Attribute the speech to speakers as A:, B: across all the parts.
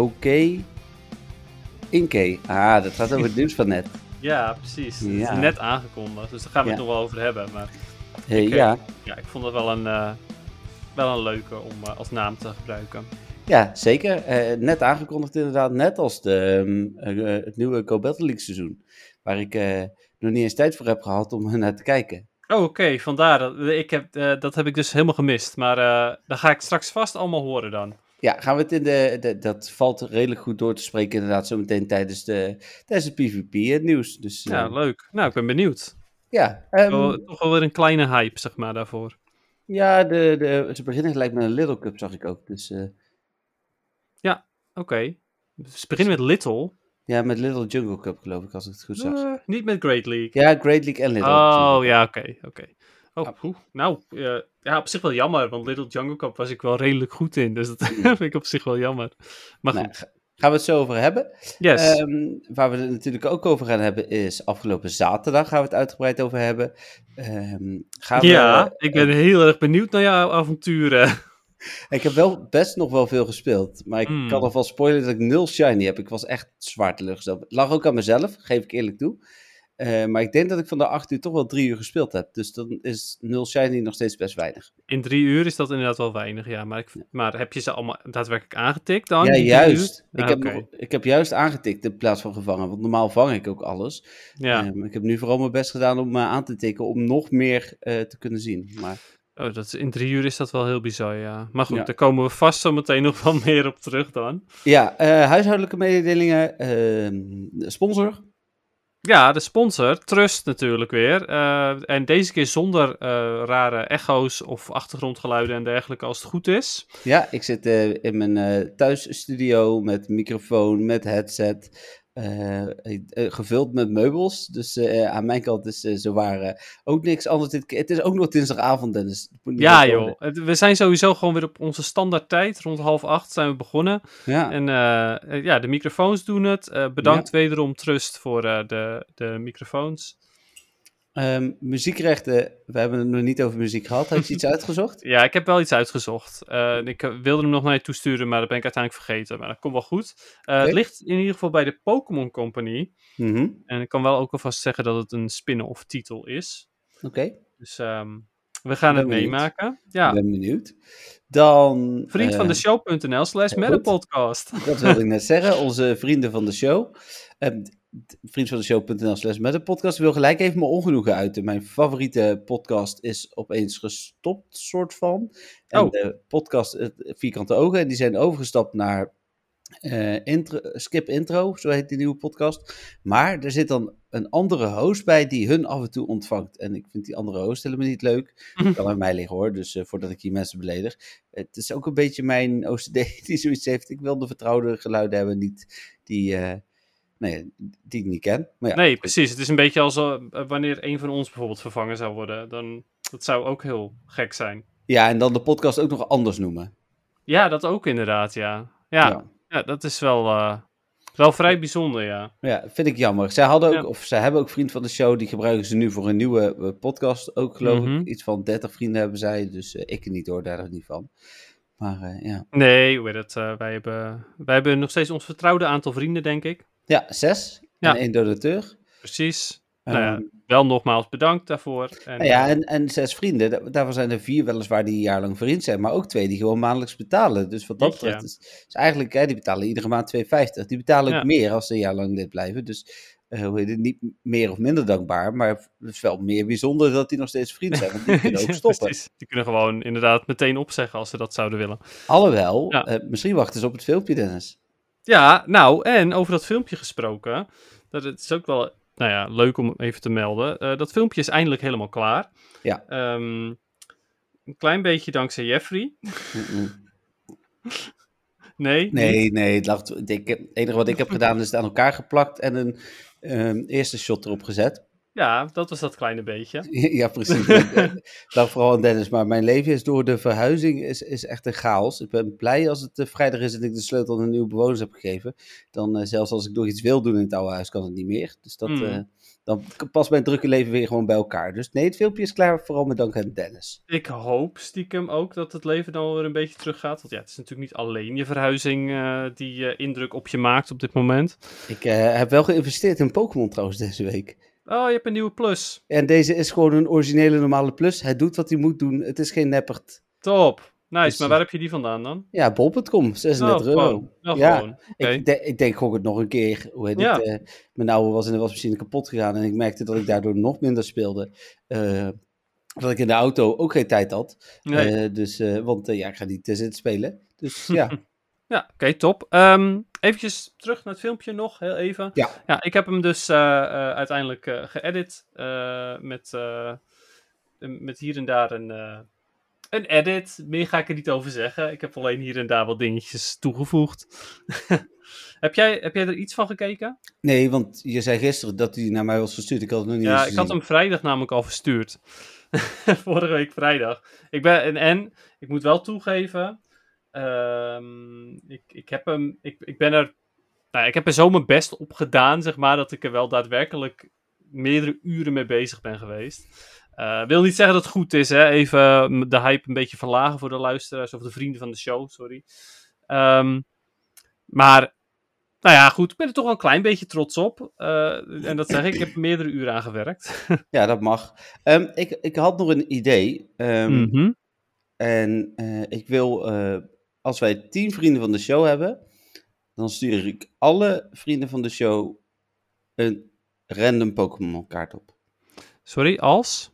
A: Oké. Inke. Ah, dat gaat over het nieuws van net.
B: Ja, precies. Het
A: Ja.
B: is net aangekondigd, dus daar gaan we
A: Ja.
B: het nog wel over hebben. Maar
A: Hey,
B: Oké.
A: ja.
B: ja, ik vond het wel een, eh, wel een leuke om eh, als naam te gebruiken.
A: ja, zeker. Eh, net aangekondigd inderdaad. Net als de, ehm, eh, het nieuwe Go Battle League seizoen. Waar ik eh, nog niet eens tijd voor heb gehad om naar te kijken.
B: Oh, oké, vandaar. Dat, ik heb, eh, dat heb ik dus helemaal gemist. Maar eh dat ga ik straks vast allemaal horen dan.
A: Ja, gaan we het in de, de- Dat valt redelijk goed door te spreken inderdaad zometeen tijdens, de, tijdens het PvP-nieuws. Dus
B: Ja,
A: eh,
B: leuk. Nou, ik ben benieuwd.
A: ja, ehm,
B: Wel- toch wel weer een kleine hype, zeg maar, daarvoor.
A: ja de, de, ze beginnen gelijk met een Little Cup, zag ik ook. Dus eh,
B: Oké. Dus we beginnen met Little.
A: ja, met Little Jungle Cup geloof ik, als ik het goed zag.
B: Eh, niet met Great League.
A: Ja, Great League en Little.
B: Oh, ja, oké, oké. Oh, poeh. nou, eh, ja, op zich wel jammer, want Little Jungle Cup was ik wel redelijk goed in, dus dat vind ik op zich wel jammer. Maar
A: Nou,
B: goed,
A: ga- gaan we het zo over hebben.
B: yes.
A: Ehm, waar we het natuurlijk ook over gaan hebben is afgelopen zaterdag gaan we het uitgebreid over hebben. Ehm, gaan we,
B: ja, ik ben
A: eh,
B: heel erg benieuwd naar jouw avonturen.
A: ik heb wel best nog wel veel gespeeld, maar ik
B: Hmm.
A: kan alvast spoilen dat ik nul shiny heb. Ik was echt zwaar teleurgesteld. Het lag ook aan mezelf, geef ik eerlijk toe. Eh, maar ik denk dat ik van de acht uur toch wel drie uur gespeeld heb. Dus dan is nul shiny nog steeds best weinig.
B: In drie uur is dat inderdaad wel weinig, ja. Maar, ik, maar heb je ze allemaal daadwerkelijk aangetikt dan?
A: ja, juist. Ik,
B: Ah,
A: heb ik heb juist aangetikt in plaats van gevangen. Want normaal vang ik ook alles.
B: Ja,
A: Ehm, ik heb nu vooral mijn best gedaan om me aan te tikken om nog meer eh, te kunnen zien. Maar
B: oh, dat is, in drie uur is dat wel heel bizar, ja. Maar goed,
A: Ja.
B: daar komen we vast zo meteen nog wel meer op terug dan.
A: ja, eh, huishoudelijke mededelingen. ehm, sponsor.
B: Ja, de sponsor, Trust natuurlijk weer. Eh, en deze keer zonder eh, rare echo's of achtergrondgeluiden en dergelijke als het goed is.
A: Ja, ik zit eh, in mijn thuisstudio met microfoon, met headset. Eh, eh, gevuld met meubels. Dus eh, aan mijn kant is eh zowaar eh, ook niks anders. Dit, het is ook nog dinsdagavond, Dennis.
B: Ja joh. Het- we zijn sowieso gewoon weer op onze standaard tijd. Rond half acht zijn we begonnen.
A: Ja,
B: En eh, eh, ja, de microfoons doen het. Eh, bedankt wederom Trust voor eh, de, de microfoons.
A: Ehm, muziekrechten. We hebben het nog niet over muziek gehad. Had je iets uitgezocht?
B: Ja, ik heb wel iets uitgezocht. Eh, ik eh, wilde hem nog naar je toesturen, maar dat ben ik uiteindelijk vergeten. Maar dat komt wel goed. Eh. Het ligt in ieder geval bij de Pokémon Company.
A: Mhm,
B: En ik kan wel ook alvast zeggen dat het een spin-off titel is.
A: Oké,
B: Dus ehm, we gaan het
A: benieuwd.
B: maken.
A: ik
B: Ja,
A: ben benieuwd. Dan...
B: vriend van de show.nl slash
A: goed.
B: podcast.
A: Dat wilde ik net zeggen. Onze vrienden van de show. Ehm, d- vriend van de show.nl slash met een podcast. Ik wil gelijk even mijn ongenoegen uiten. Mijn favoriete podcast is opeens gestopt, soort van. En
B: Oh.
A: de podcast Vierkante Ogen. En die zijn overgestapt naar eh, intro, Skip Intro, zo heet die nieuwe podcast. Maar er zit dan een andere host bij die hun af en toe ontvangt. En ik vind die andere host helemaal niet leuk. Dat kan aan mij liggen hoor, dus eh, voordat ik hier mensen beledig. Het is ook een beetje mijn OCD die zoiets heeft. Ik wil de vertrouwde geluiden hebben, niet die, eh, nee, die ik niet ken. Maar ja,
B: Nee, precies. Het is een beetje als eh, wanneer een van ons bijvoorbeeld vervangen zou worden. Dan, dat zou ook heel gek zijn.
A: ja, en dan de podcast ook nog anders noemen.
B: Ja, dat ook inderdaad, ja. Ja, ja.
A: ja.
B: dat is wel, eh, wel vrij bijzonder, ja.
A: Ja, vind ik jammer. Zij hadden ook,
B: Ja.
A: of zij hebben ook vriend van de show, die gebruiken ze nu voor een nieuwe eh, podcast. Ook geloof
B: Mhm.
A: ik, iets van 30 vrienden hebben zij, dus eh, ik niet hoor, daar niet van. Maar eh, ja.
B: Nee, hoe het? eh, wij, hebben, wij hebben nog steeds ons vertrouwde aantal vrienden, denk ik.
A: Ja, zes
B: Ja.
A: en één donateur.
B: Precies. nou ja,
A: Ehm,
B: wel nogmaals bedankt daarvoor. En,
A: Nou ja, en, en zes vrienden, da- daarvan zijn er vier weliswaar die een jaar lang vriend zijn, maar ook twee die gewoon maandelijks betalen. Dus wat dat betreft is, is eigenlijk, hè, die betalen iedere maand 2,50. Die betalen ook meer als ze een jaar lang lid blijven. Dus eh, hoe heet het, niet meer of minder dankbaar, maar het is wel meer bijzonder dat die nog steeds vriend zijn, want die kunnen ook stoppen.
B: precies. Die kunnen gewoon inderdaad meteen opzeggen als ze dat zouden willen.
A: Alhoewel, eh, misschien wachten ze op het filmpje, Dennis.
B: Ja, nou, en over dat filmpje gesproken. Dat het is ook wel nou ja, leuk om even te melden. Eh, dat filmpje is eindelijk helemaal klaar.
A: Ja.
B: Ehm, een klein beetje dankzij Jeffrey. Nee?
A: Nee, nee. Het, lag, ik, het enige wat ik heb gedaan is het aan elkaar geplakt en een ehm, eerste shot erop gezet.
B: Ja, dat was dat kleine beetje.
A: Ja, precies. Ik lag vooral aan Dennis. Maar mijn leven is door de verhuizing is, is echt een chaos. Ik ben blij als het eh, vrijdag is en ik de sleutel aan een nieuwe bewoners heb gegeven. Dan eh, zelfs als ik nog iets wil doen in het oude huis, kan het niet meer. Dus dat,
B: Hmm.
A: eh, dan past mijn drukke leven weer gewoon bij elkaar. Dus nee, het filmpje is klaar. Vooral met dank aan Dennis.
B: Ik hoop stiekem ook dat het leven dan weer een beetje teruggaat. Want ja, het is natuurlijk niet alleen je verhuizing eh, die eh, indruk op je maakt op dit moment.
A: Ik eh, heb wel geïnvesteerd in Pokémon trouwens deze week.
B: Oh, je hebt een nieuwe plus.
A: En deze is gewoon een originele normale plus. Hij doet wat hij moet doen. Het is geen neppert.
B: Top. Nice,
A: Dus,
B: maar
A: eh,
B: waar heb je die vandaan dan?
A: Ja, bol.com, 36
B: oh,
A: euro.
B: Oh,
A: Ja,
B: gewoon.
A: Ik, de- ik denk gok het nog een keer. Hoe heet
B: Ja.
A: het? eh, mijn oude was in de wasmachine kapot gegaan. En ik merkte dat ik daardoor nog minder speelde. Eh, dat ik in de auto ook geen tijd had.
B: Nee.
A: Dus, want ja, ik ga niet te zitten spelen. Dus ja.
B: Ja, oké, top. Even eventjes terug naar het filmpje nog, heel even.
A: Ja.
B: Ja, ik heb hem dus eh, eh, uiteindelijk eh, geëdit met, met hier en daar een, een edit. Meer ga ik er niet over zeggen. Ik heb alleen hier en daar wat dingetjes toegevoegd. heb, jij, heb jij er iets van gekeken?
A: Nee, want je zei gisteren dat hij naar mij was gestuurd. Ik had het nog niet
B: Ja, ik had hem vrijdag namelijk al verstuurd. Vorige week vrijdag. Ik ben, en, en ik moet wel toegeven, ehm, ik, ik, heb hem, ik, ik ben er, nou, ik heb er zo mijn best op gedaan, zeg maar, dat ik er wel daadwerkelijk meerdere uren mee bezig ben geweest. Eh wil niet zeggen dat het goed is, hè? even de hype een beetje verlagen voor de luisteraars of de vrienden van de show, sorry. Ehm, maar, nou ja, goed, ik ben er toch wel een klein beetje trots op. Eh, en dat zeg ik, ik heb er meerdere uren aan gewerkt.
A: Ja, dat mag. Ehm, ik, ik had nog een idee.
B: Mhm.
A: En eh, ik wil, als wij tien vrienden van de show hebben, dan stuur ik alle vrienden van de show een random Pokémon kaart op.
B: Sorry, als?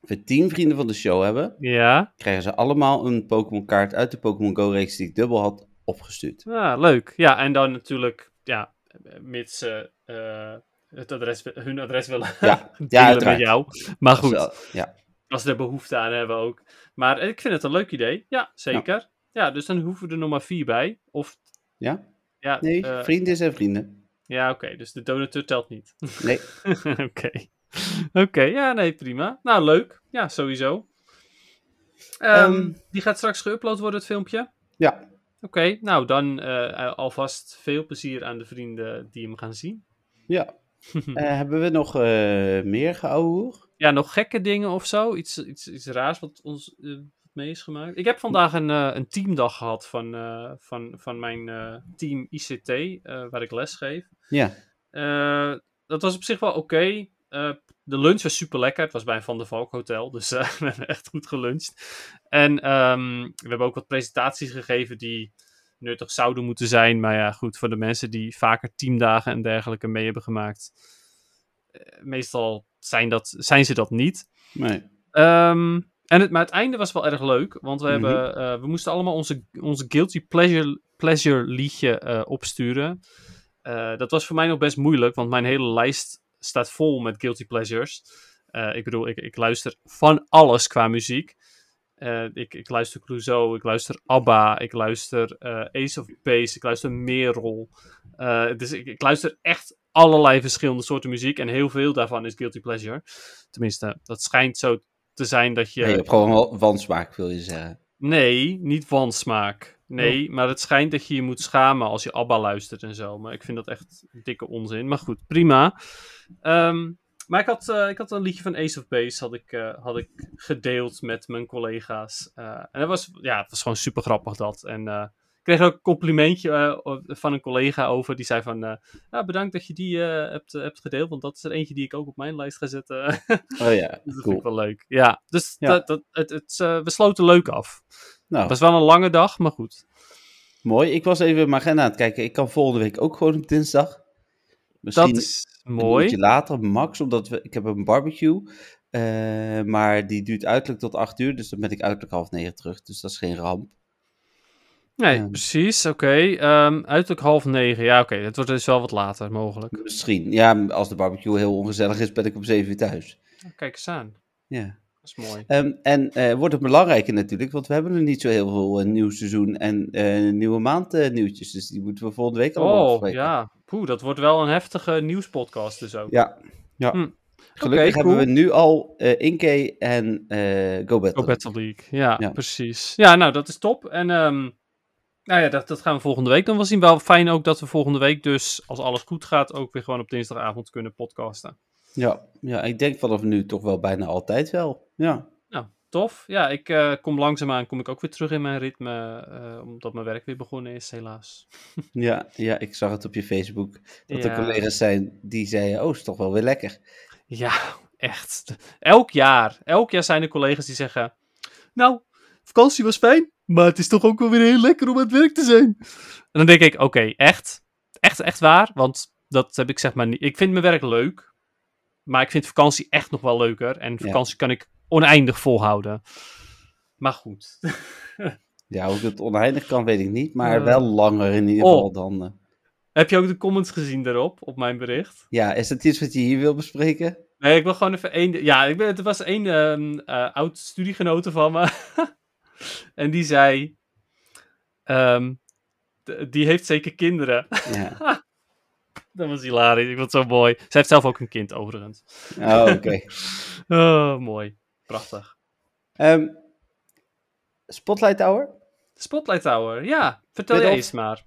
A: Als we tien vrienden van de show hebben,
B: Ja.
A: krijgen ze allemaal een Pokémon kaart uit de Pokémon Go reeks die ik dubbel had opgestuurd.
B: Ah, leuk. Ja, en dan natuurlijk, ja, mits ze eh, het adres, hun adres willen
A: Ja,
B: delen
A: ja
B: met jou. Maar goed,
A: ja.
B: als ze er behoefte aan hebben ook. Maar ik vind het een leuk idee. Ja, zeker. Ja, dus dan hoeven we er nog maar vier bij. Of,
A: ja?
B: ja,
A: Nee,
B: eh,
A: vrienden zijn vrienden.
B: ja oké. dus de donateur telt niet.
A: Nee.
B: Oké. Oké, ja, nee, prima. Nou, leuk. Ja, sowieso. Ehm. die gaat straks geüpload worden, het filmpje.
A: Ja,
B: Oké, nou dan eh, alvast veel plezier aan de vrienden die hem gaan zien.
A: ja. Eh, hebben we nog eh, meer geouwehoer?
B: Ja, nog gekke dingen of zo? Iets, iets, iets raars wat ons eh, mee is gemaakt? Ik heb vandaag een, eh, een teamdag gehad van, eh, van, van mijn eh, team ICT, waar ik les geef.
A: Ja.
B: Dat was op zich wel oké. De lunch was super lekker. Het was bij een Van der Valk hotel, dus we hebben echt goed geluncht. En ehm, we hebben ook wat presentaties gegeven die nuttig zouden moeten zijn. Maar ja, goed, voor de mensen die vaker teamdagen en dergelijke mee hebben gemaakt. meestal zijn, dat, zijn ze dat niet.
A: Nee.
B: Ehm, en het, maar het einde was wel erg leuk, want we,
A: Mhm.
B: hebben, eh, we moesten allemaal onze, onze Guilty Pleasure, pleasure liedje eh, opsturen. Eh, dat was voor mij nog best moeilijk, want mijn hele lijst staat vol met Guilty Pleasures. Ik bedoel, ik, ik luister van alles qua muziek. Ik, ik luister Clouseau, ik luister ABBA, ik luister Ace of Base, ik luister Merel. Dus ik, ik luister echt allerlei verschillende soorten muziek en heel veel daarvan is Guilty Pleasure. Tenminste, dat schijnt zo te zijn dat je...
A: Nee, je hebt gewoon wansmaak, wil je zeggen.
B: Nee, niet wansmaak. Nee, maar het schijnt dat je je moet schamen als je ABBA luistert en zo. Maar ik vind dat echt dikke onzin. Maar goed, prima. Ehm, maar ik had, eh, ik had een liedje van Ace of Base had ik, eh, had ik gedeeld met mijn collega's. Eh, en dat was, ja, het was gewoon super grappig dat. En kreeg ook een complimentje eh, van een collega over. Die zei van, eh, ja, bedankt dat je die eh, hebt, hebt gedeeld. Want dat is er eentje die ik ook op mijn lijst ga zetten.
A: Oh ja,
B: dat vind
A: cool.
B: ik wel leuk. Ja, dus
A: Ja.
B: Dat, dat, het, het, we sloten leuk af.
A: Nou,
B: Het was wel een lange dag, maar goed.
A: mooi. Ik was even mijn agenda aan het kijken. Ik kan volgende week ook gewoon op dinsdag. Misschien
B: Dat is
A: een
B: mooi.
A: later, max, omdat we, ik heb een barbecue. maar die duurt uiterlijk tot 8 uur, dus dan ben ik uiterlijk half negen terug. Dus dat is geen ramp.
B: Nee,
A: Ja.
B: precies. Oké. Ehm, uiterlijk half negen. Ja, oké. Het wordt dus wel wat later mogelijk.
A: Misschien. Ja, als de barbecue heel ongezellig is, ben ik om 7 uur thuis.
B: Kijk eens aan.
A: Ja.
B: Dat is mooi.
A: Ehm, en eh, wordt het belangrijker natuurlijk, want we hebben er niet zo heel veel een nieuw seizoen en eh, nieuwe maand nieuwtjes. Dus die moeten we volgende week allemaal
B: Oh, ja. Poeh, dat wordt wel een heftige nieuwspodcast dus ook.
A: Ja, ja.
B: Hm.
A: Gelukkig hebben
B: cool.
A: we nu al Inkey en Go Battle.
B: Go Battle League, ja,
A: Ja.
B: precies. Ja, nou, dat is top. En ehm, nou ja, dat, dat gaan we volgende week dan wel zien. Wel fijn ook dat we volgende week dus, als alles goed gaat, ook weer gewoon op dinsdagavond kunnen podcasten.
A: Ja, ja, ik denk vanaf nu toch wel bijna altijd wel. Ja,
B: Nou, tof. Ja, ik eh, kom langzaamaan, kom ik ook weer terug in mijn ritme, eh, omdat mijn werk weer begonnen is, helaas.
A: ja, ja, ik zag het op je Facebook. Dat
B: Ja.
A: er collega's zijn die zeiden, oh, is toch wel weer lekker.
B: Ja, echt. Elk jaar, elk jaar zijn er collega's die zeggen, nou, vakantie was fijn, maar het is toch ook wel weer heel lekker om aan het werk te zijn. En dan denk ik, oké, echt? Echt, echt waar? Want dat heb ik zeg maar niet. Ik vind mijn werk leuk, maar ik vind vakantie echt nog wel leuker. En vakantie kan ik oneindig volhouden. Maar goed.
A: Ja, hoe ik het oneindig kan, weet ik niet. Maar
B: Eh.
A: wel langer in ieder
B: Oh.
A: geval dan... eh,
B: heb je ook de comments gezien daarop, op mijn bericht?
A: Ja, is dat iets wat je hier wil bespreken?
B: Nee, ik wil gewoon even één... Ja, ik ben, er was één ehm, eh, oud studiegenote van me. en die zei... ehm, die heeft zeker kinderen.
A: Ja.
B: dat was hilarisch. Ik vond het zo mooi. Zij heeft zelf ook een kind, overigens.
A: Oh, oké.
B: Oh, mooi. Prachtig.
A: Ehm, Spotlight Tower?
B: Spotlight Tower, ja. Vertel
A: of-
B: eens maar.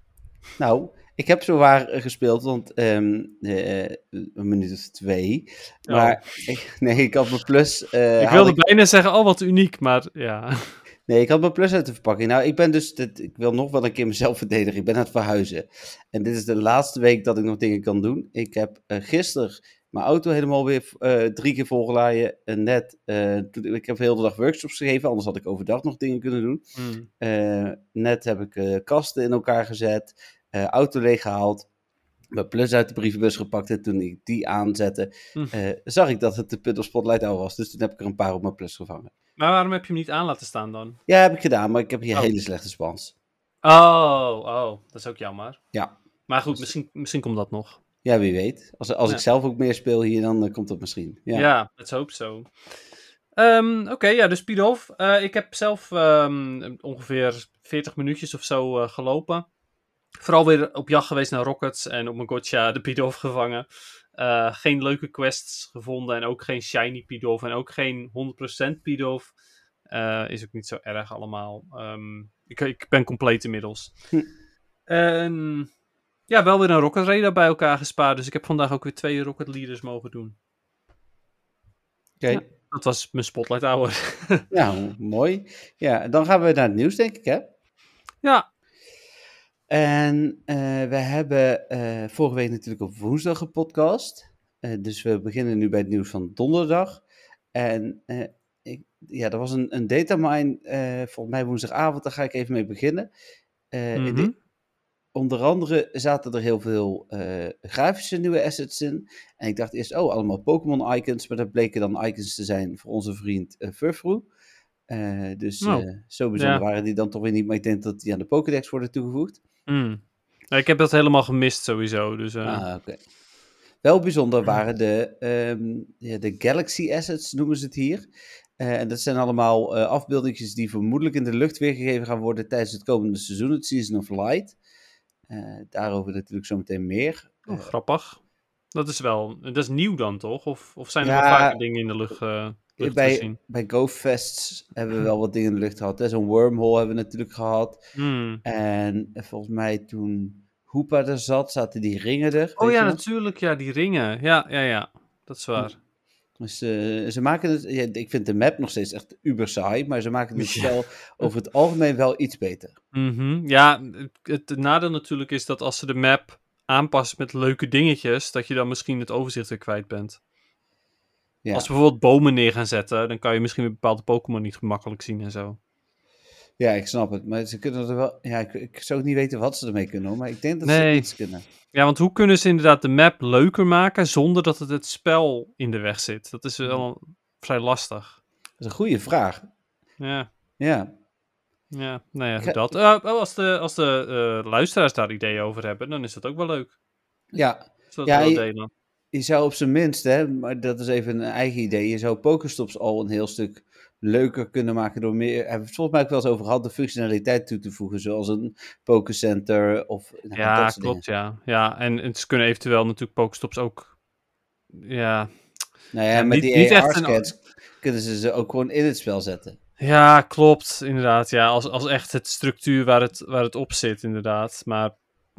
A: Nou, ik heb zowaar eh, gespeeld, want eh, een minuut of twee. Maar ik, nee, ik had mijn plus. eh,
B: ik wilde bijna zeggen, oh wat uniek, maar ja.
A: Nee, ik had mijn plus uit de verpakking. Nou, ik ben dus, dit, ik wil nog wel een keer mezelf verdedigen. Ik ben aan het verhuizen. En dit is de laatste week dat ik nog dingen kan doen. Ik heb eh gisteren mijn auto helemaal weer eh, drie keer volgeladen. En net, eh, toen- ik heb heel de dag workshops gegeven, anders had ik overdag nog dingen kunnen doen. Eh, net heb ik kasten in elkaar gezet, auto leeggehaald. Mijn plus uit de brievenbus gepakt en toen ik die aanzette,
B: Hm.
A: eh, zag ik dat het de Puddle Spotlight Hour was. Dus toen heb ik er een paar op mijn plus gevangen.
B: Maar waarom heb je hem niet aan laten staan dan?
A: Ja, heb ik gedaan, maar ik heb hier
B: Oh.
A: hele slechte spans.
B: Oh, oh, dat is ook jammer.
A: Ja.
B: Maar goed,
A: Dus-
B: misschien, misschien komt dat nog.
A: Ja, wie weet. Als, als
B: Ja.
A: ik zelf ook meer speel hier, dan eh, komt dat misschien. Ja.
B: Ja, let's hope so. Ehm, Oké, ja, dus Pidov. Eh, ik heb zelf ehm, ongeveer 40 minuutjes of zo gelopen. Vooral weer op jacht geweest naar rockets en op mijn gotcha de Pidov gevangen. Eh, geen leuke quests gevonden en ook geen shiny Pidov en ook geen 100% Pidov. Eh, is ook niet zo erg allemaal. Ehm, ik, ik ben compleet inmiddels.
A: Hm.
B: En ja, wel weer een rocket radar bij elkaar gespaard. Dus ik heb vandaag ook weer twee rocket leaders mogen doen.
A: Oké.
B: Ja. Dat was mijn spotlight hour.
A: Nou, mooi. Ja, dan gaan we naar het nieuws, denk ik, hè?
B: ja,
A: En eh, we hebben eh, vorige week natuurlijk op woensdag gepodcast. Eh, dus we beginnen nu bij het nieuws van donderdag. En ik, ja, er was een, een datamine, volgens mij woensdagavond, daar ga ik even mee beginnen. In
B: Mhm.
A: de- onder andere zaten er heel veel grafische nieuwe assets in. En ik dacht eerst, oh, allemaal Pokémon-icons. Maar dat bleken dan icons te zijn voor onze vriend Furfrou. Eh, dus
B: Oh.
A: zo bijzonder
B: Ja.
A: waren die dan toch weer niet. Maar ik denk dat die aan de Pokédex worden toegevoegd.
B: Mm. Ja, Ik heb dat helemaal gemist sowieso. Dus, eh,
A: Ah. Wel bijzonder waren de, ehm, ja, de Galaxy Assets, noemen ze het hier. Eh, en dat zijn allemaal eh afbeeldingjes die vermoedelijk in de lucht weergegeven gaan worden tijdens het komende seizoen, het Season of Light. Daarover natuurlijk zometeen meer.
B: oh, grappig. Dat is wel... Dat is nieuw dan, toch? Of, of zijn er
A: Ja,
B: wel vaker dingen in de lucht,
A: bij, bij GoFests hebben we wel wat dingen in de lucht gehad. Zo'n wormhole hebben we natuurlijk gehad.
B: Hmm.
A: En volgens mij toen Hoopa er zat, zaten die ringen er.
B: Oh ja, natuurlijk. Ja, die ringen. Ja, ja, ja. Dat is waar.
A: Dus eh, ze maken het, ja, ik vind de map nog steeds echt uber saai, maar ze maken het spel over het algemeen wel iets beter.
B: Mhm. Ja, het, het nadeel natuurlijk is dat als ze de map aanpassen met leuke dingetjes, dat je dan misschien het overzicht weer kwijt bent.
A: Ja,
B: Als ze bijvoorbeeld bomen neer gaan zetten, dan kan je misschien bepaalde Pokémon niet gemakkelijk zien en zo.
A: ja ik snap het. Maar ze kunnen er wel, ja, ik, ik zou ook niet weten wat ze ermee kunnen, maar ik denk dat
B: Nee.
A: ze iets kunnen.
B: Ja, want hoe kunnen ze inderdaad de map leuker maken zonder dat het het spel in de weg zit? Dat is wel vrij lastig.
A: Dat is een goede vraag.
B: Ja,
A: Ja,
B: ja nou ja,
A: ga-
B: dat. Eh, oh, als de, als de eh, luisteraars daar ideeën over hebben, dan is dat ook wel leuk.
A: ja,
B: we dat
A: Ja,
B: wel
A: je-
B: delen.
A: Je zou op zijn minst, hè, maar dat is even een eigen idee, je zou Pokestops al een heel stuk leuker kunnen maken door meer, hebben we het volgens mij ook wel eens over gehad, de functionaliteit toe te voegen, zoals een Pokécenter of nou,
B: Ja,
A: dat
B: klopt, ja. Ja, en, en ze kunnen eventueel natuurlijk Pokestops ook... Ja.
A: Nou ja,
B: Ja,
A: met
B: niet-
A: die
B: een-
A: AR-scans kunnen ze ze ook gewoon in het spel zetten.
B: ja klopt, inderdaad. Ja, als, als echt het structuur waar het, waar het op zit, inderdaad. Maar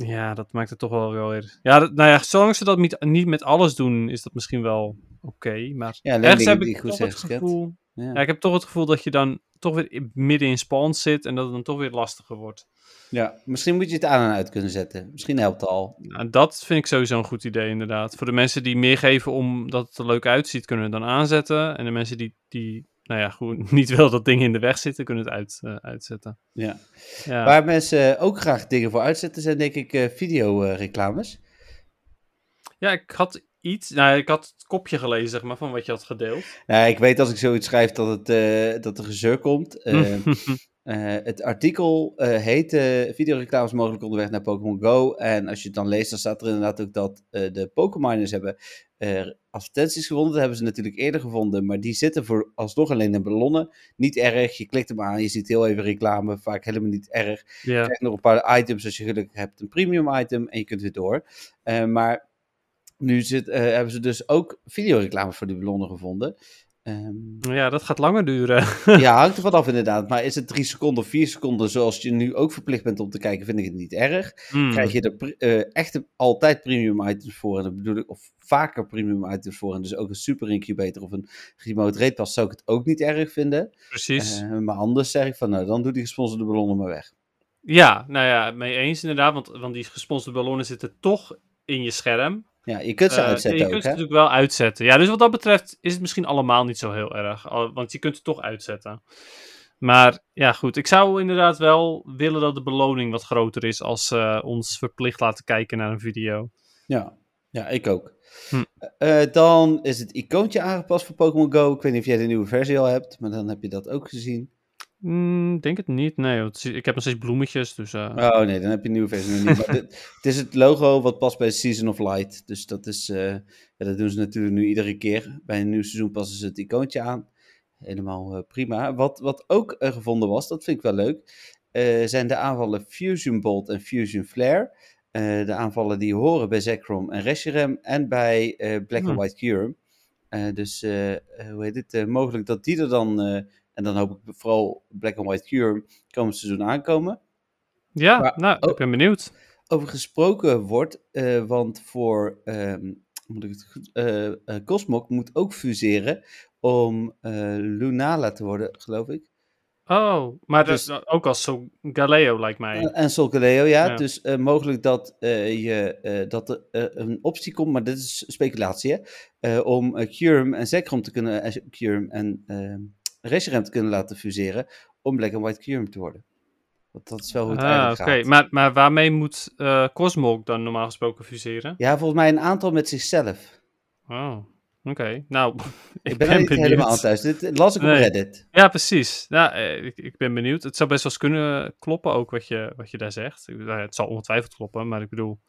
B: ja, dat maakt het toch wel wel weer... Ja, dat- nou ja, zolang ze dat niet, niet met alles doen, is dat misschien wel oké. maar
A: Ja,
B: ergens heb ik
A: goed
B: toch het gevoel...
A: Ja.
B: Ja, ik heb toch het gevoel dat je dan toch weer midden in spawn zit en dat het dan toch weer lastiger wordt.
A: ja, misschien moet je het aan en uit kunnen zetten. Misschien helpt het al.
B: Nou, dat vind ik sowieso een goed idee, inderdaad. Voor de mensen die meer geven omdat het er leuk uitziet, kunnen we het dan aanzetten. En de mensen die, die nou ja, goed, niet wil dat dingen in de weg zitten, kunnen het uit, eh, uitzetten.
A: Ja.
B: Ja.
A: Waar mensen ook graag dingen voor uitzetten, zijn denk ik eh videoreclames.
B: ja, ik had iets, nou, ik had het kopje gelezen, zeg maar, van wat je had gedeeld.
A: Nou, ik weet als ik zoiets schrijf dat, het, eh, dat er gezeur komt. Eh, eh, het artikel eh, heet eh, Videoreclames mogelijk onderweg naar Pokémon Go. En als je het dan leest, dan staat er inderdaad ook dat de Pokémoners hebben advertenties gevonden. Dat hebben ze natuurlijk eerder gevonden, maar die zitten voor alsnog alleen in ballonnen. Niet erg, je klikt hem aan, je ziet heel even reclame, vaak helemaal niet erg. Je
B: ja.
A: krijgt nog een paar items als je geluk hebt, een premium item en je kunt weer door. Maar nu zit, hebben ze dus ook videoreclames voor die ballonnen gevonden. Ehm,
B: ja, dat gaat langer duren.
A: ja, hangt er vanaf inderdaad. Maar is het drie seconden of vier seconden zoals je nu ook verplicht bent om te kijken, vind ik het niet erg.
B: Hmm.
A: Krijg je er pri- eh, echt altijd premium items voor, en dat bedoel ik, of vaker premium items voor, en dus ook een super incubator of een remote rate pass, zou ik het ook niet erg vinden.
B: Precies.
A: Eh, maar anders zeg ik van, nou, dan doe die gesponsorde ballonnen maar weg.
B: ja, nou ja, mee eens inderdaad, want, want die gesponsorde ballonnen zitten toch in je scherm.
A: Ja, je kunt ze
B: Eh,
A: uitzetten
B: je
A: ook,
B: kunt ze
A: hè?
B: natuurlijk wel uitzetten. Ja, dus wat dat betreft is het misschien allemaal niet zo heel erg. al- Want je kunt het toch uitzetten. Maar ja, goed. Ik zou inderdaad wel willen dat de beloning wat groter is als ze ons verplicht laten kijken naar een video.
A: Ja, ja ik ook.
B: Hm.
A: Eh, dan is het icoontje aangepast voor Pokémon Go. Ik weet niet of jij de nieuwe versie al hebt, maar dan heb je dat ook gezien.
B: Hmm, denk het niet. Nee, want ik heb nog steeds bloemetjes. Dus eh,
A: Oh nee, dan heb je een nieuwe versie nog niet. Maar dit- het is het logo wat past bij Season of Light. Dus dat is, eh, ja, dat doen ze natuurlijk nu iedere keer. Bij een nieuw seizoen passen ze het icoontje aan. Helemaal eh, prima. Wat, wat ook gevonden was, dat vind ik wel leuk, zijn de aanvallen Fusion Bolt en Fusion Flare. De aanvallen die horen bij Zekrom en Reshiram en bij Black
B: Hmm.
A: and White Cure. Eh, dus hoe heet het? mogelijk dat die er dan, en dan hoop ik vooral Black and White Cure, komend seizoen aankomen
B: ja,
A: maar-
B: nou,
A: oh.
B: ik ben benieuwd.
A: over gesproken wordt. eh, want voor ehm, moet ik het goed, eh, eh, Cosmog moet ook fuseren om Lunala te worden, geloof ik.
B: Oh, maar
A: Dus-
B: dat, ook als zo Galeo lijkt mij.
A: En, Solgaleo, ja.
B: Ja.
A: Dus mogelijk dat, je, dat er een optie komt, maar dit is speculatie, hè, om uh, Kyurem en Zekrom te kunnen, Kyurem en te kunnen laten fuseren om Black and White Kyurem te worden. Want dat is wel hoe het
B: Ah,
A: eigenlijk
B: oké.
A: gaat.
B: Maar, maar waarmee moet eh Cosmog dan normaal gesproken fuseren?
A: Ja, volgens mij een aantal met zichzelf.
B: Oh, oké. Nou, ik,
A: Ik ben er niet
B: benieuwd.
A: helemaal thuis. Dit las ik op. Reddit.
B: Ja, precies. Ja, eh, ik, ik ben benieuwd. Het zou best wel eens kunnen kloppen, ook wat je, wat je daar zegt. Nou het zal ongetwijfeld kloppen, maar ik bedoel...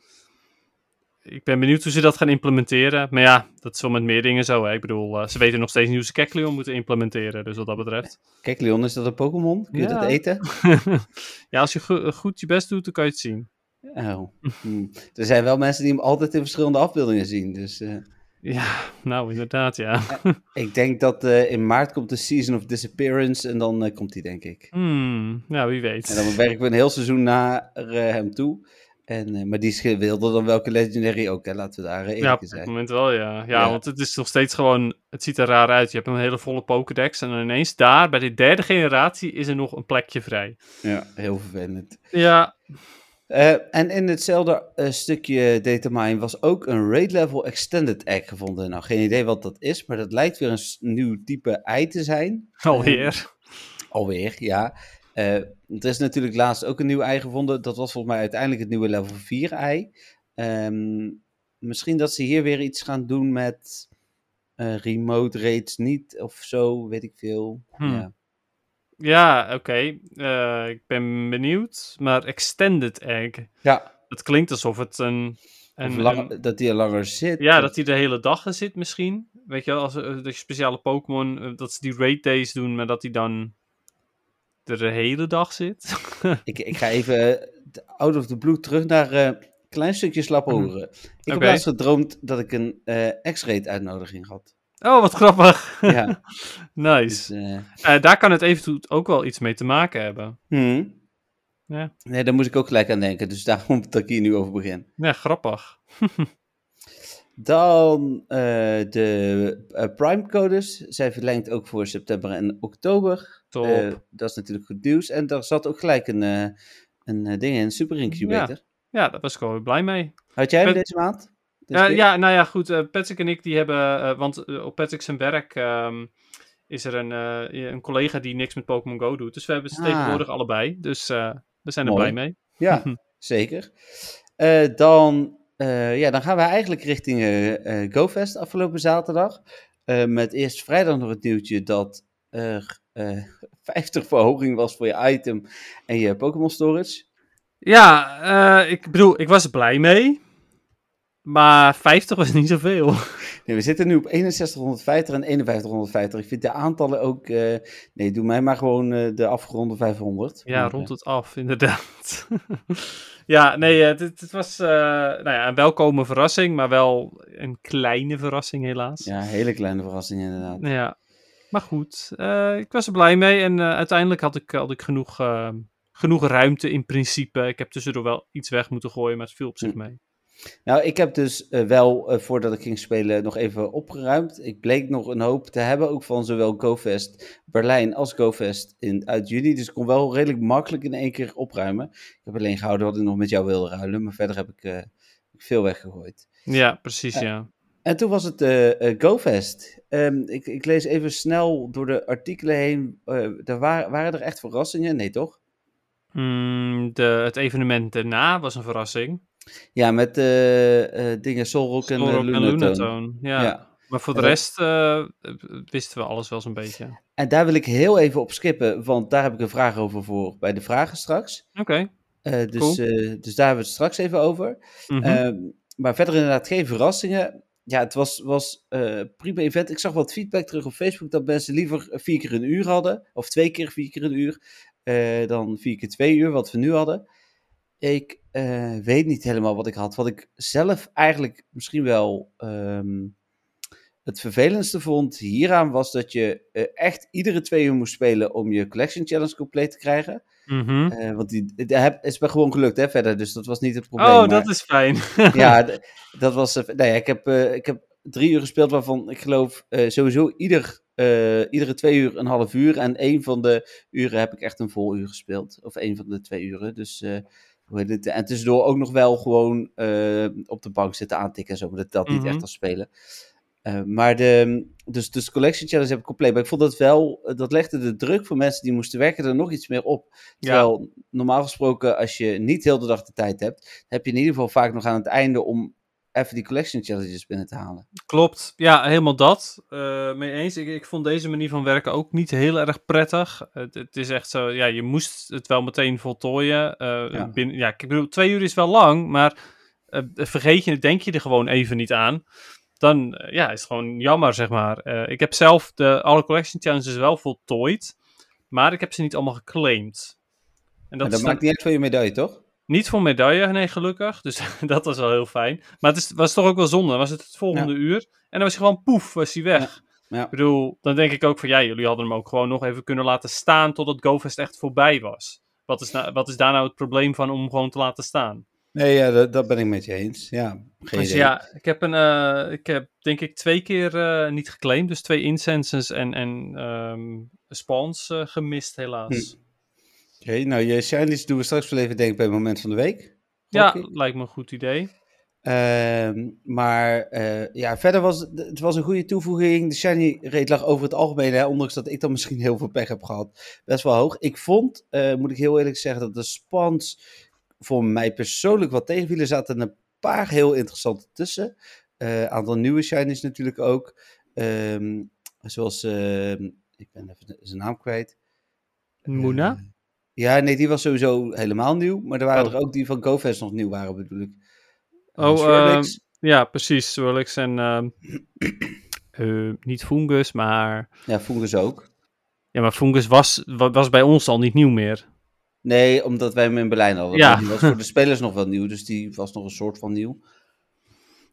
B: Ik ben benieuwd hoe ze dat gaan implementeren. Maar ja, dat is wel met meer dingen zo. Hè. Ik bedoel, eh, ze weten nog steeds niet hoe ze Kecleon moeten implementeren. Dus wat dat betreft.
A: Kijk, Leon, is dat een Pokémon? Kun je
B: Ja.
A: dat eten?
B: ja, als je go- goed je best doet, dan kan je het zien.
A: Oh. Hm. Er zijn wel mensen die hem altijd in verschillende afbeeldingen zien. Dus eh,
B: Ja, nou inderdaad, ja.
A: ik denk dat eh, in maart komt de Season of Disappearance en dan eh, komt hij, denk ik.
B: Hmm, ja, wie weet.
A: En dan werken we een heel seizoen naar eh, hem toe. En, eh, maar die is wilder dan welke Legendary ook, hè? laten we daar eh,
B: Ja,
A: eerlijk
B: op
A: in
B: dit
A: zijn.
B: moment wel, ja. ja.
A: Ja.
B: want het is nog steeds gewoon... Het ziet er raar uit. Je hebt een hele volle Pokédex. En dan ineens daar, bij de derde generatie, is er nog een plekje vrij.
A: Ja, heel vervelend.
B: Ja,
A: Eh, en in hetzelfde stukje datamine was ook een raid level extended egg gevonden. Nou, geen idee wat dat is, maar dat lijkt weer een nieuw type ei te zijn.
B: alweer.
A: Alweer, ja. Eh, er is natuurlijk laatst ook een nieuw ei gevonden. Dat was volgens mij uiteindelijk het nieuwe level 4 ei. Ehm, misschien dat ze hier weer iets gaan doen met eh, remote raids niet of zo, weet ik veel.
B: Hmm.
A: Ja.
B: Ja, oké. Eh, ik ben benieuwd. Maar Extended Egg.
A: ja,
B: Het klinkt alsof het een...
A: Lang- dat die er langer zit.
B: ja, dat hij de hele dag er zit misschien. Weet je wel, als, dat speciale Pokémon, dat ze die raid days doen, maar dat hij dan er de hele dag zit.
A: Ik, ik ga even eh, out of the blue terug naar eh, een klein stukje slappe
B: Mhm.
A: horen. Ik heb
B: Oké.
A: laatst gedroomd dat ik een eh X-rate uitnodiging had.
B: oh, wat grappig.
A: Ja,
B: nice.
A: dus, eh,
B: Eh, daar kan het eventueel ook wel iets mee te maken hebben.
A: hmm.
B: Ja.
A: Nee, daar moest ik ook gelijk aan denken. Dus daarom dat ik hier nu over begin.
B: Ja, grappig.
A: Dan eh, de eh, Prime-codes zijn verlengd ook voor september en oktober.
B: Top.
A: Eh, dat is natuurlijk goed nieuws. En daar zat ook gelijk een, een ding in, Super Incubator.
B: ja, daar was ik wel weer blij mee.
A: Had jij hem
B: Pet-
A: deze maand? Deze
B: Ja, nou ja, goed. Patrick en ik die hebben, want op Patrick zijn werk ehm, is er een, een collega die niks met Pokémon Go doet. Dus we hebben ze
A: Ah.
B: tegenwoordig allebei. Dus we zijn er
A: Mooi.
B: blij mee.
A: Ja, zeker. Dan, eh, ja, dan gaan we eigenlijk richting eh, GoFest afgelopen zaterdag. Met eerst vrijdag nog het nieuwtje dat er eh 50 verhoging was voor je item en je Pokémon storage.
B: Ja, ik bedoel, ik was er blij mee. Maar 50 was niet zoveel.
A: Nee, we zitten nu op 6150 en 5150. Ik vind de aantallen ook. eh, nee, doe mij maar gewoon eh, de afgeronde 500.
B: Ja,
A: Maar,
B: rond het af, inderdaad. ja, nee, eh, het, was eh, nou ja, een welkome verrassing, maar wel een kleine verrassing helaas.
A: eh, Ja, hele kleine verrassing inderdaad.
B: Ja, maar goed. eh, ik was er blij mee en eh, uiteindelijk had ik, had ik genoeg, eh, genoeg ruimte in principe. Ik heb tussendoor wel iets weg moeten gooien, maar het viel op zich
A: Hm.
B: mee.
A: Nou, ik heb dus eh, wel, eh, voordat ik ging spelen, nog even opgeruimd. Ik bleek nog een hoop te hebben, ook van zowel GoFest Berlijn als GoFest in, uit juni. Dus ik kon wel redelijk makkelijk in één keer opruimen. Ik heb alleen gehouden wat ik nog met jou wilde ruilen, maar verder heb ik eh, veel weggegooid.
B: Ja, precies,
A: Ja. En toen was het GoFest. Ehm, ik, ik lees even snel door de artikelen heen. Er waren, waren er echt verrassingen? Nee, toch?
B: Mm, de, het evenement daarna was een verrassing.
A: Ja, met eh, dingen Solrock en, eh,
B: en
A: Lunatone.
B: Ja.
A: Ja.
B: Maar voor de
A: dat-
B: rest wisten we alles wel zo'n beetje.
A: En daar wil ik heel even op skippen, want daar heb ik een vraag over voor bij de vragen straks.
B: Oké.
A: Dus,
B: Cool.
A: dus daar hebben we het straks even over.
B: Mhm.
A: Ehm, maar verder inderdaad geen verrassingen. Ja, het was, was prima event. Ik zag wat feedback terug op Facebook dat mensen liever vier keer een uur hadden. Of twee keer vier keer een uur. dan vier keer twee uur, wat we nu hadden. Ik eh, weet niet helemaal wat ik had. Wat ik zelf eigenlijk misschien wel ehm, het vervelendste vond hieraan was dat je eh, echt iedere twee uur moest spelen om je Collection Challenge compleet te krijgen.
B: Mhm.
A: Eh, want die, het heb- is me gewoon gelukt hè, verder, dus dat was niet het probleem.
B: Oh,
A: maar-
B: dat is fijn.
A: ja, dat was. nee, ik heb, ik heb drie uur gespeeld, waarvan ik geloof sowieso ieder, iedere twee uur een half uur. En één van de uren heb ik echt een vol uur gespeeld. Of één van de twee uren. Dus. Het? En tussendoor ook nog wel gewoon eh, op de bank zitten aantikken en zo. Maar dat telt niet
B: Mhm.
A: echt als spelen. Eh, maar de, dus, dus Collection Challenge heb ik compleet. Maar ik vond dat wel, eh, dat legde de druk voor mensen die moesten werken er nog iets meer op. Terwijl normaal gesproken, als je niet heel de dag de tijd hebt, heb je in ieder geval vaak nog aan het einde om even die Collection Challenges binnen te halen.
B: Klopt, ja, helemaal dat. Eh mee eens. Ik, ik vond deze manier van werken ook niet heel erg prettig. Het, het is echt zo, ja, je moest het wel meteen voltooien. Eh,
A: Ja.
B: binnen, ja, ik bedoel, twee uur is wel lang, maar eh, vergeet je het, denk je er gewoon even niet aan. Dan ja, is het gewoon jammer, zeg maar. Ik heb zelf de, alle collection challenges wel voltooid, maar ik heb ze niet allemaal geclaimd. En
A: Dat,
B: is
A: dat
B: dan-
A: maakt niet uit voor je medaille, toch?
B: Niet voor medaille, nee, gelukkig. Dus dat was wel heel fijn. Maar het is, was toch ook wel zonde. Dan was het het volgende uur. En dan was hij gewoon poef, was hij weg.
A: Ja.
B: Ik bedoel, dan denk ik ook van ja, jullie hadden hem ook gewoon nog even kunnen laten staan totdat GoFest echt voorbij was. Wat is, nou, wat is daar nou het probleem van om gewoon te laten staan?
A: Nee, ja, dat, dat ben ik met je eens. Ja, geen
B: Dus
A: idee.
B: ja, ik heb, een, eh, ik heb denk ik twee keer eh, niet geclaimd. Dus twee incenses en, en ehm, spawns eh, gemist helaas.
A: Oké, nou, je shinies doen we straks wel even denk ik bij het moment van de week.
B: Ja,
A: ik.
B: lijkt me een goed idee.
A: Ehm, maar eh, ja, verder was het, was een goede toevoeging. De shiny rate lag over het algemeen, hè, ondanks dat ik dan misschien heel veel pech heb gehad, best wel hoog. Ik vond, eh, moet ik heel eerlijk zeggen, dat de spans voor mij persoonlijk wat tegenvielen. Er zaten een paar heel interessante tussen. Een aantal nieuwe shinies natuurlijk ook. Ehm, zoals, ehm, ik ben even zijn naam kwijt.
B: Moona?
A: Eh, ja, nee, die was sowieso helemaal nieuw. Maar er waren
B: Oh.
A: er ook die van GoFest nog nieuw waren, bedoel ik.
B: Oh,
A: Swirlix.
B: ehm, ja, precies. Swirlix en... ehm, eh, niet Fungus, maar...
A: Ja, Fungus ook.
B: Ja, maar Fungus was, wa- was bij ons al niet nieuw meer.
A: Nee, omdat wij hem in Berlijn hadden.
B: Ja.
A: Die was voor de spelers nog wel nieuw, dus die was nog een soort van nieuw.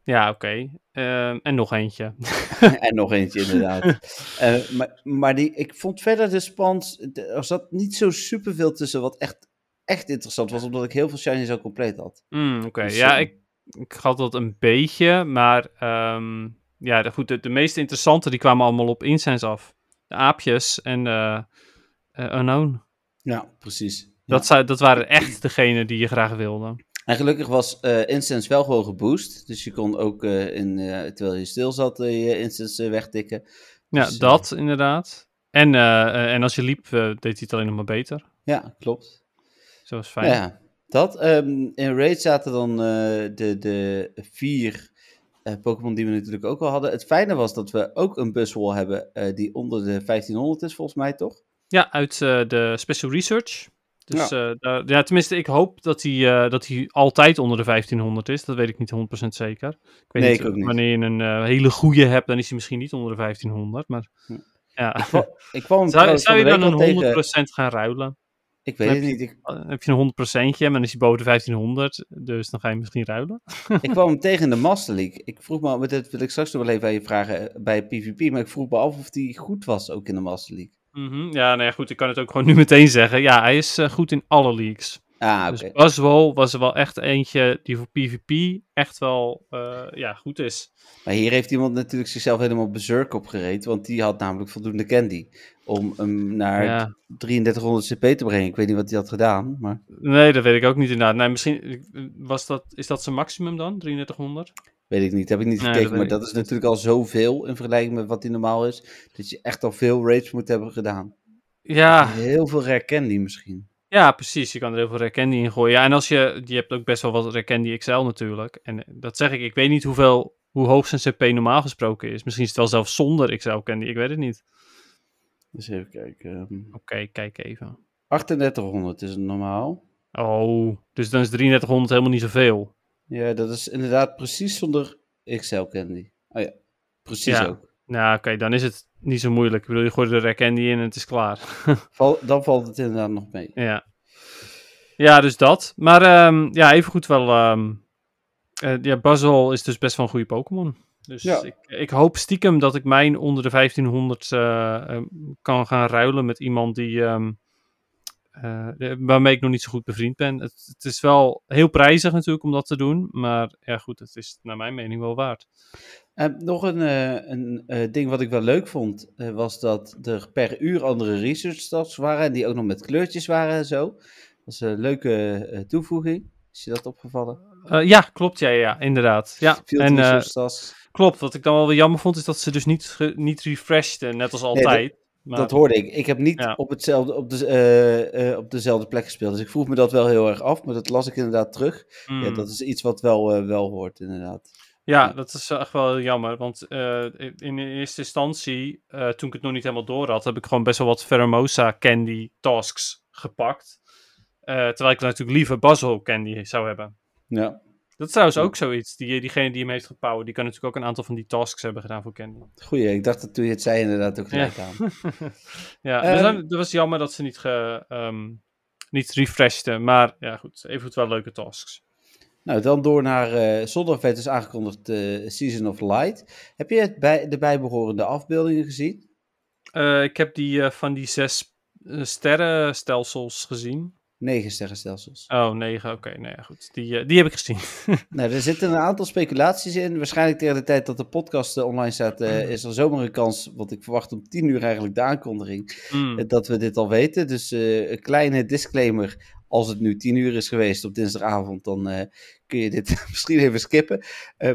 B: Ja, oké. Ehm, en nog eentje.
A: en nog eentje, inderdaad. Eh, maar maar die, ik vond verder de spans, er zat niet zo superveel tussen wat echt, echt interessant was, omdat ik heel veel shinies al compleet had.
B: Mm, oké,
A: Dus,
B: ja,
A: eh,
B: ik, ik had dat een beetje, maar ehm, ja, de, goed, de, de meest interessante die kwamen allemaal op Incense af. De aapjes en eh Unknown.
A: Ja, precies.
B: Dat, zou, dat waren echt degene die je graag wilde.
A: En gelukkig was eh Instance wel gewoon geboost. Dus je kon ook, eh, in, eh, terwijl je stil zat, je Instance wegtikken.
B: Ja,
A: Dus,
B: dat inderdaad. En, en als je liep, deed hij het alleen nog maar beter.
A: Ja, klopt.
B: Zo was fijn.
A: Ja, dat. Ehm, in Raid zaten dan de, de vier Pokémon die we natuurlijk ook al hadden. Het fijne was dat we ook een buswall hebben die onder de 1500 is, volgens mij toch?
B: Ja, uit de Special Research. Dus ja. daar, ja, tenminste, ik hoop dat hij, eh, dat hij altijd onder de 1500 is. Dat weet ik niet 100% zeker. Ik weet
A: Nee,
B: niet,
A: ik ook niet.
B: wanneer je een eh, hele goede hebt, dan is hij misschien niet onder de 1500. Maar ja.
A: Ik kwam hem
B: Zou, je dan een
A: al
B: 100%
A: tegen.
B: gaan ruilen?
A: Ik weet het niet. Ik,
B: heb je een 100%, maar dan is hij boven de 1500. Dus dan ga je misschien ruilen.
A: ik kwam hem tegen in de Master League. Ik vroeg me, dit wil ik straks nog wel even aan je vragen eh, bij PvP. Maar ik vroeg me af of die goed was ook in de Master League.
B: Ja, nou ja, goed. Ik kan het ook gewoon nu meteen zeggen. Ja, hij is eh, goed in alle leagues.
A: Ah, oké.
B: Dus Buzzwole was er wel echt eentje die voor PvP echt wel eh, ja, goed is.
A: Maar hier heeft iemand natuurlijk zichzelf helemaal berserk opgereden. Want die had namelijk voldoende candy. Om hem naar
B: Ja.
A: 3300 CP te brengen. Ik weet niet wat hij had gedaan. Maar
B: Nee, dat weet ik ook niet inderdaad. Nee, misschien was dat, is dat zijn maximum dan, 3300?
A: Weet ik niet. Heb ik niet
B: Nee,
A: gekeken.
B: dat
A: maar dat is natuurlijk al zoveel in vergelijking met wat hij normaal is. Dat je echt al veel raids moet hebben gedaan.
B: Ja,
A: Heel veel rare candy misschien.
B: ja, precies. Je kan er heel veel Rare Candy in gooien. Ja, en als je, je hebt ook best wel wat Rare Candy XL natuurlijk. En eh, dat zeg ik, ik weet niet hoeveel, hoe hoog zijn CP normaal gesproken is. Misschien is het wel zelfs zonder XL Candy, ik weet het niet.
A: Dus even kijken. ehm,
B: Oké, kijk even.
A: 3800 is het normaal.
B: Oh, dus dan is 3300 helemaal niet zoveel.
A: Ja, dat is inderdaad precies zonder XL candy. Oh ja, precies
B: Ja.
A: ook.
B: Nou, oké, dan is het niet zo moeilijk. Ik bedoel, je gooit er Candy in en het is klaar.
A: Val, dan valt het inderdaad nog mee.
B: Ja. Ja, dus dat. Maar ehm, ja, even goed wel. eh, ja, Buzzle is dus best wel een goede Pokémon. Dus
A: Ja.
B: ik, ik hoop stiekem dat ik mijn onder de 1500 eh, eh, kan gaan ruilen met iemand die. ehm, de- waarmee ik nog niet zo goed bevriend ben. Het, het is wel heel prijzig natuurlijk om dat te doen. Maar ja, goed, het is naar mijn mening wel waard.
A: En nog een, eh, een ding wat ik wel leuk vond, was dat er per uur andere research stats waren. En die ook nog met kleurtjes waren en zo. Dat is een leuke toevoeging. Is je dat opgevallen?
B: Ja, klopt. Ja, ja, inderdaad. Ja, en klopt. Wat ik dan wel weer jammer vond, is dat ze dus niet, niet refreshed, net als altijd. Maar-
A: Dat hoorde ik. Ik heb niet
B: Ja.
A: op, hetzelfde, op, de, eh, eh, op dezelfde plek gespeeld. Dus ik vroeg me dat wel heel erg af. Maar dat las ik inderdaad terug. Ja,
B: Mm.
A: dat is iets wat wel, eh, wel hoort, inderdaad.
B: Ja,
A: Ja.
B: dat is echt wel heel jammer. Want in eerste instantie, toen ik het nog niet helemaal door had, heb ik gewoon best wel wat Pheromosa Candy tasks gepakt. Terwijl ik natuurlijk liever Buzzle Candy zou hebben.
A: Ja,
B: Dat is trouwens
A: Ja.
B: ook zoiets. Die, diegene die hem heeft gepowerd, die kan natuurlijk ook een aantal van die tasks hebben gedaan voor Candy.
A: goeie. Ik dacht dat toen je het zei inderdaad ook gelijk
B: Ja.
A: aan.
B: ja,
A: Ehm.
B: dus dan- dat was jammer dat ze niet, ge, ehm, niet refreshten. Maar ja, goed. Even wel leuke tasks.
A: Nou, dan door naar eh zondag werd dus aangekondigd eh, Season of Light. Heb je het bij, de bijbehorende afbeeldingen gezien?
B: Eh, ik heb die eh, van die zes eh, sterrenstelsels gezien.
A: Negen sterrenstelsels.
B: Oh, negen. Oké, nee, ja, goed. Die, eh, die heb ik gezien.
A: Nou, er zitten een aantal speculaties in. Waarschijnlijk tegen de tijd dat de podcast eh, online staat, eh, is er zomaar een kans, want ik verwacht om tien uur eigenlijk de aankondiging,
B: Mm.
A: eh, dat we dit al weten. Dus een kleine disclaimer, als het nu tien uur is geweest op dinsdagavond, dan kun je dit misschien even skippen.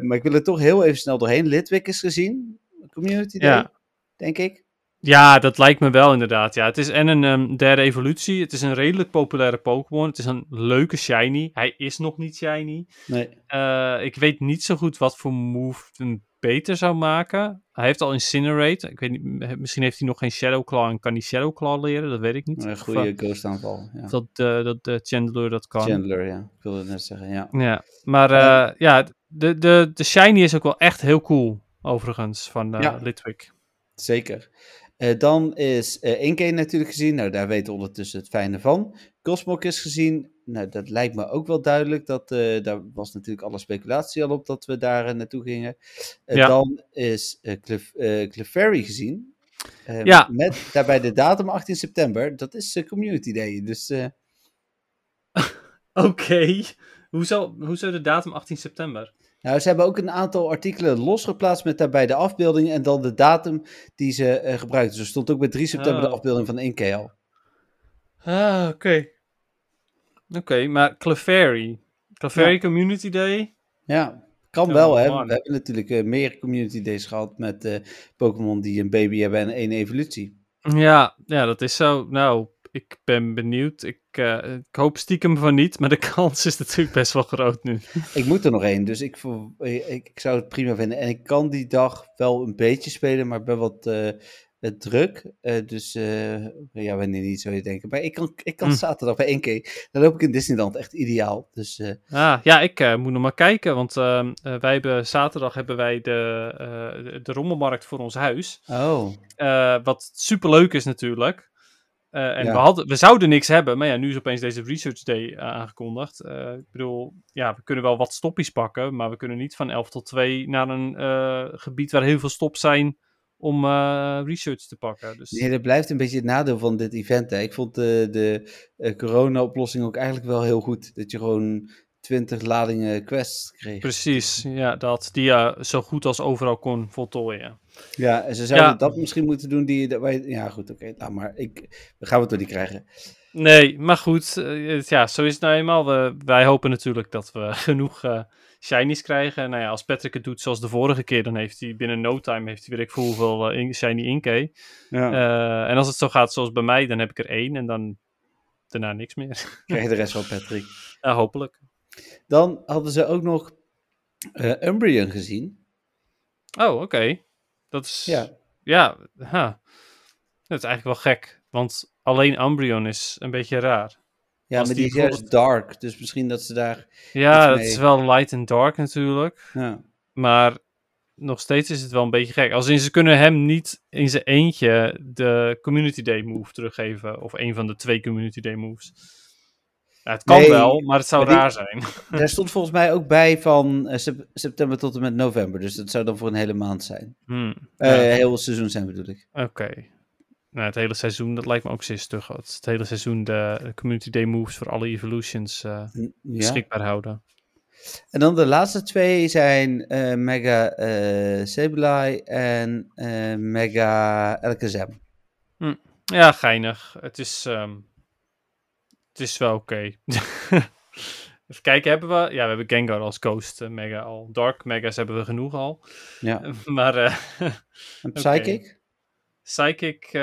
A: Maar ik wil er toch heel even snel doorheen. Litwick is gezien, Community Day,
B: Ja.
A: denk ik.
B: Ja, dat lijkt me wel inderdaad. Ja, het is en een ehm, derde evolutie. Het is een redelijk populaire Pokémon. Het is een leuke shiny. Hij is nog niet shiny.
A: Nee.
B: Eh, ik weet niet zo goed wat voor move hem beter zou maken. Hij heeft al Incinerate. Ik weet niet, misschien heeft hij nog geen Shadow Claw en kan hij Shadow Claw leren. Dat weet ik niet.
A: Een goede
B: eh,
A: ghost aanval. Ja.
B: dat, eh, dat Chandler dat kan.
A: Chandler, ja. Ik wilde het net zeggen, ja.
B: Ja, maar ja, de, de, de shiny is ook wel echt heel cool, overigens, van uh,
A: Ja.
B: Litwick.
A: Zeker. Eh, dan is Inkay natuurlijk gezien. Nou, daar weten we ondertussen het fijne van. Cosmog is gezien. Nou, dat lijkt me ook wel duidelijk. Dat, eh, daar was natuurlijk alle speculatie al op dat we daar naartoe gingen.
B: Ja.
A: Dan is Clef, eh, Clefairy gezien.
B: Ja.
A: Met daarbij de datum 18 september. Dat is Community Day. Dus
B: Oké. Hoezo, hoezo de datum 18 september?
A: Nou, ze hebben ook een aantal artikelen losgeplaatst met daarbij de afbeelding en dan de datum die ze eh, gebruikten. Dus er stond ook bij 3 september de
B: Oh.
A: afbeelding van al.
B: Ah, oké. Oké, maar Clefairy. Clefairy
A: Ja.
B: Community Day?
A: Ja, kan
B: Ja,
A: wel hè.
B: man.
A: We hebben natuurlijk eh, meer community days gehad met eh, Pokémon die een baby hebben en één evolutie.
B: Ja, ja, dat is zo. Nou, ik ben benieuwd. Ik, eh, ik hoop stiekem van niet, maar de kans is natuurlijk best wel groot nu.
A: Ik moet er nog één, dus ik, voor- ik, zou het prima vinden. En ik kan die dag wel een beetje spelen, maar ik ben wat eh, eh, druk. Eh, dus eh, ja, wanneer niet zou je denken. Maar ik kan, ik kan
B: Hm.
A: zaterdag bij één keer. Dan loop ik in Disneyland echt ideaal. Dus eh,
B: Ah, ja, ik eh, moet nog maar kijken, want eh, wij hebben, zaterdag hebben wij de, eh, de, rommelmarkt voor ons huis.
A: oh,
B: Eh, wat superleuk is natuurlijk. Eh, en
A: Ja.
B: we, hadden, we zouden niks hebben, maar ja, nu is opeens deze Research Day eh, aangekondigd. Eh, ik bedoel, ja, we kunnen wel wat stoppies pakken, maar we kunnen niet van 11 tot 2 naar een gebied waar heel veel stops zijn om research te pakken. Dus,
A: nee, dat blijft een beetje het nadeel van dit event. Hè. Ik vond de, de corona-oplossing ook eigenlijk wel heel goed. Dat je gewoon 20 ladingen quests kreeg.
B: Precies, ja, dat die je zo goed als overal kon voltooien.
A: Ja, en ze zouden
B: Ja.
A: dat misschien moeten doen die... dat wij- Ja, goed, oké. laat maar. Ik, we gaan het toch niet krijgen.
B: Nee, maar goed, eh, ja, zo is het nou eenmaal. We, wij hopen natuurlijk dat we genoeg eh shinies krijgen. Nou ja, als Patrick het doet zoals de vorige keer, dan heeft hij binnen no time, heeft hij weer ik voel hoeveel eh, in- shiny inkey.
A: Ja.
B: En als het zo gaat zoals bij mij, dan heb ik er één en dan daarna niks meer.
A: krijg je de rest van Patrick.
B: ja, hopelijk.
A: Dan hadden ze ook nog Umbreon gezien.
B: Oh, oké. Dat is,
A: Ja.
B: ja, ha. dat is eigenlijk wel gek, want alleen Umbreon is een beetje raar.
A: Ja,
B: Als
A: maar
B: die
A: die is dark. Dus misschien dat ze daar...
B: Ja, dat
A: mee.
B: is wel light and dark natuurlijk.
A: Ja.
B: Maar nog steeds is het wel een beetje gek. Als in ze kunnen hem niet in zijn eentje de Community Day move teruggeven. Of een van de twee Community Day moves. Ja, het kan
A: Nee,
B: wel, maar het zou
A: maar die-
B: raar zijn.
A: Daar stond volgens mij ook bij van eh, sep- september tot en met november. Dus dat zou dan voor een hele maand zijn.
B: Hmm,
A: Eh
B: ja,
A: Heel seizoen zijn bedoel ik.
B: Oké. Nou, het hele seizoen, dat lijkt me ook zeer stug. Het, het hele seizoen de, Community Day moves voor alle evolutions eh,
A: Ja.
B: beschikbaar houden.
A: En dan de laatste twee zijn Mega Sableye en Mega Alakazam.
B: Ja, geinig. Het is, ehm, het is wel oké. Even kijken, hebben we... Ja, we hebben Gengar als Ghost eh, Mega al. Dark Megas hebben we genoeg al.
A: Ja.
B: Maar eh,
A: En Psychic?
B: Psychic eh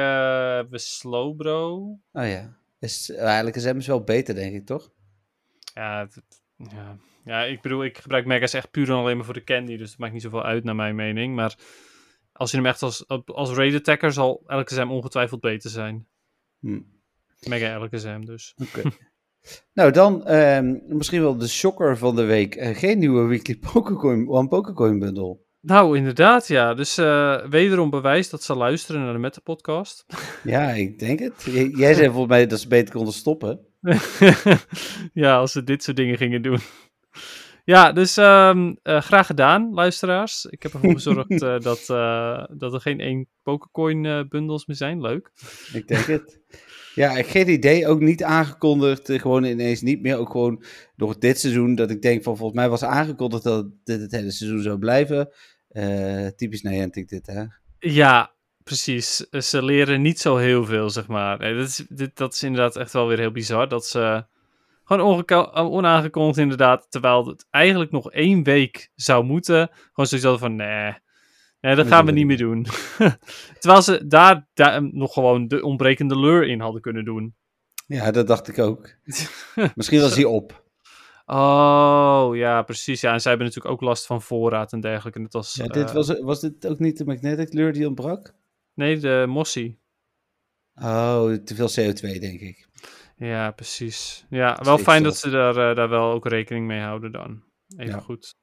B: hebben we Slowbro.
A: Oh ja. Is, Alakazam is wel beter, denk ik, toch?
B: Ja, het- het- ja. ja, ik bedoel, ik gebruik Megas echt puur en alleen maar voor de candy. Dus dat maakt niet zoveel uit naar mijn mening. Maar als je hem echt als, als raid attacker zal Alakazam ongetwijfeld beter zijn.
A: Hm.
B: Mega Alakazam dus.
A: Oké. nou, dan ehm, misschien wel de shocker van de week. Eh, geen nieuwe weekly Pokécoin, One Pokécoin bundle.
B: Nou, inderdaad, ja. Dus eh, wederom bewijs dat ze luisteren naar de Meta-podcast.
A: Ja, ik denk het. J- jij zei volgens mij dat ze beter konden stoppen.
B: ja, als ze dit soort dingen gingen doen. Ja, dus ehm, eh, graag gedaan, luisteraars. Ik heb ervoor gezorgd eh, dat, dat er geen één Pokécoin eh, bundels meer zijn. Leuk.
A: Ik denk het. Ja, geen idee. Ook niet aangekondigd. eh, gewoon ineens niet meer. Ook gewoon door dit seizoen. Dat ik denk van volgens mij was aangekondigd dat dit het hele seizoen zou blijven. Eh, typisch Niantic dit, hè?
B: Ja, precies. Ze leren niet zo heel veel, zeg maar. Dat, is, dit, dat is inderdaad echt wel weer heel bizar. Dat ze gewoon ongeko- onaangekondigd inderdaad, terwijl het eigenlijk nog één week zou moeten. Gewoon zoiets van, nee, nee dat
A: Dat
B: gaan we niet meer doen. terwijl ze daar, daar nog gewoon de ontbrekende lure in hadden kunnen doen.
A: Ja, dat dacht ik ook. Misschien was hij op.
B: Oh, ja, precies. Ja, en zij hebben natuurlijk ook last van voorraad en dergelijke. En dat was,
A: Ja, dit
B: eh,
A: was, was dit ook niet de magnetic lure die ontbrak?
B: Nee, de Mossy.
A: Oh, te veel CO2, denk ik.
B: Ja, precies. Ja, wel
A: Steeds
B: fijn dat ze daar, eh, daar wel ook rekening mee houden dan. Even
A: Ja.
B: goed.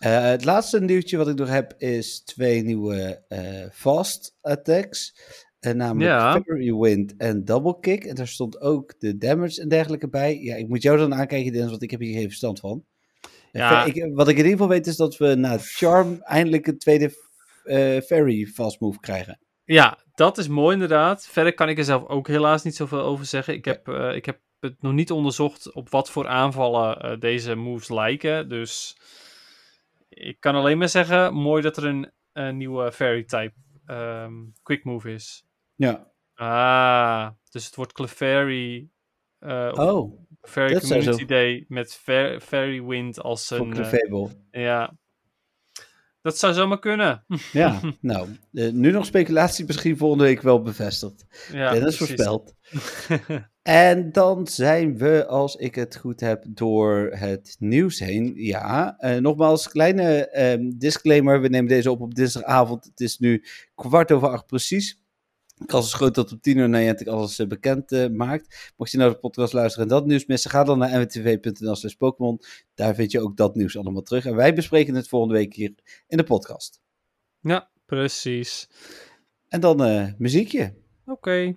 A: Eh, het laatste nieuwtje wat ik nog heb is twee nieuwe eh, fast attacks. Eh, namelijk
B: Ja.
A: Fairy Wind en Double Kick. En daar stond ook de damage en dergelijke bij. Ja, ik moet jou dan aankijken, Dennis, want ik heb hier geen verstand van.
B: Ja.
A: ik, wat ik in ieder geval weet is dat we na Charm eindelijk een tweede Fairy fast move krijgen.
B: Ja, dat is mooi inderdaad. Verder kan ik er zelf ook helaas niet zoveel over zeggen. Ik heb, ik heb het nog niet onderzocht op wat voor aanvallen deze moves lijken. Dus ik kan alleen maar zeggen, mooi dat er een, een nieuwe fairy type ehm, quick move is.
A: Ja.
B: Ah, dus het wordt Clefairy, of
A: Oh,
B: Fairy
A: dat
B: Community Day met Fair- Fairy Wind als een... eh,
A: Clefable.
B: ja, dat zou zomaar kunnen.
A: Ja, nou, eh, nu nog speculatie, misschien volgende week wel bevestigd.
B: ja,
A: Dennis
B: precies.
A: voorspeld. En dan zijn we, als ik het goed heb, door het nieuws heen. Ja, eh, nogmaals, kleine ehm, disclaimer. We nemen deze op op dinsdagavond. Het is nu kwart over acht precies. Kans is groot dat op tien uur Niantic alles eh, bekend eh, maakt. Mocht je nou de podcast luisteren en dat nieuws missen, ga dan naar nwtv.nl slash Pokémon. Daar vind je ook dat nieuws allemaal terug. En wij bespreken het volgende week hier in de podcast.
B: Ja, precies.
A: En dan muziekje.
B: Oké.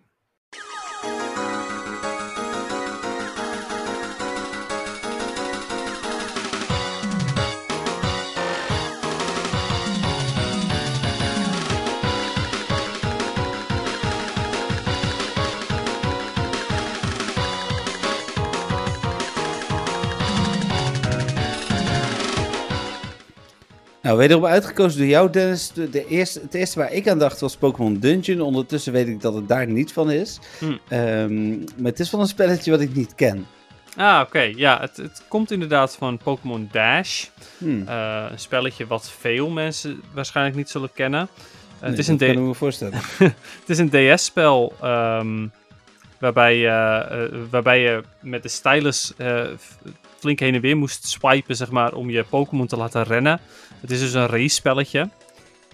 A: Nou, wederom uitgekozen door jou, Dennis. De, de eerste, het eerste waar ik aan dacht was Pokémon Dungeon. Ondertussen weet ik dat het daar niet van is.
B: Hm.
A: Ehm, maar het is wel een spelletje wat ik niet ken.
B: Ah, oké. Ja, het, het komt inderdaad van Pokémon Dash.
A: Hm.
B: Eh, een spelletje wat veel mensen waarschijnlijk niet zullen kennen.
A: Nee,
B: het, is een
A: dat kan ik me voorstellen.
B: het is een DS-spel ehm, waarbij, je, eh, waarbij je met de stylus eh, flink heen en weer moest swipen, zeg maar, om je Pokémon te laten rennen. Het is dus een race-spelletje.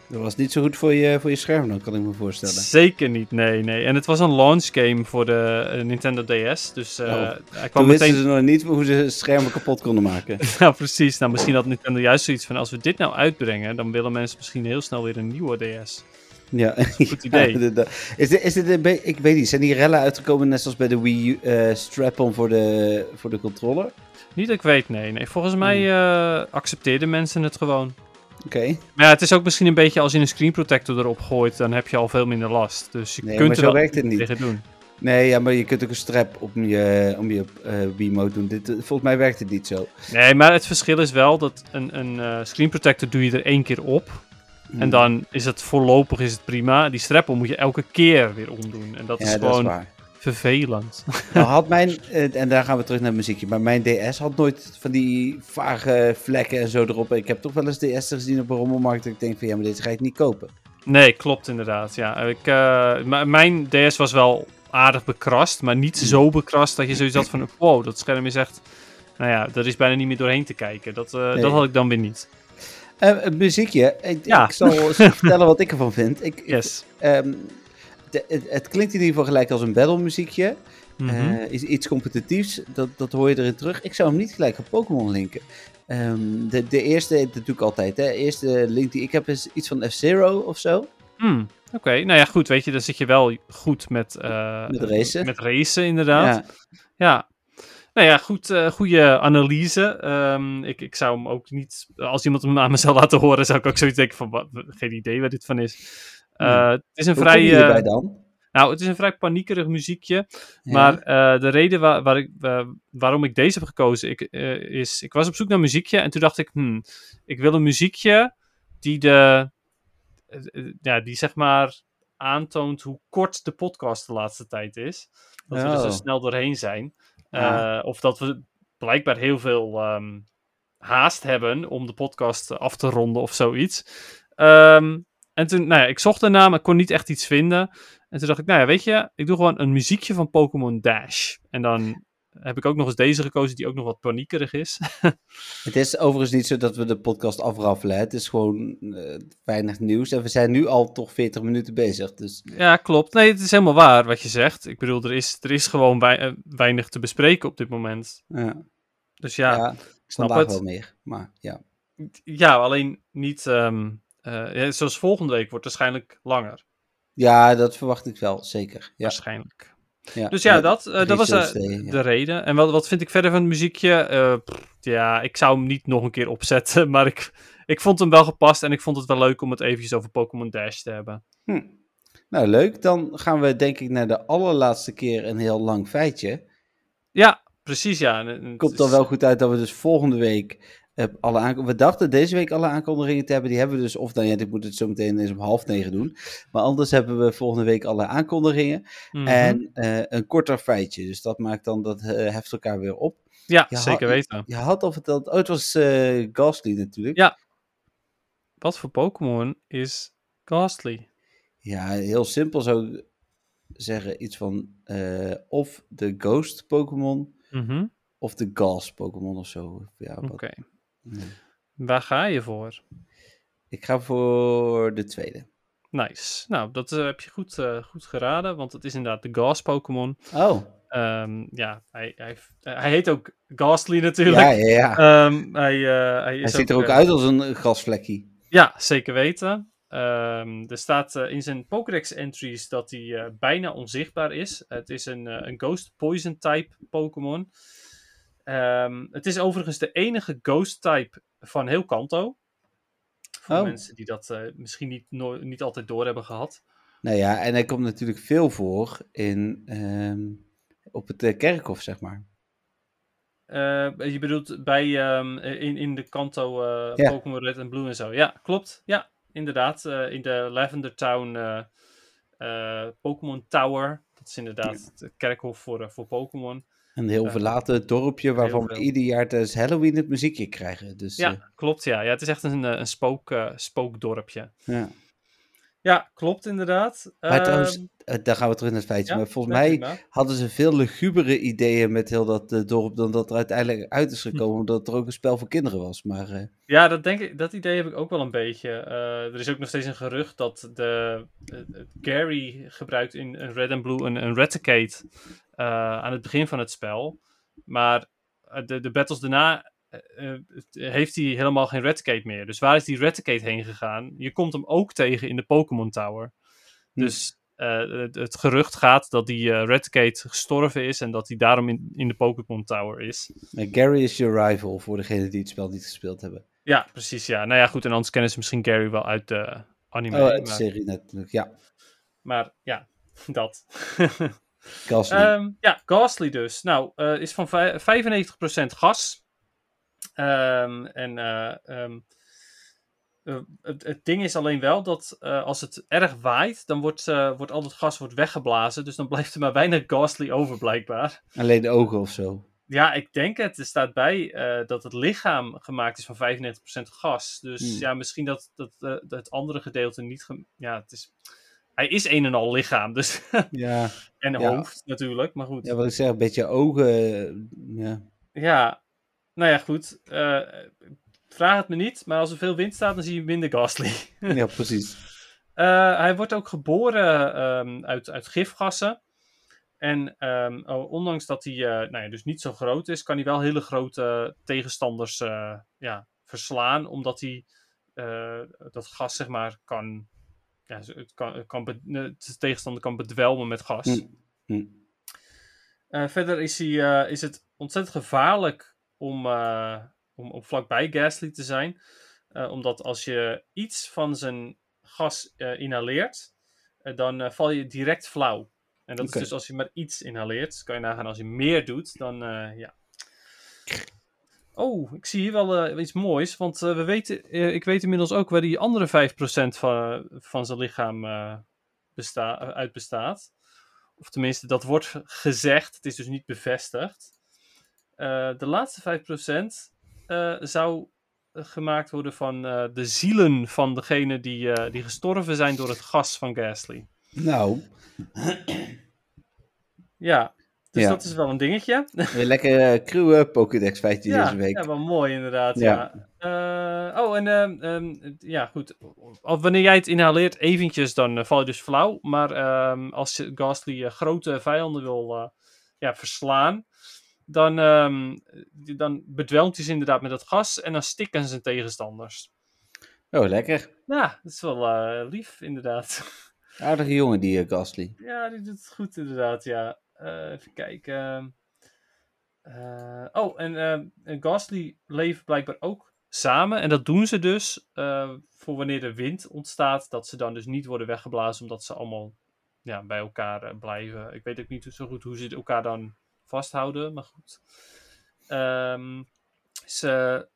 A: Dat was niet zo goed voor je, voor je scherm, dan kan ik me voorstellen.
B: Zeker niet, nee, nee. En het was een launch game voor de eh, Nintendo DS. Dus eh,
A: Oh.
B: hij kwam
A: Toen
B: meteen
A: ze nog niet hoe ze schermen kapot konden maken.
B: Nou, precies. Nou, misschien had Nintendo juist zoiets van... als we dit nou uitbrengen... dan willen mensen misschien heel snel weer een nieuwe DS.
A: Ja,
B: goed idee.
A: is dit, is dit een ik weet niet, zijn die rellen uitgekomen net zoals bij de Wii eh, strap-on voor de, voor de controller?
B: Niet dat ik weet, nee. nee. Volgens mij
A: Hmm.
B: eh, accepteerden mensen het gewoon.
A: Oké.
B: Maar ja, het is ook misschien een beetje... als je een screen protector erop gooit... dan heb je al veel minder last. Dus je
A: Nee,
B: kunt
A: maar
B: er
A: zo
B: wel
A: werkt het niet.
B: tegen doen.
A: Nee, ja, maar je kunt ook een strap om je, om je eh Wiimote doen. Dit, volgens mij werkt het niet zo.
B: Nee, maar het verschil is wel dat een, een eh, screen protector doe je er één keer op.
A: Hmm.
B: En dan is het voorlopig is het prima. Die strap moet je elke keer weer omdoen. En dat
A: ja,
B: is
A: dat
B: gewoon
A: is
B: vervelend.
A: Nou had mijn, en daar gaan we terug naar het muziekje, maar mijn DS had nooit van die vage vlekken en zo erop. Ik heb toch wel eens DS'en gezien op een rommelmarkt dat ik denk van ja, maar deze ga ik niet kopen.
B: Nee, klopt inderdaad. Ja, ik, eh, mijn DS was wel aardig bekrast, maar niet zo bekrast dat je zoiets had van, wow, dat scherm is echt, nou ja, er is bijna niet meer doorheen te kijken. Dat, eh,
A: Nee.
B: dat had ik dan weer niet.
A: Eh, het muziekje, ik,
B: Ja.
A: ik zal eens vertellen wat ik ervan vind. Ik,
B: Yes.
A: ehm, de- het, het klinkt in ieder geval gelijk als een battle muziekje.
B: Mhm.
A: Eh, is iets competitiefs, dat, dat hoor je erin terug. Ik zou hem niet gelijk op Pokémon linken. Ehm, de, de eerste, ik altijd, hè. De eerste link die ik heb is iets van F-Zero of zo.
B: Hmm, Oké, nou ja, goed, weet je, dan zit je wel goed met, eh,
A: Met racen.
B: Met racen, inderdaad.
A: Ja.
B: Ja. Nou ja, goed, eh, goede analyse. Ehm, ik, ik zou hem ook niet... Als iemand hem aan me zou laten horen, zou ik ook zoiets denken van... Wat, geen idee waar dit van is.
A: Hmm.
B: Het is een
A: Hoe
B: vrij...
A: je
B: eh,
A: erbij dan?
B: nou, het is een vrij paniekerig muziekje.
A: Ja.
B: Maar de reden waar, waar ik, waarom ik deze heb gekozen ik, is... Ik was op zoek naar muziekje en toen dacht ik... Hmm, ik wil een muziekje die de... ja, die zeg maar aantoont hoe kort de podcast de laatste tijd is. Dat we er zo
A: Oh.
B: snel doorheen zijn. Eh, of dat we blijkbaar heel veel ehm, haast hebben om de podcast af te ronden of zoiets. Ehm, en toen, nou ja, ik zocht naam, ik kon niet echt iets vinden. En toen dacht ik, nou ja, weet je, ik doe gewoon een muziekje van Pokémon Dash. En dan heb ik ook nog eens deze gekozen, die ook nog wat paniekerig is.
A: Het is overigens niet zo dat we de podcast afraffelen. hè. Het is gewoon eh, weinig nieuws. En we zijn nu al toch 40 minuten bezig. Dus
B: ja, klopt. Nee, het is helemaal waar wat je zegt. Ik bedoel, er is, er is gewoon wei- eh, weinig te bespreken op dit moment.
A: ja,
B: Dus ja,
A: ja,
B: snap het.
A: wel meer. Maar ja.
B: Ja, alleen niet. ehm, eh, ja, zoals volgende week wordt waarschijnlijk langer.
A: Ja, dat verwacht ik wel, zeker. Ja,
B: Waarschijnlijk.
A: Ja.
B: Dus ja, dat, eh, dat was eh,
A: ja.
B: de reden. En wat, wat vind ik verder van het muziekje? Eh, pff, ja, ik zou hem niet nog een keer opzetten. Maar ik, ik vond hem wel gepast. En ik vond het wel leuk om het eventjes over Pokémon Dash te hebben.
A: Hm. Nou, leuk. Dan gaan we denk ik naar de allerlaatste keer een heel lang feitje.
B: Ja, precies ja. Het
A: Komt dan
B: is-
A: wel goed uit dat we dus volgende week alle aank- We dachten deze week alle aankondigingen te hebben. Die hebben we dus, of dan ja, ik moet het zo meteen eens om half negen doen. Maar anders hebben we volgende week alle aankondigingen.
B: Mhm.
A: En eh, een korter feitje. Dus dat maakt dan, dat eh, heft elkaar weer op.
B: ja, zeker weten.
A: Je had al verteld, oh, het was Ghastly natuurlijk.
B: Ja. Wat voor Pokémon is Ghastly?
A: Ja, heel simpel zou ik zeggen. Iets van of de Ghost Pokémon
B: Mhm,
A: of de Gas Pokémon of zo. Ja, wat-
B: Oké. Waar ga je voor?
A: Ik ga voor de tweede.
B: Nice. Nou, dat eh, heb je goed, eh, goed geraden, want het is inderdaad de Gas Pokémon.
A: Oh,
B: Ehm, ja, hij, hij, hij heet ook Ghastly natuurlijk.
A: ja, ja, ja.
B: Ehm, hij, eh, hij, is
A: Hij ziet er ook uit als een gasvlekje.
B: Ja, zeker weten. Ehm, er staat in zijn Pokédex entries dat hij bijna onzichtbaar is. Het is een, een Ghost Poison type Pokémon. Ehm, het is overigens de enige Ghost type van heel Kanto. Voor
A: Oh.
B: mensen die dat eh, misschien niet, no- niet altijd door hebben gehad.
A: Nou ja, en hij komt natuurlijk veel voor in, ehm, op het eh, kerkhof, zeg maar.
B: Eh, je bedoelt bij, ehm, in, in de Kanto
A: Ja.
B: Pokémon Red en Blue en zo. Ja, klopt. Ja, inderdaad. in de Lavender Town Pokémon Tower. Dat is inderdaad het kerkhof voor, voor Pokémon.
A: Een heel
B: Ja.
A: verlaten dorpje waarvan we ieder jaar tijdens Halloween het muziekje krijgen. Dus
B: Ja,
A: eh,
B: klopt. Ja. ja, het is echt een, eh, een spook, eh, spookdorpje.
A: ja.
B: Ja, klopt inderdaad.
A: Maar trouwens,
B: Ehm,
A: eh, daar gaan we terug naar het feitje.
B: ja,
A: maar volgens mij hadden ze veel lugubere ideeën met heel dat eh, dorp dan dat er uiteindelijk uit is gekomen, omdat er ook een spel voor kinderen was. Maar eh,
B: Ja, dat, denk ik, dat idee heb ik ook wel een beetje. Er is ook nog steeds een gerucht dat de, Gary gebruikt in een Red and Blue een, een Raticate eh, aan het begin van het spel. Maar de, de battles daarna heeft hij helemaal geen Raticate meer. Dus waar is die Raticate heen gegaan? Je komt hem ook tegen in de Pokémon Tower.
A: Hm.
B: Dus eh, het, het gerucht gaat dat die eh Raticate gestorven is en dat hij daarom in, in de Pokémon Tower is.
A: eh, Gary is je rival voor degenen die het spel niet gespeeld hebben.
B: Ja, precies. Ja. Nou ja, goed. En anders kennen ze misschien Gary wel uit de anime.
A: oh, uit de serie natuurlijk. Ja,
B: maar ja, dat.
A: Ghastly.
B: Ehm, ja, Ghastly dus. Nou, eh, is van vij- 95% gas. Ehm, en eh, ehm, eh, het, het ding is alleen wel dat eh, als het erg waait, dan wordt, wordt al het gas wordt weggeblazen. Dus dan blijft er maar weinig Ghastly over, blijkbaar.
A: Alleen de ogen of zo.
B: Ja, ik denk het. Er staat bij dat het lichaam gemaakt is van 95% gas. Dus
A: Hmm.
B: ja, misschien dat, dat het andere gedeelte niet... Ja, het is... Hij is een en al lichaam, dus...
A: Ja,
B: en
A: Ja.
B: hoofd natuurlijk, maar goed.
A: ja wat ik zeg, een beetje ogen. ja.
B: Ja, nou ja, goed. Eh, vraag het me niet, maar als er veel wind staat, dan zie je minder Ghastly.
A: ja, precies.
B: Eh, hij wordt ook geboren ehm, uit, uit gifgassen. En ehm, oh, ondanks dat hij eh, nou ja, dus niet zo groot is, kan hij wel hele grote tegenstanders ja, verslaan. Omdat hij dat gas, zeg maar, kan. Ja, het kan, kan de tegenstander kan bedwelmen met gas.
A: Hm.
B: Eh, verder is, hij, is het ontzettend gevaarlijk om, eh, om, om vlakbij Gasly te zijn. Eh, omdat als je iets van zijn gas eh, inhaleert, dan val je direct flauw. En dat is dus als je maar iets inhaleert. Kan je nagaan als je meer doet, dan ja. Oh, ik zie hier wel iets moois. Want we weten, ik weet inmiddels ook waar die andere 5% van, van zijn lichaam besta uit bestaat. Of tenminste, dat wordt gezegd. Het is dus niet bevestigd. Eh, de laatste 5% eh, zou gemaakt worden van eh, de zielen van degenen die, eh, die gestorven zijn door het gas van Gasly.
A: Nou,
B: Ja, dus
A: Ja.
B: dat is wel een dingetje.
A: weer lekker eh cruwe Pokédex feitje
B: ja,
A: deze week.
B: ja, wel mooi inderdaad.
A: Ja.
B: Ja. Eh, oh, en ehm, ehm, ja, goed. Al- Wanneer jij het inhaleert eventjes, dan eh, val je dus flauw. Maar ehm, als je Ghastly eh, grote vijanden wil eh, ja, verslaan, dan, ehm, dan bedwelmt hij ze inderdaad met dat gas en dan stikken ze zijn tegenstanders.
A: Oh, lekker.
B: Ja, dat is wel eh, lief, inderdaad.
A: Aardige jongen, die eh, Gasly.
B: Ja, die doet het goed inderdaad, ja. Eh, even kijken. Oh, en Gasly leven blijkbaar ook samen. En dat doen ze dus voor wanneer er wind ontstaat. Dat ze dan dus niet worden weggeblazen, omdat ze allemaal ja, bij elkaar blijven. Ik weet ook niet zo goed hoe ze elkaar dan vasthouden, maar goed. Ehm, ze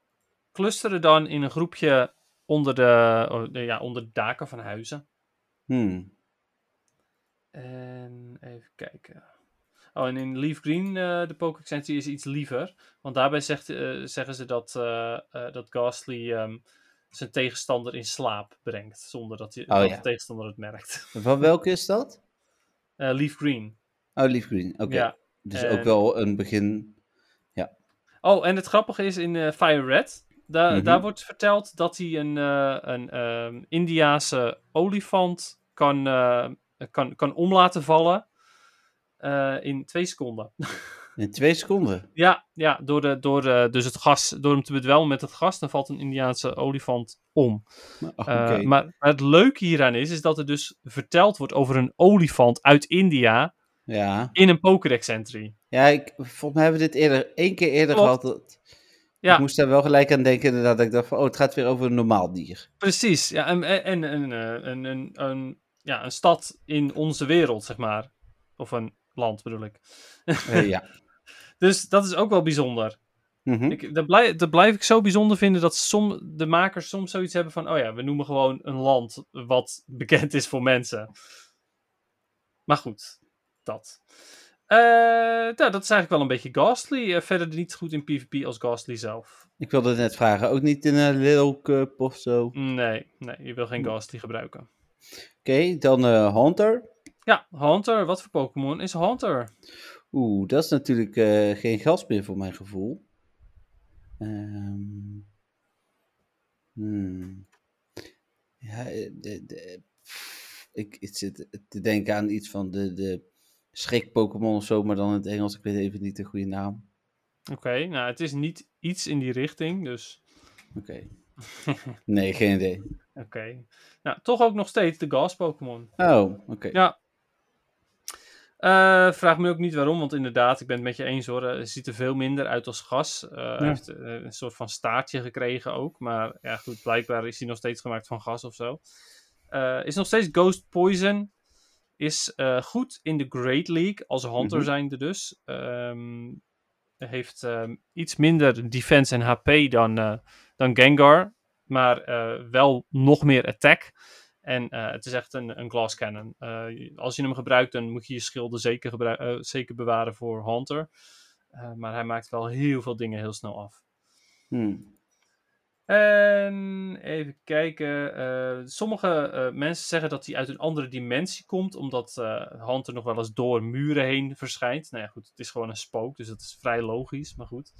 B: clusteren dan in een groepje onder de, oh, ja, onder de daken van huizen.
A: Hmm.
B: En even kijken. Oh, en in Leaf Green, eh, de Poker extensie, is iets liever. Want daarbij zegt, eh, zeggen ze dat, eh, dat Ghastly ehm, zijn tegenstander in slaap brengt. Zonder dat, hij,
A: Oh,
B: dat
A: ja.
B: de tegenstander het merkt.
A: Van welke is dat?
B: Leaf Green.
A: Oh, Leaf Green. Oké.
B: Ja.
A: Dus
B: en-
A: ook wel een begin.
B: Oh, en het grappige is in eh, Fire Red. da-
A: Mhm.
B: Daar wordt verteld dat hij een, eh een ehm, Indiase olifant kan, eh, kan, kan om laten vallen. eh, in twee seconden.
A: In twee seconden.
B: Ja, ja door, de, door, de, dus het gas, door hem te bedwelmen met het gas, dan valt een Indiaanse olifant om.
A: Oh.
B: Eh, maar, maar het leuke hieraan is, is dat er dus verteld wordt over een olifant uit India
A: Ja.
B: in een Pokédex entry.
A: Ja, ik, volgens mij hebben we dit eerder, één keer eerder
B: Klopt.
A: gehad. Dat,
B: Ja.
A: Ik moest daar wel gelijk aan denken, inderdaad. Dat ik dacht van, oh, het gaat weer over een normaal dier.
B: Precies, ja, en, en, en, en, eh, een, een, een, ja, een stad in onze wereld, zeg maar. Of een land bedoel ik.
A: Eh, ja.
B: Dus dat is ook wel bijzonder.
A: Mhm.
B: Ik, dat, blijf, dat blijf ik zo bijzonder vinden dat som, de makers soms zoiets hebben van: oh ja, we noemen gewoon een land wat bekend is voor mensen. Maar goed, dat. Eh, nou, dat is eigenlijk wel een beetje Ghastly. Eh, verder niet goed in PvP als Ghastly zelf.
A: Ik wilde net vragen, ook niet in een Little Cup of zo? Oké,
B: Nee, nee, je wil geen Ghastly gebruiken.
A: dan eh, Hunter.
B: Ja, Hunter. Wat voor Pokémon is Hunter?
A: Oeh, dat is natuurlijk eh, geen gas meer voor mijn gevoel. Hmm. Ja, eh, de, de, ik, ik zit te denken aan iets van de, de schrik-Pokémon of zo, maar dan in het Engels. Ik weet even niet de goede naam.
B: Oké, nou, het is niet iets in die richting, dus
A: Oké. Nee, geen idee.
B: oké. Nou, toch ook nog steeds de Gas Pokémon.
A: Oh, oké.
B: Ja. Eh, vraag me ook niet waarom, want inderdaad, ik ben het met je eens hoor. eh, Het ziet er veel minder uit als gas. Eh, Hij heeft een soort van staartje gekregen ook. Maar ja, goed, blijkbaar is hij nog steeds gemaakt van gas of zo. Is nog steeds Ghost Poison. Is eh, goed in de Great League, als Hunter
A: Mhm.
B: zijnde dus. Ehm, heeft ehm, iets minder defense en HP dan, eh, dan Gengar. Maar eh, wel nog meer attack. En het is echt een, een glass cannon. Als je hem gebruikt, dan moet je je schilden zeker, zeker bewaren voor Hunter. Maar hij maakt wel heel veel dingen heel snel af.
A: Hmm.
B: En even kijken. eh, sommige eh, mensen zeggen dat hij uit een andere dimensie komt, omdat eh Hunter nog wel eens door muren heen verschijnt. Nou ja, goed, het is gewoon een spook, dus dat is vrij logisch, maar goed.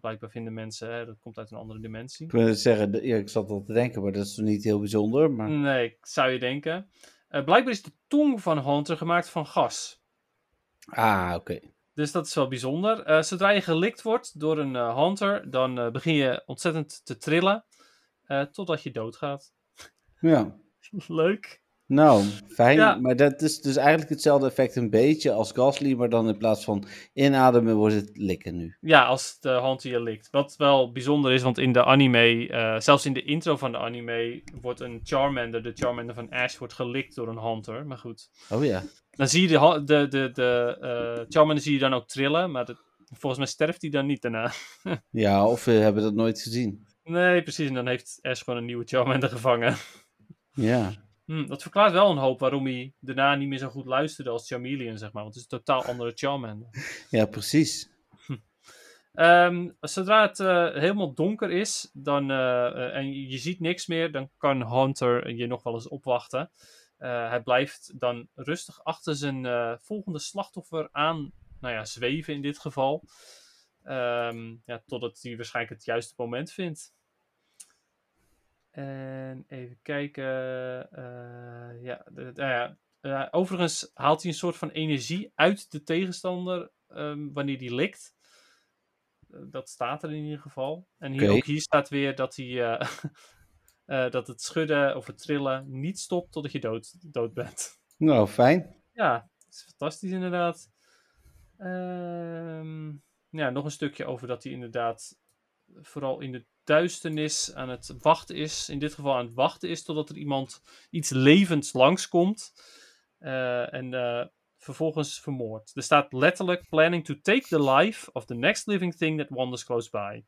B: Blijkbaar vinden mensen, hè, dat komt uit een andere dimensie.
A: Ik wil zeggen, ja, ik zat al te denken, maar dat is toch niet heel bijzonder. Maar...
B: Nee, zou je denken. Blijkbaar is de tong van Hunter gemaakt van gas.
A: Ah, oké.
B: Dus dat is wel bijzonder. Eh, zodra je gelikt wordt door een eh, Hunter, dan eh, begin je ontzettend te trillen. totdat je doodgaat.
A: Ja.
B: Leuk.
A: Nou, fijn.
B: Ja.
A: Maar dat is dus eigenlijk hetzelfde effect een beetje als Gasly, maar dan in plaats van inademen wordt het likken nu.
B: Ja, als de Hunter je likt. Wat wel bijzonder is, want in de anime, zelfs in de intro van de anime, wordt een Charmander, de Charmander van Ash, wordt gelikt door een Hunter. Maar goed.
A: Oh ja.
B: Dan zie je de, de, de, de eh, Charmander zie je dan ook trillen, maar dat- volgens mij sterft hij dan niet daarna.
A: Ja, of we hebben dat nooit gezien.
B: Nee, precies. En dan heeft Ash gewoon een nieuwe Charmander gevangen.
A: Ja.
B: Hm, dat verklaart wel een hoop waarom hij daarna niet meer zo goed luisterde als Charmeleon, zeg maar. Want het is een totaal andere Charmander.
A: Ja, precies.
B: Ehm, zodra het eh, helemaal donker is dan, eh, eh, en je ziet niks meer, dan kan Hunter je nog wel eens opwachten. Eh, hij blijft dan rustig achter zijn eh, volgende slachtoffer aan nou ja, zweven in dit geval. Ehm, ja, totdat hij waarschijnlijk het juiste moment vindt. En even kijken. eh, ja, de- nou ja, overigens haalt hij een soort van energie uit de tegenstander ehm, wanneer die likt. dat staat er in ieder geval. En hier, ook hier staat weer dat, hij, eh, dat het schudden of het trillen niet stopt totdat je dood, dood bent.
A: Nou, fijn.
B: Ja, dat is fantastisch inderdaad. Ehm, ja, nog een stukje over dat hij inderdaad vooral in de duisternis aan het wachten is. In dit geval aan het wachten is totdat er iemand iets levends langskomt. eh en eh, vervolgens vermoord. Er staat letterlijk planning to take the life of the next living thing that wanders close by.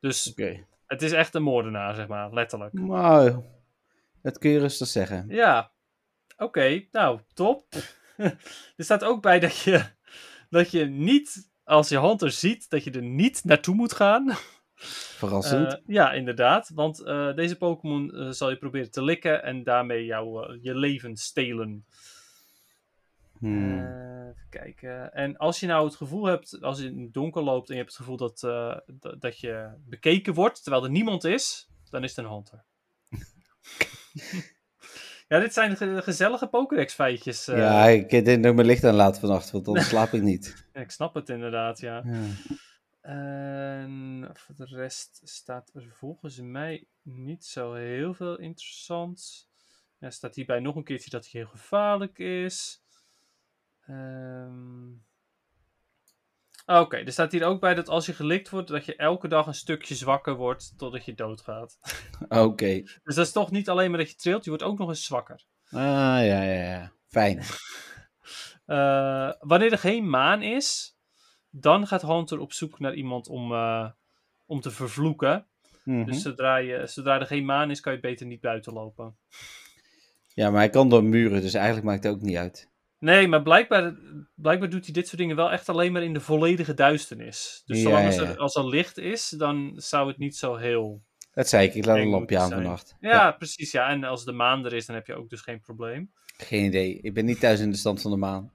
B: Dus. Het is echt een moordenaar, zeg maar, letterlijk.
A: Nou, dat kun je rustig zeggen.
B: Ja, oké, nou, top. er staat ook bij dat je, dat je niet, als je hunter ziet, dat je er niet naartoe moet gaan.
A: Verrassend.
B: Eh, ja, inderdaad, want eh, deze Pokémon eh, zal je proberen te likken en daarmee jou, eh, je leven stelen.
A: Hmm.
B: Eh, even kijken. En als je nou het gevoel hebt, als je in het donker loopt en je hebt het gevoel dat, eh, dat, dat je bekeken wordt, terwijl er niemand is, dan is het een hunter. ja, dit zijn ge- gezellige Pokédex feitjes. eh.
A: ja, ik denk dat ik mijn licht aan laat vannacht, want dan slaap ik niet.
B: Ik snap het inderdaad, ja.
A: Ja.
B: En voor de rest staat er volgens mij niet zo heel veel interessants. Er staat hierbij nog een keertje dat hij heel gevaarlijk is. Ehm. Oké, er staat hier ook bij dat als je gelikt wordt, dat je elke dag een stukje zwakker wordt totdat je doodgaat.
A: Oké.
B: Dus dat is toch niet alleen maar dat je trilt, je wordt ook nog eens zwakker.
A: Ah, ja, ja, ja. Fijn.
B: Eh, wanneer er geen maan is, dan gaat Hunter op zoek naar iemand om, eh, om te vervloeken.
A: Mhm.
B: Dus zodra, je, zodra er geen maan is, kan je beter niet buiten lopen.
A: Ja, maar hij kan door muren, dus eigenlijk maakt het ook niet uit.
B: Nee, maar blijkbaar, blijkbaar doet hij dit soort dingen wel echt alleen maar in de volledige duisternis. Dus
A: Ja,
B: zolang als,
A: ja,
B: er,
A: ja.
B: als er licht is, dan zou het niet zo heel...
A: Dat zei ik, ik laat een lampje aan vannacht.
B: Ja, precies. Ja. En als de maan er is, dan heb je ook dus geen probleem.
A: Geen idee. Ik ben niet thuis in de stand van de maan.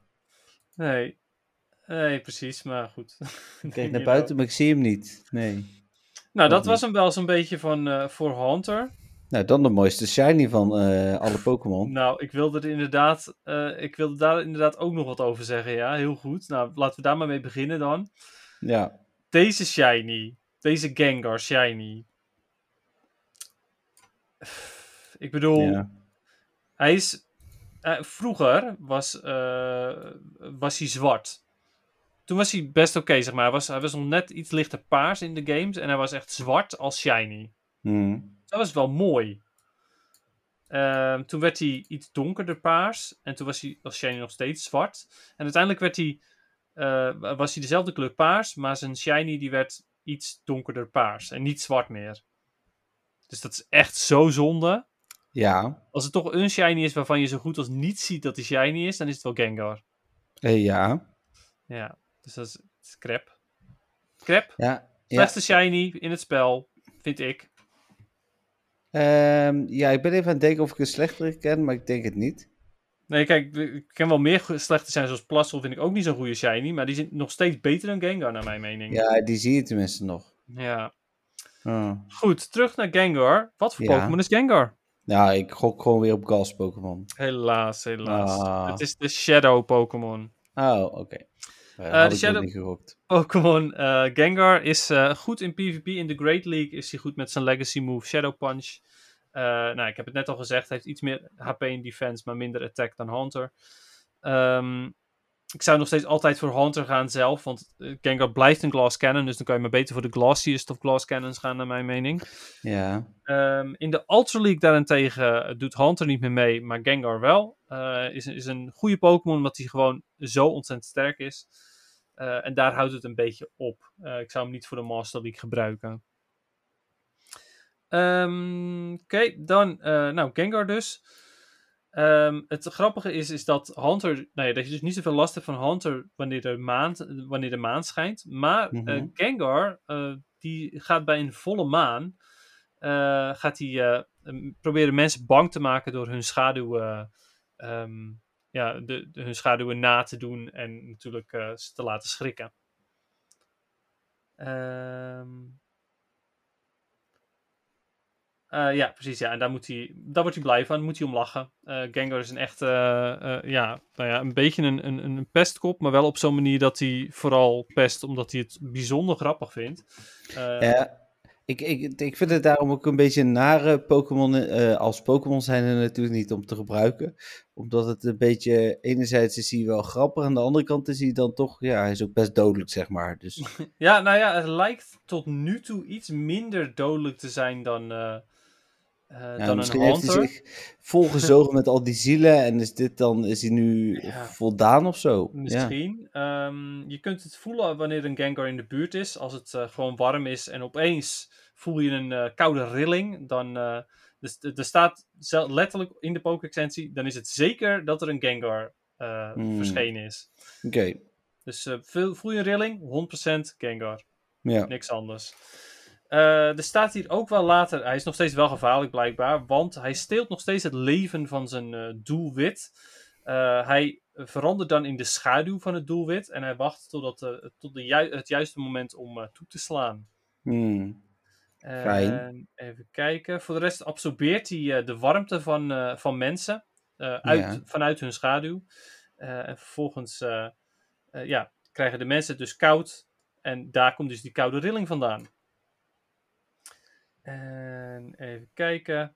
B: Nee, nee precies. Maar goed.
A: Ik kijk naar buiten, maar ik zie hem niet. Nee.
B: Nou, dat was hem wel zo'n beetje van eh, voor Hunter.
A: Nou, dan de mooiste shiny van eh, alle Pokémon.
B: Nou, ik wilde er inderdaad, eh, ik wilde daar inderdaad ook nog wat over zeggen, ja, heel goed. Nou, laten we daar maar mee beginnen dan.
A: Ja.
B: Deze Shiny, deze Gengar Shiny. Ik bedoel,
A: ja.
B: hij is, eh, vroeger was, was hij zwart. Toen was hij best oké, zeg maar. Hij was, hij was nog net iets lichter paars in de games en hij was echt zwart als Shiny.
A: Hm.
B: Dat was wel mooi. Ehm, toen werd hij iets donkerder paars. En toen was hij als shiny nog steeds zwart. En uiteindelijk werd hij, eh, was hij dezelfde kleur paars. Maar zijn shiny die werd iets donkerder paars. En niet zwart meer. Dus dat is echt zo zonde.
A: Ja.
B: Als het toch een shiny is waarvan je zo goed als niet ziet dat hij shiny is. Dan is het wel Gengar.
A: Eh, ja.
B: Ja, dus dat is, is crap. Crap.
A: Ja. ja.
B: Slechtste shiny in het spel. Vind ik.
A: Ehm, ja, ik ben even aan het denken of ik een slechtere ken, maar ik denk het niet.
B: Nee, kijk, ik ken wel meer slechte zijn zoals Plastel, vind ik ook niet zo'n goede shiny. Maar die zijn nog steeds beter dan Gengar, naar mijn mening.
A: Ja, die zie je tenminste nog.
B: Ja.
A: Oh.
B: Goed, terug naar Gengar. Wat voor
A: Ja.
B: Pokémon is Gengar?
A: Ja, ik gok gewoon weer op Gas Pokémon.
B: Helaas, helaas.
A: Ah.
B: Het is de Shadow Pokémon.
A: Oh, oké. Uh,
B: de Shadow-
A: niet.
B: Pokémon Gengar is eh, goed in PvP. In de Great League is hij goed met zijn legacy move Shadow Punch. Eh, nou, ik heb het net al gezegd. Hij heeft iets meer HP in defense, maar minder attack dan Hunter. Ehm, ik zou nog steeds altijd voor Hunter gaan zelf. Want eh, Gengar blijft een Glass Cannon. Dus dan kan je maar beter voor de Glossiest of Glass Cannons gaan, naar mijn mening.
A: Ja.
B: Ehm, in de Ultra League daarentegen eh, doet Hunter niet meer mee, maar Gengar wel. Eh, is, is een goede Pokémon, omdat hij gewoon zo ontzettend sterk is. En daar houdt het een beetje op. Ik zou hem niet voor de Master League gebruiken. Ehm, Oké, dan nou, Gengar dus. Ehm, het grappige is, is dat Hunter, nou ja, dat je dus niet zoveel last hebt van Hunter wanneer de maan, wanneer de maan schijnt. Maar eh,
A: Mhm.
B: Gengar, eh, die gaat bij een volle maan, eh, gaat hij proberen mensen bang te maken door hun schaduwen, ehm, ja, de, de- hun schaduwen na te doen en natuurlijk ze te laten schrikken. Ehm Eh, ja, precies. Ja. En daar, moet hij, daar wordt hij blij van. Moet hij om lachen. Eh, Gengar is een echt, eh, ja, nou ja, een beetje een, een, een pestkop. Maar wel op zo'n manier dat hij vooral pest omdat hij het bijzonder grappig vindt.
A: Ja, ik, ik, ik vind het daarom ook een beetje een nare Pokémon. als Pokémon zijn er natuurlijk niet om te gebruiken. Omdat het een beetje, enerzijds is hij wel grappig. Aan de andere kant is hij dan toch, ja, hij is ook best dodelijk, zeg maar. Dus
B: Ja, nou ja, het lijkt tot nu toe iets minder dodelijk te zijn dan,
A: ja,
B: dan
A: misschien
B: een
A: heeft hij zich volgezogen met al die zielen. En is dit dan, is hij nu
B: Ja.
A: voldaan of zo? Ja.
B: Misschien. Ehm, je kunt het voelen wanneer een Gengar in de buurt is. Als het eh, gewoon warm is en opeens voel je een eh, koude rilling. Dan eh, dus, er staat letterlijk in de Poké-extensie. Dan is het zeker dat er een Gengar eh,
A: Hmm.
B: verschenen is.
A: Oké,
B: Dus eh, voel, voel je een rilling? 100% Gengar.
A: ja.
B: Niks anders. Eh, er staat hier ook wel later, hij is nog steeds wel gevaarlijk blijkbaar, want hij steelt nog steeds het leven van zijn eh, doelwit. Eh, hij verandert dan in de schaduw van het doelwit en hij wacht totdat, tot de ju- het juiste moment om toe te slaan.
A: Hmm. Fijn.
B: En even kijken. Voor de rest absorbeert hij de warmte van, van mensen uit,
A: Ja.
B: vanuit hun schaduw. En vervolgens ja, krijgen de mensen het dus koud. En daar komt dus die koude rilling vandaan. En even kijken.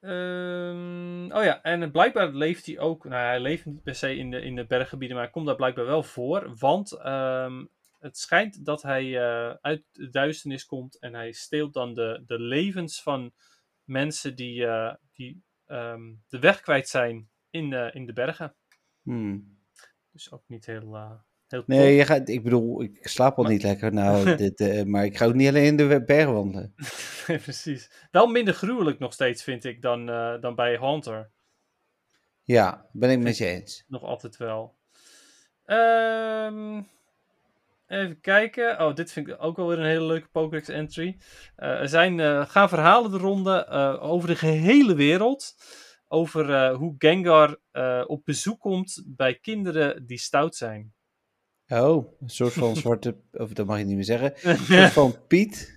B: Ehm, oh ja, en blijkbaar leeft hij ook. Nou, hij leeft niet per se in de, in de berggebieden, maar hij komt daar blijkbaar wel voor. Want ehm, het schijnt dat hij eh, uit de duisternis komt en hij steelt dan de, de levens van mensen die, eh, die ehm, de weg kwijt zijn in, eh, in de bergen.
A: Hmm.
B: Dus ook niet heel, eh heel.
A: Nee, je gaat, ik bedoel, ik slaap al
B: Maar-
A: niet lekker nou, dit, eh, maar ik ga ook niet alleen in de bergen wandelen.
B: Nee, precies. Wel minder gruwelijk nog steeds, vind ik, dan, eh, dan bij Haunter.
A: Ja, ben ik met je eens.
B: Nog altijd wel. Ehm, even kijken. Oh, dit vind ik ook wel weer een hele leuke Pokédex entry. Eh, er zijn, gaan verhalen de ronde over de gehele wereld. Over hoe Gengar op bezoek komt bij kinderen die stout zijn.
A: Oh, een soort van zwarte, of dat mag je niet meer zeggen, een soort van Piet.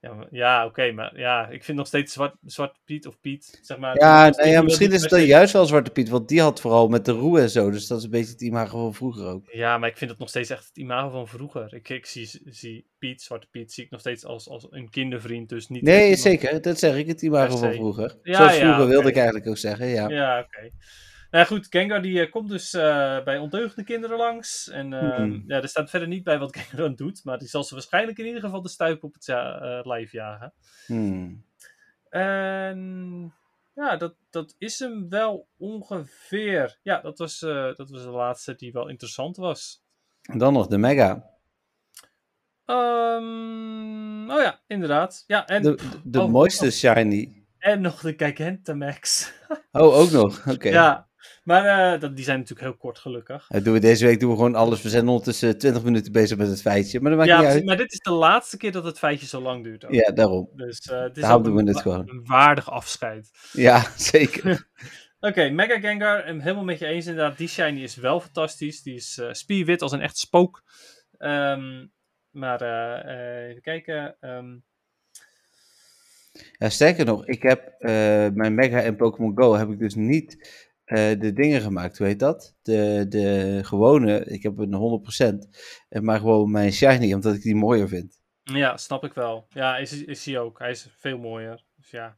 B: ja, ja oké, maar ja, ik vind nog steeds zwart, zwart Piet of Piet, zeg maar.
A: Ja, nou ja, misschien is het dan juist wel Zwarte Piet, want die had vooral met de roe en zo, dus dat is een beetje het imago van vroeger ook.
B: Ja, maar ik vind het nog steeds echt het imago van vroeger. Ik, ik zie, zie Piet, Zwarte Piet, zie ik nog steeds als, als een kindervriend, dus niet...
A: Nee,
B: iemand-
A: zeker, dat zeg ik, het imago van vroeger.
B: Ja,
A: Zoals
B: ja,
A: vroeger wilde ik eigenlijk ook zeggen, ja.
B: Ja, oké. Nou goed, Gengar die eh, komt dus eh, bij ondeugende kinderen langs. En eh,
A: Hmm.
B: ja, er staat verder niet bij wat Gengar dan doet. Maar die zal ze waarschijnlijk in ieder geval de stuip op het ja, lijf jagen.
A: Hmm.
B: En ja, dat, dat is hem wel ongeveer. Ja, dat was, dat was de laatste die wel interessant was.
A: En dan nog de Mega,
B: Ehm, oh ja, inderdaad. Ja, en,
A: de, de
B: oh,
A: mooiste
B: oh.
A: shiny.
B: en nog de Gigantamax.
A: Oh, ook nog, oké.
B: Ja, maar eh, dat, die zijn natuurlijk heel kort gelukkig.
A: Dat doen we deze week doen we gewoon alles. We zijn ondertussen 20 minuten bezig met het feitje, maar dat maakt
B: Ja,
A: niet uit.
B: maar dit is de laatste keer dat het feitje zo lang duurt. ook.
A: Ja, daarom.
B: Dus eh, het is
A: Daarom
B: ook
A: doen we het gewoon.
B: een waardig afscheid.
A: Ja, zeker.
B: Oké, Mega Gengar, en helemaal met je eens inderdaad. Die shiny is wel fantastisch. Die is eh, spierwit als een echt spook. Ehm, maar eh, eh, even kijken. ehm,
A: Ja, sterker nog, ik heb eh, mijn Mega en Pokémon Go heb ik dus niet eh, de dingen gemaakt. Hoe heet dat? De, de gewone, ik heb een 100%. eh, Maar gewoon mijn shiny, omdat ik die mooier vind.
B: ja, snap ik wel. Ja, is, is hij ook. Hij is veel mooier. Dus ja.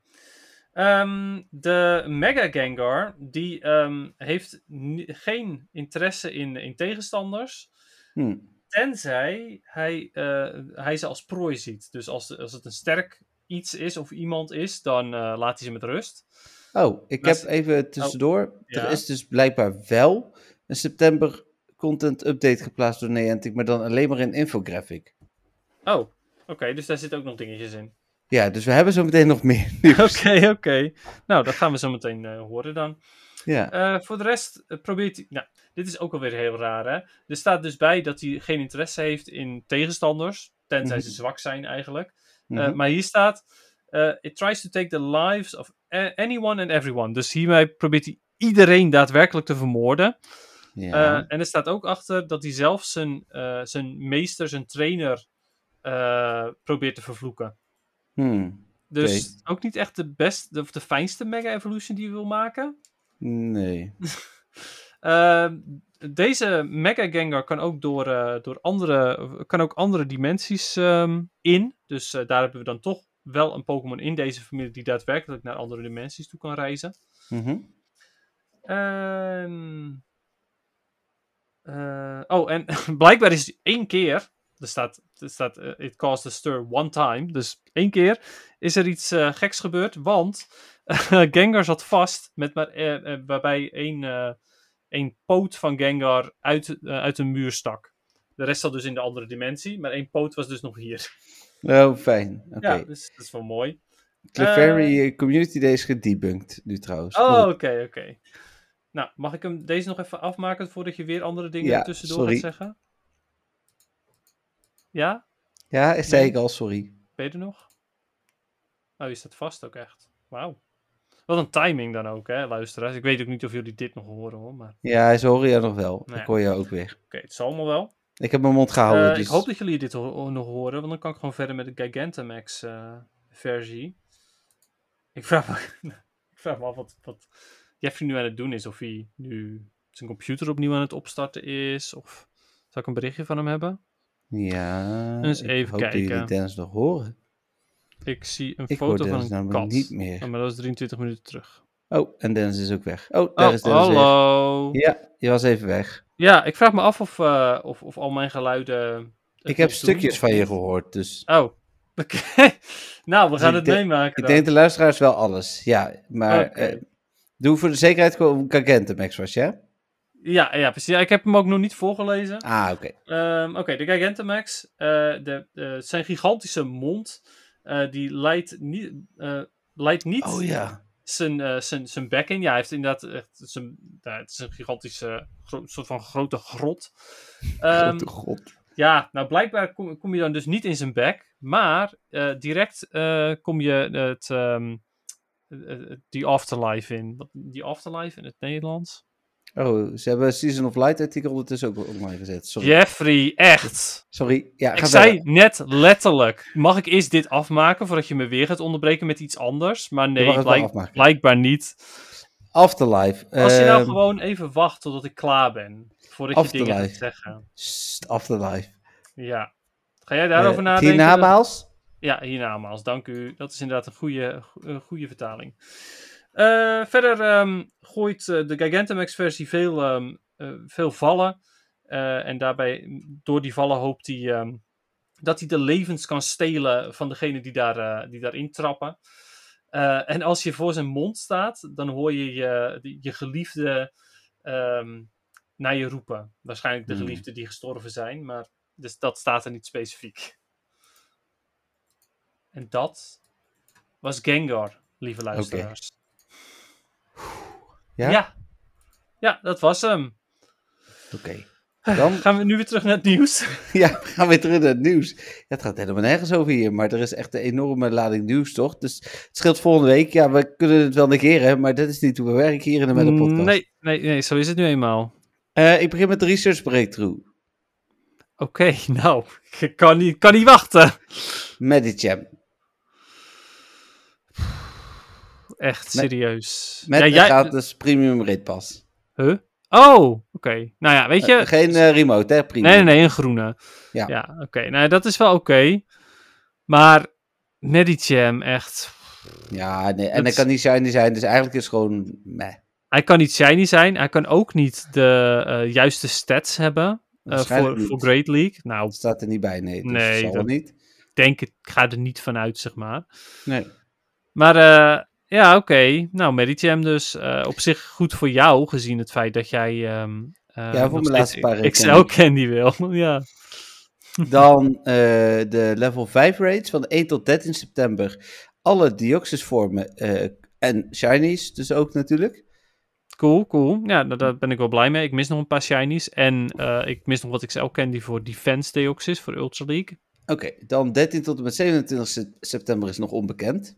B: Ehm, de Mega Gengar, die ehm, heeft geen interesse in, in tegenstanders.
A: Hm.
B: Tenzij hij, eh, hij ze als prooi ziet. Dus als, als het een sterk iets is of iemand is, dan laat hij ze met rust.
A: Oh, ik heb even tussendoor.
B: ja.
A: Er is dus blijkbaar wel een september content update geplaatst door Niantic, maar dan alleen maar in infographic.
B: Oh, oké, dus daar zitten ook nog dingetjes in.
A: Ja, dus we hebben zo meteen nog meer nieuws.
B: Oké, oké. Nou, dat gaan we zo meteen eh, horen dan.
A: Ja.
B: Eh, voor de rest eh, probeert hij... Nou, dit is ook alweer heel raar, hè? Er staat dus bij dat hij geen interesse heeft in tegenstanders. Tenzij ze
A: Mhm.
B: zwak zijn, eigenlijk.
A: Mhm.
B: maar hier staat... eh, it tries to take the lives of anyone and everyone. Dus hiermee probeert hij iedereen daadwerkelijk te vermoorden.
A: ja.
B: Eh, en er staat ook achter dat hij zelf zijn, eh, zijn meester, zijn trainer, probeert te vervloeken.
A: Hmm.
B: Dus ook niet echt de beste of de fijnste Mega Evolution die je wil maken.
A: Nee.
B: Ehm, deze Mega Gengar kan ook door, door andere, kan ook andere dimensies ehm, in. Dus daar hebben we dan toch wel een Pokémon in deze familie die daadwerkelijk naar andere dimensies toe kan reizen.
A: Mhm.
B: Ehm, eh, oh, en blijkbaar is één keer. Er staat, er staat eh, it caused a stir one time. Dus één keer is er iets eh, geks gebeurd. Want Gengar zat vast. Met maar, waarbij één, één poot van Gengar uit, uit een muur stak. De rest zat dus in de andere dimensie. Maar één poot was dus nog hier.
A: Oh, fijn. Oké.
B: Ja, dus dat is wel mooi.
A: Clefairy eh, Community Day is gedebunked nu trouwens.
B: Oh, oké, oké. Nou, mag ik hem deze nog even afmaken voordat je weer andere dingen
A: Ja,
B: tussendoor
A: sorry.
B: gaat zeggen? Ja?
A: Ja, zei
B: Nee.
A: ik al, sorry.
B: Ben je er nog? Oh, je staat vast ook echt. Wauw. Wat een timing dan ook, hè, luisteraars. Ik weet ook niet of jullie dit nog horen, hoor. Maar oké,
A: Ja, ze horen jou nog wel.
B: Ja.
A: Ik hoor jou ook weer.
B: het zal allemaal wel.
A: Ik heb mijn mond gehouden.
B: Eh,
A: dus...
B: Ik hoop dat jullie dit ho- nog horen, want dan kan ik gewoon verder met de Gigantamax eh, versie. Ik vraag me, ik vraag me af wat, wat Jeffrey nu aan het doen is. Of hij nu zijn computer opnieuw aan het opstarten is. Of zou ik een berichtje van hem hebben?
A: Ja,
B: Eens
A: ik
B: even
A: hoop dat jullie
B: kijken.
A: Dennis nog horen.
B: Ik zie een
A: Ik
B: foto van een kat.
A: niet meer.
B: Maar dat was 23 minuten terug.
A: Oh, en Dennis is ook weg. Oh, daar
B: Oh,
A: is Dennis
B: hallo.
A: Ja, je was even weg.
B: Ja, ik vraag me af of, eh, of, of al mijn geluiden.
A: Ik heb stukjes
B: doen
A: van je gehoord, dus...
B: Oh, oké. nou, we
A: Dus
B: gaan het
A: denk-
B: meemaken.
A: Ik denk de luisteraars wel alles. Ja, maar... Eh, doe voor de zekerheid gewoon Gigantamax was, ja?
B: ja, ja, precies. Ja, ik heb hem ook nog niet voorgelezen.
A: Ah, oké.
B: Ehm, Oké, de Gigantamax. eh, de, zijn gigantische mond. die leidt niet, leidt niet
A: Oh ja.
B: Zijn, eh, zijn, zijn bek in. Ja, hij heeft inderdaad echt zijn, het is een gigantische soort van grote grot. Ehm,
A: Grote god.
B: Ja, nou blijkbaar kom, kom je dan dus niet in zijn bek, maar eh, direct eh, kom je het, ehm, eh, eh, die afterlife in. Die afterlife in het Nederlands?
A: Oh, ze hebben Season of Light artikel ondertussen ook online gezet. Sorry.
B: Jeffrey, echt.
A: Sorry. Ja,
B: Ik zei
A: verder.
B: net letterlijk, mag ik eerst dit afmaken voordat je me weer gaat onderbreken met iets anders? Maar nee, blijk- blijkbaar niet.
A: Afterlife.
B: Als je nou
A: ehm,
B: gewoon even wacht totdat ik klaar ben, voordat je dingen gaat zeggen.
A: sst, Afterlife.
B: Ja. Ga jij daarover
A: Eh,
B: nadenken?
A: Hiernamaals?
B: Ja, hiernamaals. Dank u. Dat is inderdaad een goede, goede vertaling. Eh, verder ehm, gooit eh, de Gigantamax-versie veel, ehm, eh, veel vallen. En daarbij, door die vallen, hoopt hij ehm, dat hij de levens kan stelen van degene die, daar, die daarin trappen. En als je voor zijn mond staat, dan hoor je je, je geliefde naar je roepen. Waarschijnlijk de
A: Hmm.
B: geliefden die gestorven zijn, maar dus dat staat er niet specifiek. En dat was Gengar, lieve luisteraars.
A: Ja?
B: Ja. ja. dat was hem.
A: Oké. Dan
B: Gaan we nu weer terug naar het nieuws?
A: ja, we gaan weer terug naar het nieuws. Ja, het gaat helemaal nergens over hier, maar er is echt een enorme lading nieuws, toch? Dus het scheelt volgende week. Ja, we kunnen het wel negeren, maar dat is niet hoe we werken hier in de Meta Podcast.
B: Nee, nee, nee, zo is het nu eenmaal.
A: Eh, ik begin met de research breakthrough.
B: Oké, nou, ik kan niet, kan niet wachten.
A: Medicham.
B: Echt serieus.
A: Met
B: ja, jij...
A: gratis premium raidpas.
B: Huh? Oh, oké. Nou ja, weet je...
A: Eh, geen eh, remote, hè? Premium.
B: Nee, nee, nee, een groene.
A: Ja.
B: Ja, oké. Nou, dat is wel oké. Maar Medicham, echt...
A: Ja, nee, en
B: Dat
A: hij kan niet shiny zijn, dus eigenlijk is het gewoon meh.
B: Hij kan niet shiny zijn. Hij kan ook niet de eh, juiste stats hebben voor, voor. Great League. Nou,
A: Dat staat er niet bij, nee. Dus
B: Nee,
A: dat zal
B: dat-
A: niet.
B: ik denk, ik ga er niet vanuit, zeg maar.
A: Nee.
B: Maar ja, oké. Nou, Medicham dus. eh, op zich goed voor jou, gezien het feit dat jij... ehm eh,
A: Ja, voor mijn laatste paar
B: XL
A: candy.
B: candy wil. ja.
A: Dan eh, de level 5 raids van 1 tot 13 september. Alle Deoxys vormen eh, en shinies dus ook natuurlijk.
B: Cool, cool. Ja, daar, daar ben ik wel blij mee. Ik mis nog een paar shinies. En ik mis nog wat XL candy voor Defense Deoxys, voor Ultra League.
A: Oké, dan 13 tot en met 27 se- september is nog onbekend.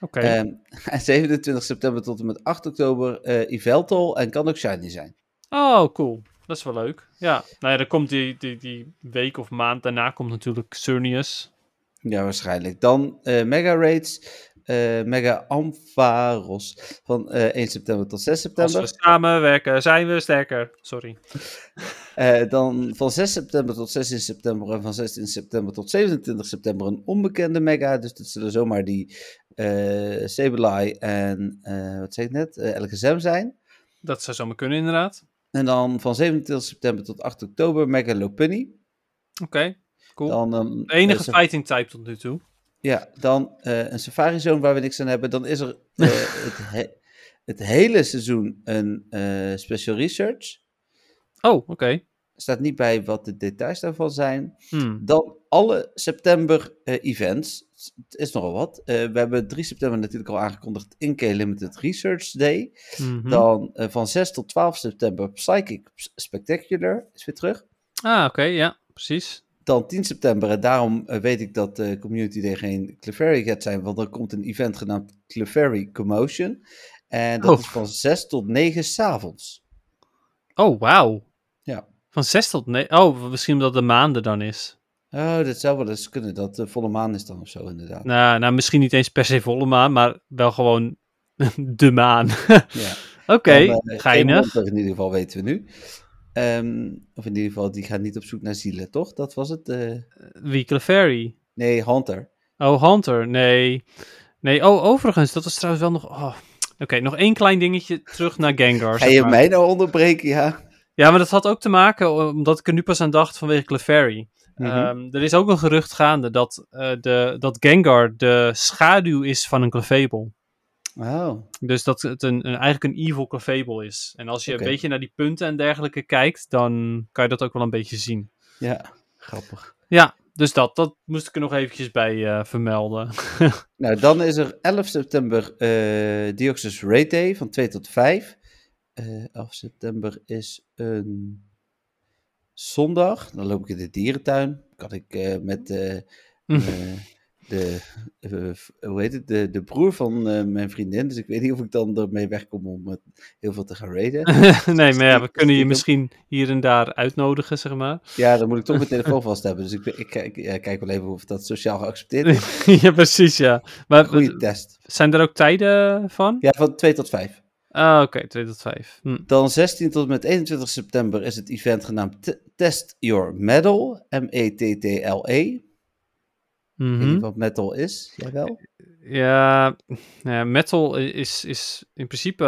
B: Oké.
A: Ehm, en 27 september tot en met 8 oktober Yveltal en kan ook shiny zijn.
B: Oh, cool. Dat is wel leuk. Ja, nou ja, dan komt die, die, die week of maand daarna komt natuurlijk Cernius.
A: Ja, waarschijnlijk. Dan eh, Mega Raids, eh, Mega Ampharos van eh 1 september tot 6
B: Als
A: september.
B: we samenwerken, zijn we sterker. Sorry.
A: Eh, dan van 6 september tot 16 september en van 16 september tot 27 september een onbekende Mega. Dus dat zullen zomaar die eh Sableye en, eh, wat zei ik net, eh LGSM zijn.
B: Dat zou zomaar kunnen, inderdaad.
A: En dan van 27 september tot 8 oktober Mega Lopunny.
B: Oké, cool.
A: Dan
B: De enige
A: eh,
B: fighting type tot nu toe.
A: Ja, dan eh, een Safari Zone waar we niks aan hebben. Dan is er eh, het, he- het hele seizoen een eh, Special Research.
B: Oh, oké.
A: Er staat niet bij wat de details daarvan zijn.
B: Hmm.
A: Dan alle september events. Het is nogal wat. We hebben 3 september natuurlijk al aangekondigd InK Limited Research Day.
B: Mhm.
A: Dan van 6 tot 12 september Psychic Spectacular is weer terug.
B: Ah, oké, ja, precies.
A: Dan 10 september, en daarom eh, weet ik dat de Community Day geen Clefairy gaat zijn, want er komt een event genaamd Clefairy Commotion. En dat
B: Oh.
A: is van 6 tot 9 s'avonds.
B: Oh, wauw.
A: Ja.
B: Van 6 tot 9. Oh, misschien omdat de maanden dan is.
A: Oh, dat zou wel eens kunnen, dat de volle maan is dan of zo inderdaad.
B: Nou, nou, misschien niet eens per se volle maan, maar wel gewoon de maan.
A: Ja.
B: Oké,
A: Dan, eh,
B: geinig.
A: In ieder geval weten we nu. Ehm, of in ieder geval, die gaat niet op zoek naar zielen, toch? Dat was het? eh,
B: Wie Clefairy?
A: nee, Hunter.
B: Oh, Hunter. Nee. Nee, oh, overigens, dat was trouwens wel nog... Oh. Oké, nog één klein dingetje terug naar Gengar.
A: Ga je
B: maar.
A: mij nou onderbreken, ja?
B: Ja, maar dat had ook te maken, omdat ik er nu pas aan dacht vanwege Clefairy.
A: Mhm.
B: Ehm, er is ook een gerucht gaande dat, eh, de, dat Gengar de schaduw is van een Clefable.
A: Oh,
B: Dus dat het een, een, eigenlijk een evil Clefable is. En als je een beetje naar die punten en dergelijke kijkt, dan kan je dat ook wel een beetje zien.
A: ja, grappig.
B: Ja, dus dat, dat moest ik er nog eventjes bij eh, vermelden.
A: Nou, dan is er 11 september eh Deoxys Raid Day van 2 tot 5. Eh 11 september is een zondag. Dan loop ik in de dierentuin. Kan ik eh, met de, eh, hoe heet het? De, de broer van eh, mijn vriendin. Dus ik weet niet of ik dan ermee wegkom om heel veel te gaan raiden.
B: nee, maar ja, we kunnen je misschien hier en daar uitnodigen, zeg maar.
A: Ja, dan moet ik toch mijn telefoon vast hebben. Dus ik, ik, ik, ja, kijk wel even of dat sociaal geaccepteerd is.
B: ja, precies, ja. Maar
A: Goeie test.
B: zijn er ook tijden van?
A: Ja, van 2 tot 5.
B: Ah, oké, 2 tot 5. Hm.
A: Dan 16 tot en met 21 september is het event genaamd T- Test Your Metal. E M-E-T-T-L-E. Ik weet
B: Mhm.
A: niet wat metal is. Jij wel?
B: Ja, ja, metal is, is in principe.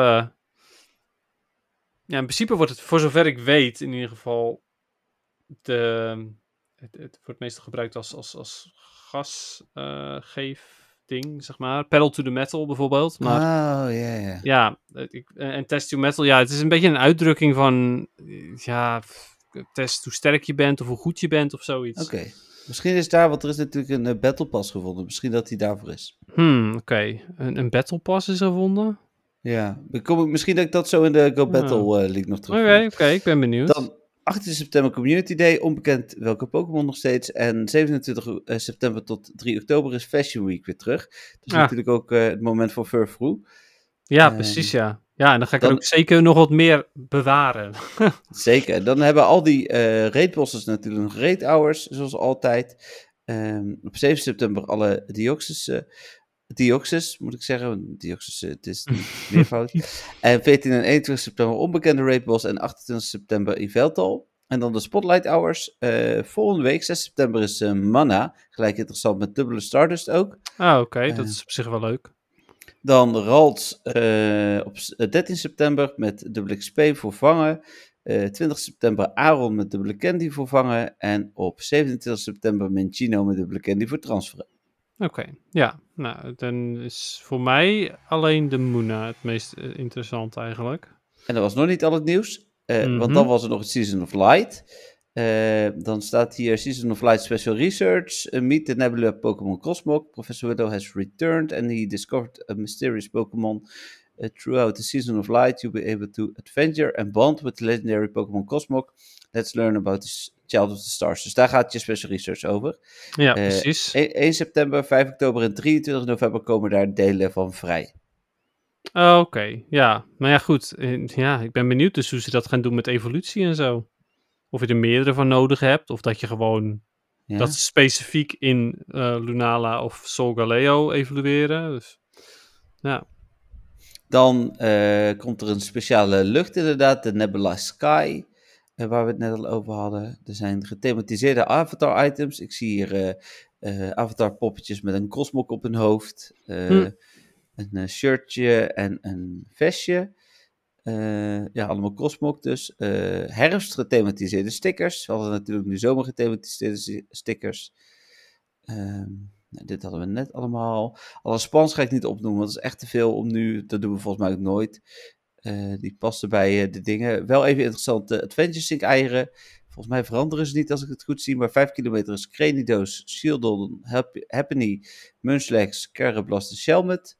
B: Ja, in principe wordt het, voor zover ik weet, in ieder geval. De, het, het wordt meestal gebruikt als, als, als gasgeefding, zeg maar. Pedal to the metal bijvoorbeeld. Maar
A: oh, ja, ja.
B: ja, ik, en en test your metal, ja, het is een beetje een uitdrukking van. eh, Ja, test hoe sterk je bent of hoe goed je bent of zoiets.
A: Oké. Misschien is daar, want er is natuurlijk een eh, Battle Pass gevonden. Misschien dat die daarvoor is.
B: Hmm, oké. Een, een battle pass is gevonden?
A: Ja, kom ik, misschien dat ik dat zo in de Go Battle link nog
B: Oké,
A: terug.
B: oké, ik ben benieuwd.
A: Dan 18 september Community Day, onbekend welke Pokémon nog steeds. En 27 eh, september tot 3 oktober is Fashion Week weer terug. Dus
B: Ah.
A: natuurlijk ook het moment voor Furfroo.
B: Ja,
A: Ehm,
B: precies, ja. Ja, en dan ga ik er ook zeker nog wat meer bewaren.
A: Zeker. Dan hebben al die eh raidbosses natuurlijk nog raid hours, zoals altijd. Ehm, op 7 september alle Deoxys, eh, Deoxys moet ik zeggen. Deoxys, eh, het is niet meervoud. en 14 en 21 september onbekende raidboss en 28 september Yveltal. En dan de Spotlight Hours. eh, volgende week, 6 september, is eh, Mana. Gelijk interessant met dubbele Stardust ook.
B: Ah, oké, dat
A: Eh.
B: is op zich wel leuk.
A: Dan Ralts eh, op s- eh, 13 september met dubbele XP voor vangen. Eh 20 september Aaron met dubbele Candy voor vangen. En op 27 september Minchino met dubbele Candy voor transferen.
B: Oké, ja. Nou, dan is voor mij alleen de Moona het meest interessant eigenlijk.
A: En dat was nog niet al het nieuws.
B: Mhm.
A: Want dan was er nog het Season of Light. Eh, dan staat hier Season of Light Special Research. eh, meet the Nebula Pokémon Cosmog. Professor Widow has returned and he discovered a mysterious Pokémon. Uh, throughout the Season of Light, you'll be able to adventure and bond with the legendary Pokémon Cosmog. Let's learn about the Child of the Stars. Dus daar gaat je Special Research over.
B: Ja,
A: Eh,
B: precies.
A: 1, 1 september, 5 oktober en 23 november komen daar delen van vrij.
B: Oh, Oké, ja. Maar ja, goed. eh, Ja, ik ben benieuwd dus hoe ze dat gaan doen met evolutie en zo. Of je er meerdere van nodig hebt, of dat je gewoon
A: Ja.
B: dat ze specifiek in eh, Lunala of Solgaleo evolueren. Dus, ja.
A: Dan eh, komt er een speciale lucht inderdaad, de Nebula Sky, eh, waar we het net al over hadden. Er zijn gethematiseerde avatar items. Ik zie hier avatar poppetjes met een cosmok op hun hoofd,
B: Hm.
A: een shirtje en een vestje. Eh, ja, allemaal cosmok dus. Eh, herfst gethematiseerde stickers. We hadden natuurlijk nu zomer gethematiseerde sti- stickers. Ehm, nou, dit hadden we net allemaal. Alle spans ga ik niet opnoemen, want dat is echt te veel om nu. Dat doen we volgens mij ook nooit. Eh, die passen bij de dingen. Wel even interessant, de Adventure Sync eieren. Volgens mij veranderen ze niet als ik het goed zie. Maar 5 kilometer is Cranidos, Shieldon, Hap- Happiny, Munchlax, Carablast en Shelmet.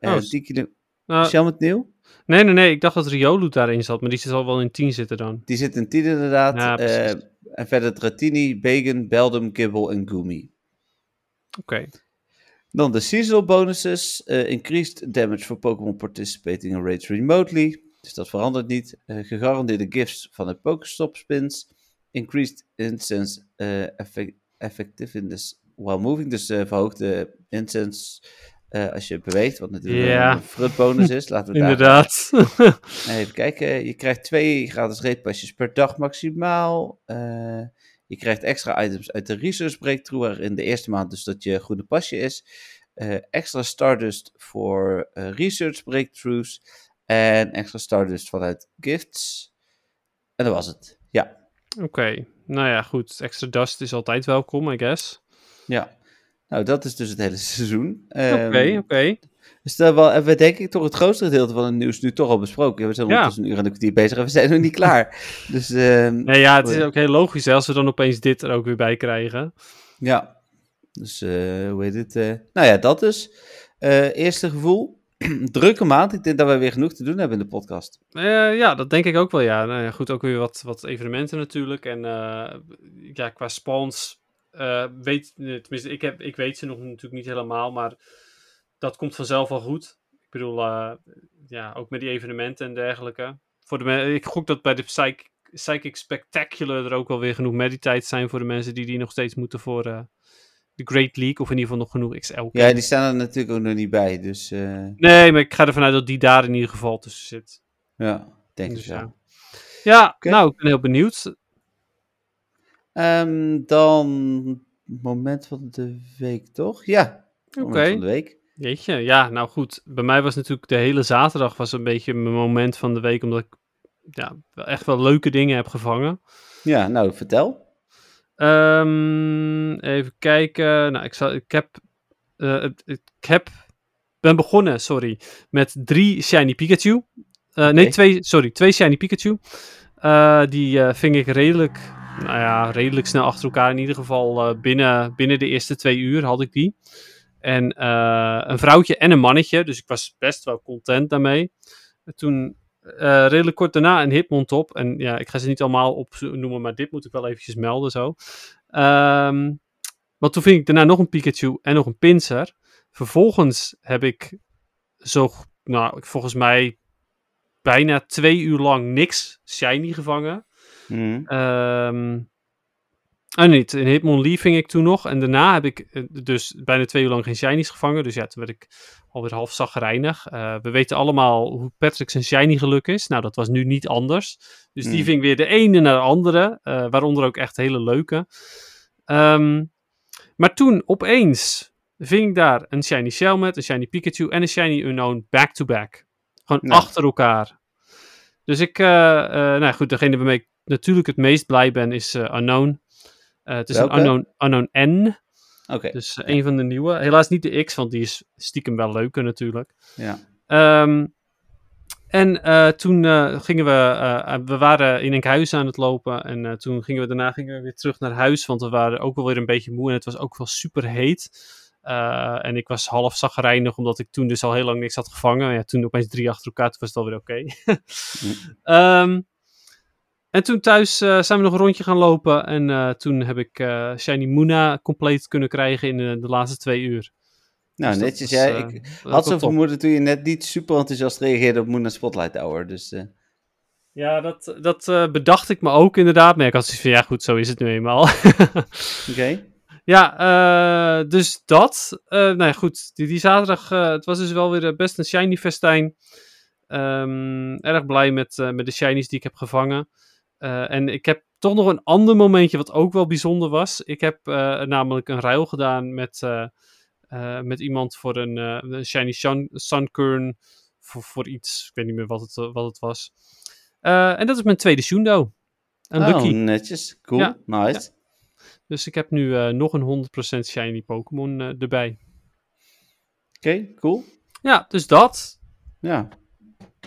B: Oh,
A: Uh,
B: s-
A: 10 kilo...
B: Nou,
A: Shelmet nieuw?
B: Nee, nee, nee. Ik dacht dat Riolu daarin zat, maar die zit al wel in 10 zitten dan.
A: Die zit in 10 inderdaad.
B: Ja.
A: Eh, en verder Dratini, Bacon, Beldum, Gibble en Goomy.
B: Oké.
A: Dan de seasonal bonuses. eh, increased damage for Pokémon participating in raids remotely. Dus dat verandert niet. Eh, gegarandeerde gifts van de Pokestop spins. Increased incense effect, effectiveness while moving. Dus verhoogde incense eh, als je beweegt. Wat natuurlijk
B: Ja.
A: een frut bonus is. Laten we daar
B: Inderdaad.
A: Even kijken. Je krijgt twee gratis raidpasjes per dag maximaal. Eh, je krijgt extra items uit de Research Breakthrough, waarin de eerste maand dus dat je groene pasje is. Eh, extra Stardust voor Research Breakthroughs. En extra Stardust vanuit Gifts. En dat was het. Ja,
B: Oké. Nou ja, goed. Extra dust is altijd welkom, I guess.
A: ja. Nou, dat is dus het hele seizoen.
B: Oké,
A: Ehm,
B: oké.
A: Dus dat wel, hebben we denk ik toch het grootste gedeelte van het nieuws nu toch al besproken. We zijn
B: Ja.
A: ondertussen een uur en een kwartier bezig en we zijn nog niet klaar. Dus ehm,
B: Nee, ja, het is ook heel logisch hè, als we dan opeens dit er ook weer bij krijgen.
A: Ja, dus eh, hoe heet het? eh, nou ja, dat dus. Eh, eerste gevoel. Drukke maand. Ik denk dat we weer genoeg te doen hebben in de podcast.
B: Eh, ja, dat denk ik ook wel, ja. Nou ja, goed, ook weer wat, wat evenementen natuurlijk. En eh, ja, qua spawns, eh, weet, tenminste, ik, heb, ik weet ze nog natuurlijk niet helemaal, maar dat komt vanzelf wel goed. Ik bedoel, eh, ja, ook met die evenementen en dergelijke. Voor de ik gok dat bij de Psych Psychic Spectacular er ook wel weer genoeg meditijd zijn voor de mensen die die nog steeds moeten voor eh, de Great League, of in ieder geval nog genoeg XL.
A: Ja, die staan er natuurlijk ook nog niet bij. Dus eh,
B: Nee, maar ik ga ervan uit dat die daar in ieder geval tussen zit.
A: ja, denk ik
B: Dus
A: zo.
B: ja. Nou, ik ben heel benieuwd.
A: Ehm, dan moment van de week, toch? Ja, moment
B: Oké.
A: van de week.
B: Jeetje, ja, nou goed. Bij mij was natuurlijk de hele zaterdag was een beetje mijn moment van de week, omdat ik ja, echt wel leuke dingen heb gevangen.
A: Ja, nou, vertel.
B: Ehm, even kijken. Nou, ik, zal, ik heb, eh, ik heb, ben begonnen, sorry, met drie Shiny Pikachu. Eh, Nee, twee, sorry, twee Shiny Pikachu. Eh, die ving ik redelijk, nou ja, redelijk snel achter elkaar. In ieder geval eh, binnen, binnen de eerste twee uur had ik die. En eh, een vrouwtje en een mannetje, dus ik was best wel content daarmee. Toen eh, redelijk kort daarna een Hitmontop. En ja, ik ga ze niet allemaal opnoemen, maar dit moet ik wel eventjes melden zo. Ehm want toen ving ik daarna nog een Pikachu en nog een Pinsir. Vervolgens heb ik zo, nou, volgens mij bijna twee uur lang niks shiny gevangen.
A: Mhm.
B: Ehm oh, niet. In Hitmonlee ving ik toen nog. En daarna heb ik eh, dus bijna twee uur lang geen shinies gevangen. Dus ja, toen werd ik alweer half zagrijnig. Eh, we weten allemaal hoe Patrick zijn shiny geluk is. Nou, dat was nu niet anders. Dus die
A: Hmm.
B: ving weer de ene naar de andere. eh, waaronder ook echt hele leuke. Ehm, maar toen opeens ving ik daar een shiny Shelmet, een shiny Pikachu en een shiny Unknown back-to-back. Gewoon
A: Nou.
B: achter elkaar. Dus ik, nou goed, degene waarmee ik natuurlijk het meest blij ben is eh, Unknown. Eh, het is
A: Welke?
B: een Unknown, Unknown N,
A: Oké,
B: dus eh, een van de nieuwe. Helaas niet de X, want die is stiekem wel leuker natuurlijk.
A: ja.
B: Ehm, en toen gingen we, we waren in Enkhuizen aan het lopen en toen gingen we daarna gingen we weer terug naar huis, want we waren ook wel weer een beetje moe en het was ook wel super heet. En ik was half zagrijnig, omdat ik toen dus al heel lang niks had gevangen. Ja, toen opeens drie achter elkaar, toen was het alweer oké. Ehm, en toen thuis eh, zijn we nog een rondje gaan lopen en eh, toen heb ik eh, Shiny Moona compleet kunnen krijgen in de, de laatste twee uur.
A: Nou,
B: Dus
A: netjes.
B: was,
A: Ja, ik had
B: top.
A: vermoeden toen je net niet super enthousiast reageerde op Moon Spotlight Hour. Dus
B: Ja, dat, dat bedacht ik me ook inderdaad. Maar ik had zoiets van, ja goed, zo is het nu eenmaal.
A: oké.
B: Ja, dus dat. Nou ja, goed. Die, die zaterdag, het was dus wel weer best een shiny festijn. Ehm, erg blij met, met de shinies die ik heb gevangen. Eh, en ik heb toch nog een ander momentje wat ook wel bijzonder was. Ik heb eh, namelijk een ruil gedaan met, eh, eh, met iemand voor een, eh, een shiny sun, sunkern. Voor, voor iets, ik weet niet meer wat het, wat het was. Eh, en dat is mijn tweede Shundo. Een
A: oh,
B: Lucky.
A: netjes. Cool.
B: Ja,
A: Nice.
B: Dus ik heb nu eh, nog een 100% shiny Pokémon eh, erbij.
A: Oké, cool.
B: Ja, dus dat.
A: Ja.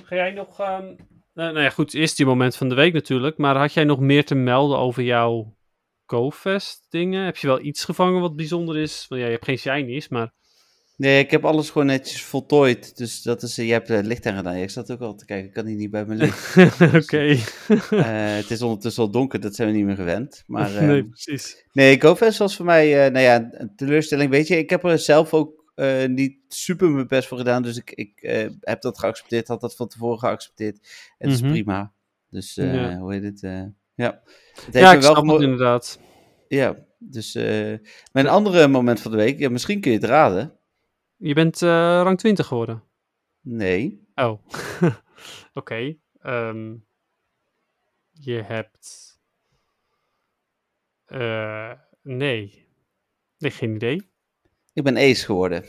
B: Ga jij nog. ehm, nou, nou ja, goed, eerst die moment van de week natuurlijk. Maar had jij nog meer te melden over jouw GoFest dingen? Heb je wel iets gevangen wat bijzonder is? Want ja, je hebt geen shinies, maar.
A: Nee, ik heb alles gewoon netjes voltooid. Dus dat is, eh, je hebt het licht aan gedaan. Ik zat ook al te kijken, ik kan hier niet bij mijn licht.
B: Oké.
A: Eh, het is ondertussen al donker, dat zijn we niet meer gewend. Maar eh,
B: nee, precies.
A: nee, GoFest was voor mij, eh, nou ja, een teleurstelling. Weet je, ik heb er zelf ook eh, niet super mijn best voor gedaan. Dus ik, ik eh, heb dat geaccepteerd, had dat van tevoren geaccepteerd. Het is
B: Mhm.
A: prima. Dus, eh,
B: Ja.
A: hoe heet het? ja. Het heeft
B: Ja, ik
A: wel
B: snap het inderdaad.
A: Ja, dus mijn andere moment van de week, ja, misschien kun je het raden.
B: Je bent rang 20 geworden.
A: Nee.
B: Oh. Oké. ehm, je hebt. nee. Nee, geen idee.
A: Ik ben ace geworden.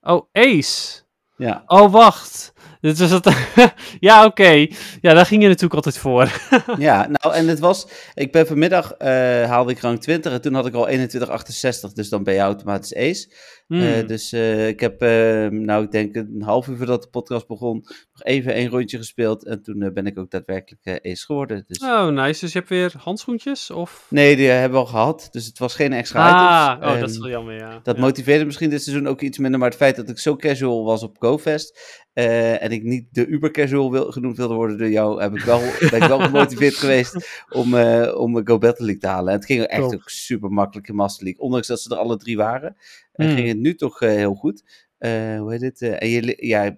B: Oh, Ace.
A: Ja.
B: Oh, wacht. Dit was het. ja, oké. Ja, daar ging je natuurlijk altijd voor.
A: ja, nou en het was, ik ben vanmiddag, eh, haalde ik rang 20 en toen had ik al 2168, dus dan ben je automatisch ace.
B: Hmm.
A: Eh, dus eh, ik heb, nou ik denk een half uur voordat de podcast begon, even een rondje gespeeld en toen eh, ben ik ook daadwerkelijk eh, ace geworden. Dus...
B: Oh, nice. Dus je hebt weer handschoentjes? Of...
A: Nee, die hebben we al gehad, dus het was geen extra
B: Ah,
A: items.
B: oh, dat is
A: Ehm,
B: wel jammer, ja.
A: Dat
B: ja.
A: motiveerde misschien dit seizoen ook iets minder, maar het feit dat ik zo casual was op GoFest eh, en ik niet de uber casual wil, genoemd wilde worden door jou, heb ik wel, ben ik wel gemotiveerd geweest om, eh om Go Battle League te halen. En het ging echt
B: Top.
A: ook super makkelijk in Master League, ondanks dat ze er alle drie waren. En
B: Hmm.
A: ging het nu toch eh, heel goed. Eh, hoe heet het? Eh, en je, ja,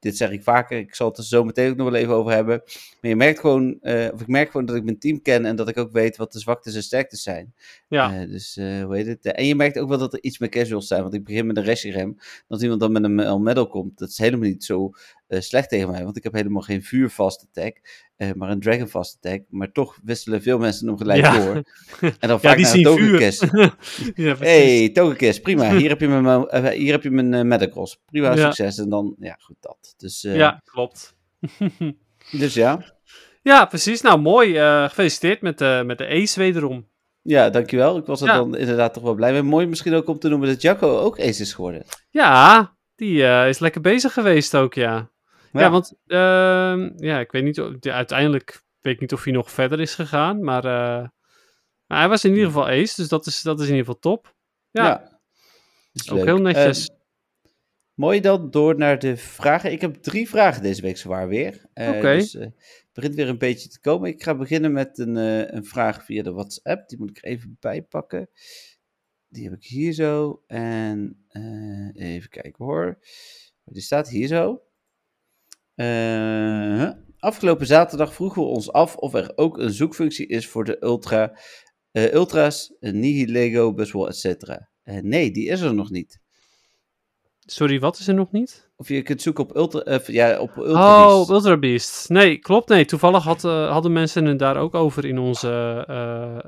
A: dit zeg ik vaker, ik zal het er zo meteen ook nog wel even over hebben. Maar je merkt gewoon, eh, of ik merk gewoon dat ik mijn team ken en dat ik ook weet wat de zwaktes en sterktes zijn.
B: Ja.
A: Eh, dus eh, hoe heet het? En je merkt ook wel dat er iets meer casuals zijn. Want ik begin met een Reshiram. Als iemand dan met een El Medal komt, dat is helemaal niet zo slecht tegen mij. Want ik heb helemaal geen vuurvast attack, eh, maar een dragon fast attack. Maar toch wisselen veel mensen hem gelijk
B: Ja.
A: door. En dan
B: Ja,
A: vaak
B: die
A: naar. Togekiss.
B: ja,
A: hey, Togekiss, prima. Hier heb je mijn, eh, hier heb je mijn eh, Metagross. Prima,
B: Ja.
A: succes. En dan, ja, goed dat. Dus, eh,
B: Ja, klopt.
A: dus ja.
B: Ja, precies. Nou, mooi. Eh, gefeliciteerd met de, met de ace wederom.
A: Ja, dankjewel. Ik was er
B: Ja.
A: dan inderdaad toch wel blij mee. Mooi misschien ook om te noemen dat Jacco ook ace is geworden.
B: Ja, die eh, is lekker bezig geweest ook, ja. Ja, want ehm, ja, ik weet niet, of- ja, uiteindelijk weet ik niet of hij nog verder is gegaan, maar, eh, maar hij was in ieder geval ace, dus dat is, dat is in ieder geval top. Ja,
A: Dus
B: ook
A: leuk.
B: heel netjes.
A: Ehm, mooi dan door naar de vragen. Ik heb drie vragen deze week zwaar weer. Eh,
B: Oké.
A: Dus eh, het begint weer een beetje te komen. Ik ga beginnen met een, eh, een vraag via de WhatsApp. Die moet ik even bijpakken. Die heb ik hier zo. En eh, even kijken hoor. Die staat hier zo. Eh, afgelopen zaterdag vroegen we ons af of er ook een zoekfunctie is voor de Ultra, eh, Ultra's, eh, Nihilego, Buswell, etc. Nee, die is er nog niet.
B: Sorry, wat is er nog niet?
A: Of je kunt zoeken op Ultra, ja, op Ultra
B: Oh,
A: Beast.
B: Ultra Beast. Nee, klopt. Nee, toevallig had, hadden mensen het daar ook over in onze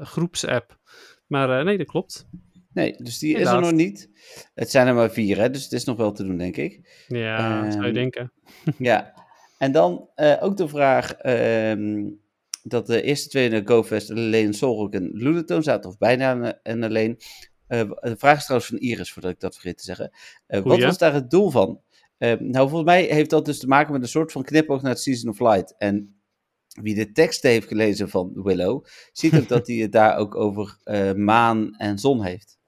B: groepsapp. Maar nee, dat klopt.
A: Nee, dus die is er nog niet. Het zijn er maar vier, hè, dus het is nog wel te doen, denk ik.
B: Ja, zou je denken.
A: Ja, en dan eh, ook de vraag ehm, dat de eerste twee in de GoFest alleen Solrock en Lunatone zaten, of bijna en- en alleen. Eh, de vraag is trouwens van Iris, voordat ik dat vergeet te zeggen. Eh, wat was daar het doel van? Nou, volgens mij heeft dat dus te maken met een soort van knipoog naar het Season of Light. En wie de teksten heeft gelezen van Willow, ziet ook dat hij het daar ook over maan en zon heeft.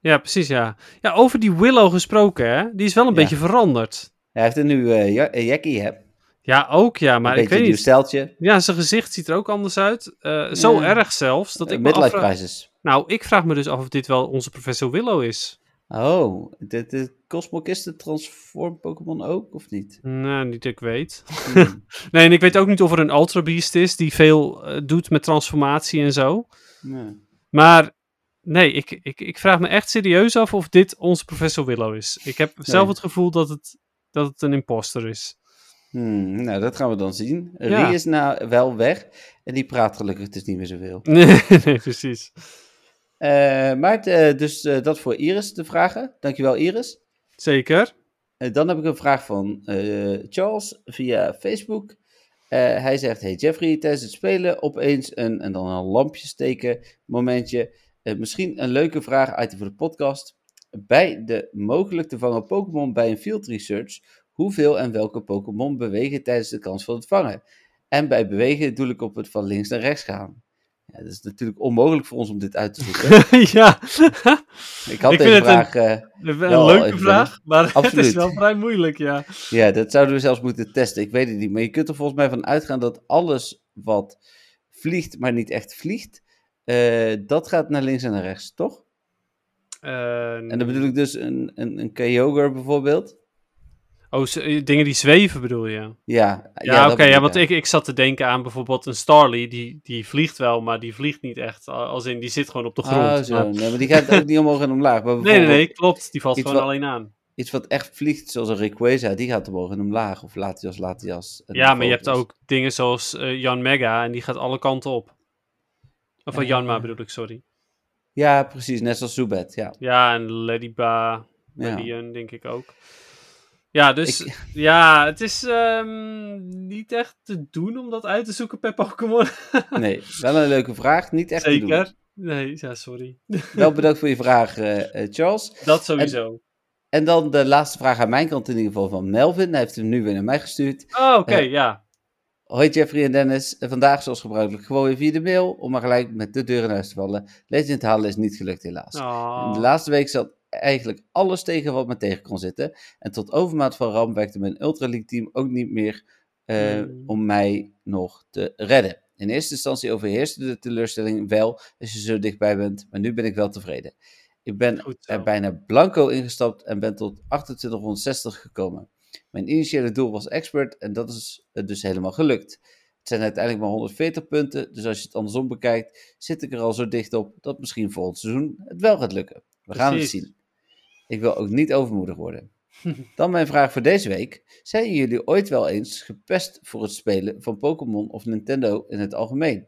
B: Ja, precies, ja. Ja, over die Willow gesproken, hè. Die is wel een
A: Ja.
B: beetje veranderd.
A: Hij heeft een ja- eh, jackie, hè?
B: Ja, ook ja, maar
A: een
B: ik weet niet.
A: steltje.
B: Ja, zijn gezicht ziet er ook anders uit. Eh, zo
A: Ja.
B: erg zelfs. Dat
A: Eh,
B: ik
A: midlife
B: afvraag...
A: crisis.
B: Nou, ik vraag me dus af of dit wel onze professor Willow is.
A: Oh, de, de transform Pokémon ook, of niet?
B: Nou, niet dat ik weet.
A: Hmm.
B: Nee, en ik weet ook niet of er een Ultra Beast is die veel eh, doet met transformatie en zo.
A: Ja.
B: Maar nee, ik, ik, ik vraag me echt serieus af of dit onze Professor Willow is. Ik heb zelf
A: Nee.
B: het gevoel dat het, dat het een imposter is.
A: Hmm, nou, dat gaan we dan zien.
B: Ja.
A: Rie is nou wel weg en die praat gelukkig dus niet meer zoveel.
B: Nee, nee precies.
A: Eh maar eh, dus eh, dat voor Iris de vragen. Dankjewel Iris.
B: Zeker.
A: Dan heb ik een vraag van Charles via Facebook. Hij zegt, hey Jeffrey, tijdens het spelen opeens een, en dan een lampje steken momentje. Misschien een leuke vraag item voor de podcast. Bij de mogelijk te vangen Pokémon bij een field research, hoeveel en welke Pokémon bewegen tijdens de kans van het vangen? En bij bewegen doe ik op het van links naar rechts gaan. Ja, dat is natuurlijk onmogelijk voor ons om dit uit te zoeken.
B: ja,
A: Ik had
B: Ik
A: deze
B: het een-
A: vraag... eh,
B: een
A: Wel,
B: leuke vraag, maar het
A: Absoluut.
B: is wel vrij moeilijk, ja.
A: Ja, dat zouden we zelfs moeten testen. Ik weet het niet. Maar je kunt er volgens mij van uitgaan dat alles wat vliegt, maar niet echt vliegt, eh, dat gaat naar links en naar rechts, toch?
B: Eh,
A: En dan bedoel ik dus een, een, een Kyogre bijvoorbeeld.
B: Oh, eh, dingen die zweven bedoel je?
A: Ja,
B: Ja,
A: dat
B: oké, ja, want
A: ja.
B: ik, ik zat te denken aan bijvoorbeeld een Starly, die, die vliegt wel, maar die vliegt niet echt. Als in, die zit gewoon op de grond.
A: Oh, zo.
B: Maar-
A: Nee, maar die gaat ook niet omhoog en omlaag. Maar
B: nee, nee, nee, klopt. Die valt gewoon
A: wat-
B: alleen aan.
A: Iets wat echt vliegt, zoals een Rayquaza, die gaat omhoog en omlaag. Of Latias, Latias.
B: Ja, maar je hebt ook dingen zoals eh, Jan Mega en die gaat alle kanten op. Of. Janma bedoel ik, sorry.
A: Ja, precies. Net zoals Zubat, ja.
B: Ja, en Ladyba,
A: Ja.
B: Denk ik ook. Ja, dus
A: Ik-
B: ja, het is ehm, niet echt te doen om dat uit te zoeken per Pokémon.
A: Nee, wel een leuke vraag. Niet echt te doen.
B: Zeker. Nee, ja, sorry.
A: Wel bedankt voor je vraag, eh, eh, Charles.
B: Dat sowieso.
A: En dan de laatste vraag aan mijn kant in ieder geval van Melvin. Hij heeft hem nu weer naar mij gestuurd.
B: Oh, oké,
A: eh,
B: ja.
A: Hoi Jeffrey en Dennis. Vandaag zoals gebruikelijk gewoon weer via de mail. Om maar gelijk met de deur in huis te vallen. Legend halen is niet gelukt helaas.
B: Oh.
A: De laatste week zat eigenlijk alles tegen wat me tegen kon zitten. En tot overmaat van ramp werkte mijn Ultra League team ook niet meer eh,
B: Hmm.
A: om mij nog te redden. In eerste instantie overheerste de teleurstelling wel als je zo dichtbij bent. Maar nu ben ik wel tevreden. Ik ben er bijna blanco ingestapt en ben tot 2860 gekomen. Mijn initiële doel was expert en dat is dus helemaal gelukt. Het zijn uiteindelijk maar 140 punten, dus als je het andersom bekijkt, zit ik er al zo dicht op dat misschien volgend seizoen het wel gaat lukken. We gaan het zien. Ik wil ook niet overmoedig worden. Dan mijn vraag voor deze week. Zijn jullie ooit wel eens gepest voor het spelen van Pokémon of Nintendo in het algemeen?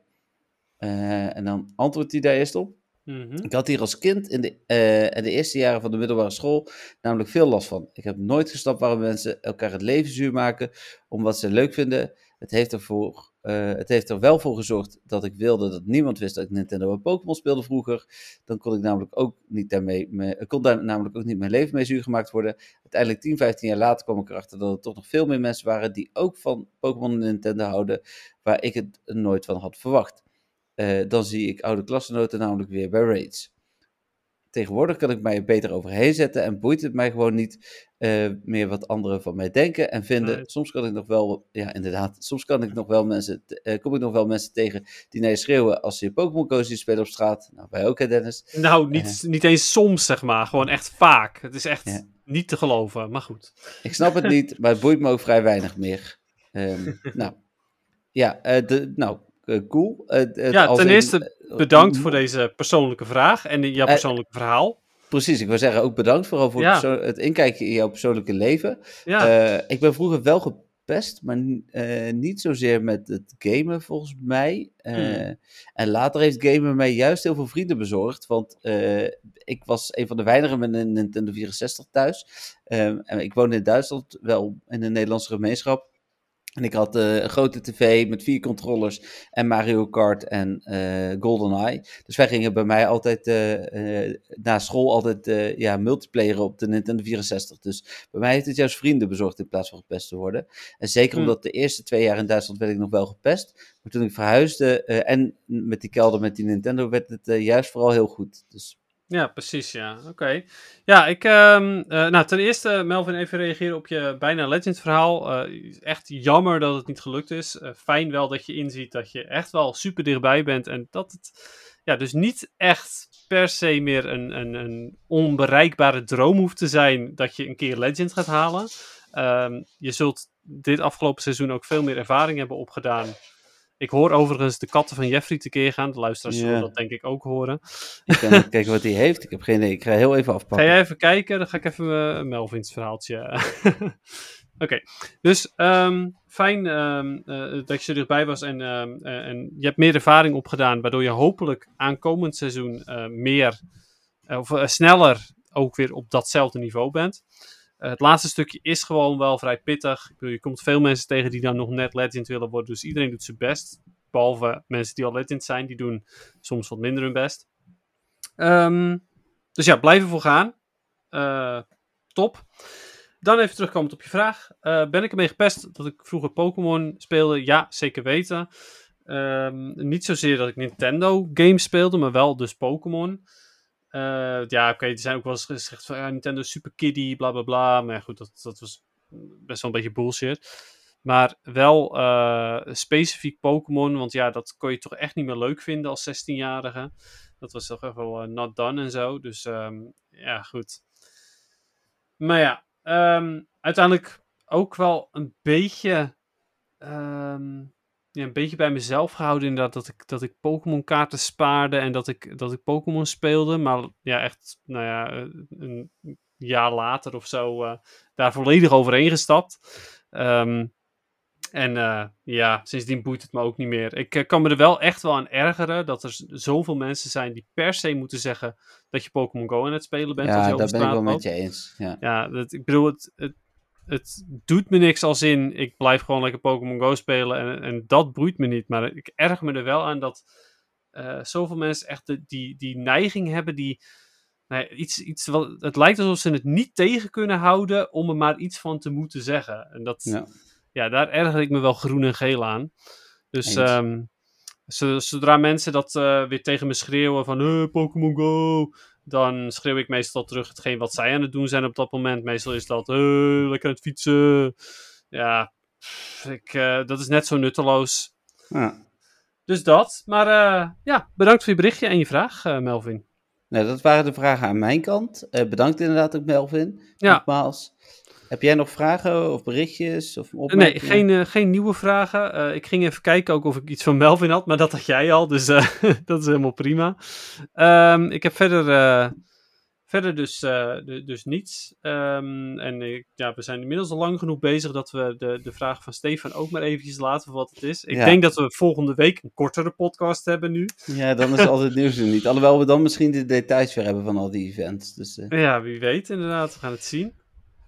A: Eh, en dan antwoordt hij daar eerst op.
B: Mhm.
A: Ik had hier als kind in de, eh, in de eerste jaren van de middelbare school namelijk veel last van. Ik heb nooit gestapt waarom mensen elkaar het leven zuur maken om wat ze leuk vinden. Het heeft, ervoor, eh, het heeft er wel voor gezorgd dat ik wilde dat niemand wist dat ik Nintendo en Pokémon speelde vroeger. Dan kon ik namelijk ook niet daarmee, me- kon daar namelijk ook niet mijn leven mee zuur gemaakt worden. Uiteindelijk 10, 15 jaar later kwam ik erachter dat er toch nog veel meer mensen waren die ook van Pokémon en Nintendo houden, waar ik het nooit van had verwacht. Eh, dan zie ik oude klasgenoten namelijk weer bij raids. Tegenwoordig kan ik mij er beter overheen zetten en boeit het mij gewoon niet eh, meer wat anderen van mij denken en vinden.
B: Nee.
A: Soms kan ik nog wel, ja inderdaad, soms kan ik nog wel mensen, eh, kom ik nog wel mensen tegen die naar je schreeuwen als ze Pokémon Go zien spelen op straat. Nou, wij ook hè Dennis.
B: Nou, niet, niet eens soms, zeg maar. Gewoon echt vaak. Het is echt niet te geloven, maar goed.
A: Ik snap het niet, maar het boeit me ook vrij weinig meer. Ehm, nou, ja, eh, de, nou, eh, cool. Eh,
B: Ja, ten eerste
A: eh,
B: Bedankt voor deze persoonlijke vraag en jouw
A: Eh,
B: persoonlijke verhaal.
A: Precies, ik wil zeggen ook bedankt vooral voor
B: Ja.
A: het inkijken in jouw persoonlijke leven.
B: Ja,
A: Eh, ik ben vroeger wel gepest, maar eh, niet zozeer met het gamen volgens mij. Eh,
B: Hmm.
A: En later heeft gamen mij juist heel veel vrienden bezorgd, want ik was een van de weinigen met een Nintendo 64 thuis. Ehm, en ik woonde in Duitsland, wel in een Nederlandse gemeenschap. En ik had eh, een grote tv met vier controllers en Mario Kart en eh GoldenEye. Dus wij gingen bij mij altijd eh, na school altijd ja, multiplayer op de Nintendo 64. Dus bij mij heeft het juist vrienden bezorgd in plaats van gepest te worden. En zeker
B: Hmm.
A: omdat de eerste twee jaar in Duitsland werd ik nog wel gepest. Maar toen ik verhuisde en met die kelder met die Nintendo werd het juist vooral heel goed. Dus
B: ja precies, ja. Oké. Ja, ik... ehm, eh, nou, ten eerste, Melvin, even reageren op je bijna Legend verhaal. Eh, echt jammer dat het niet gelukt is. Eh, fijn wel dat je inziet dat je echt wel super dichtbij bent. En dat het ja, dus niet echt per se meer een, een, een onbereikbare droom hoeft te zijn dat je een keer Legend gaat halen. Ehm, je zult dit afgelopen seizoen ook veel meer ervaring hebben opgedaan. Ik hoor overigens de katten van Jeffrey tekeer gaan. De luisteraars
A: Ja.
B: zullen dat denk ik ook horen.
A: Ik ga even kijken wat hij heeft. Ik heb geen idee. Ik ga heel even
B: Ga
A: afpakken.
B: jij even kijken? Dan ga ik even eh, Melvin's verhaaltje. Oké, dus ehm, fijn ehm, eh, dat je er dichtbij was en, ehm, eh, en je hebt meer ervaring opgedaan, waardoor je hopelijk aankomend seizoen eh, meer eh, of eh, sneller ook weer op datzelfde niveau bent. Eh, het laatste stukje is gewoon wel vrij pittig. Ik je komt veel mensen tegen die dan nog net legend willen worden, dus iedereen doet zijn best. Behalve mensen die al legend zijn, die doen soms wat minder hun best. Ehm, dus ja, blijf ervoor gaan. Eh, top. Dan even terugkomend op je vraag. Eh, ben ik ermee gepest dat ik vroeger Pokémon speelde? Ja, zeker weten. Ehm, niet zozeer dat ik Nintendo games speelde, maar wel dus Pokémon. Eh, ja, oké, er zijn ook wel eens gezegd van Nintendo super kiddie, bla bla bla. Maar goed, dat, dat was best wel een beetje bullshit. Maar wel eh, specifiek Pokémon, want ja, dat kon je toch echt niet meer leuk vinden als 16-jarige. Dat was toch echt wel eh, not done en zo. Dus ehm, ja, goed. Maar ja, ehm, uiteindelijk ook wel een beetje, ehm, ja, een beetje bij mezelf gehouden inderdaad. Dat ik, dat ik Pokémon kaarten spaarde en dat ik, dat ik Pokémon speelde. Maar ja, echt, nou ja, eh, een jaar later of zo eh, daar volledig overheen gestapt. Ehm, en eh, ja, sindsdien boeit het me ook niet meer. Ik kan me er wel echt wel aan ergeren dat er zoveel mensen zijn die per se moeten zeggen dat je Pokémon Go aan het spelen bent.
A: Ja,
B: over
A: ben ik wel met je eens. Ja.
B: Ja, dat, ik bedoel, het, het, het doet me niks als in, ik blijf gewoon lekker Pokémon Go spelen en, en dat boeit me niet. Maar ik erg me er wel aan dat eh, zoveel mensen echt de, die, die neiging hebben die... Nou ja, iets, iets wat, het lijkt alsof ze het niet tegen kunnen houden om er maar iets van te moeten zeggen. En dat,
A: Ja.
B: ja, daar erger ik me wel groen en geel aan. Dus ehm, zo- zodra mensen dat eh, weer tegen me schreeuwen van eh, Pokémon Go, dan schreeuw ik meestal terug hetgeen wat zij aan het doen zijn op dat moment. Meestal is dat lekker aan het fietsen. Ja, ik, eh, dat is net zo nutteloos.
A: Ja.
B: Dus dat. Maar eh, ja, bedankt voor je berichtje en je vraag, eh, Melvin.
A: Nou, dat waren de vragen aan mijn kant. Bedankt inderdaad ook, Melvin.
B: Ja.
A: Nogmaals. Heb jij nog vragen of berichtjes of
B: Nee, geen, eh, geen nieuwe vragen. Eh, ik ging even kijken ook of ik iets van Melvin had, maar dat had jij al, dus eh, dat is helemaal prima. Ehm, ik heb verder, verder dus, de- dus niets. Ehm, en ik, ja, we zijn inmiddels al lang genoeg bezig dat we de, de vraag van Stefan ook maar eventjes laten voor wat het is. Ik
A: Ja.
B: denk dat we volgende week een kortere podcast hebben nu.
A: Ja, dan is al het nieuws er niet. Alhoewel we dan misschien de details weer hebben van al die events. Dus,
B: Ja, wie weet inderdaad. We gaan het zien.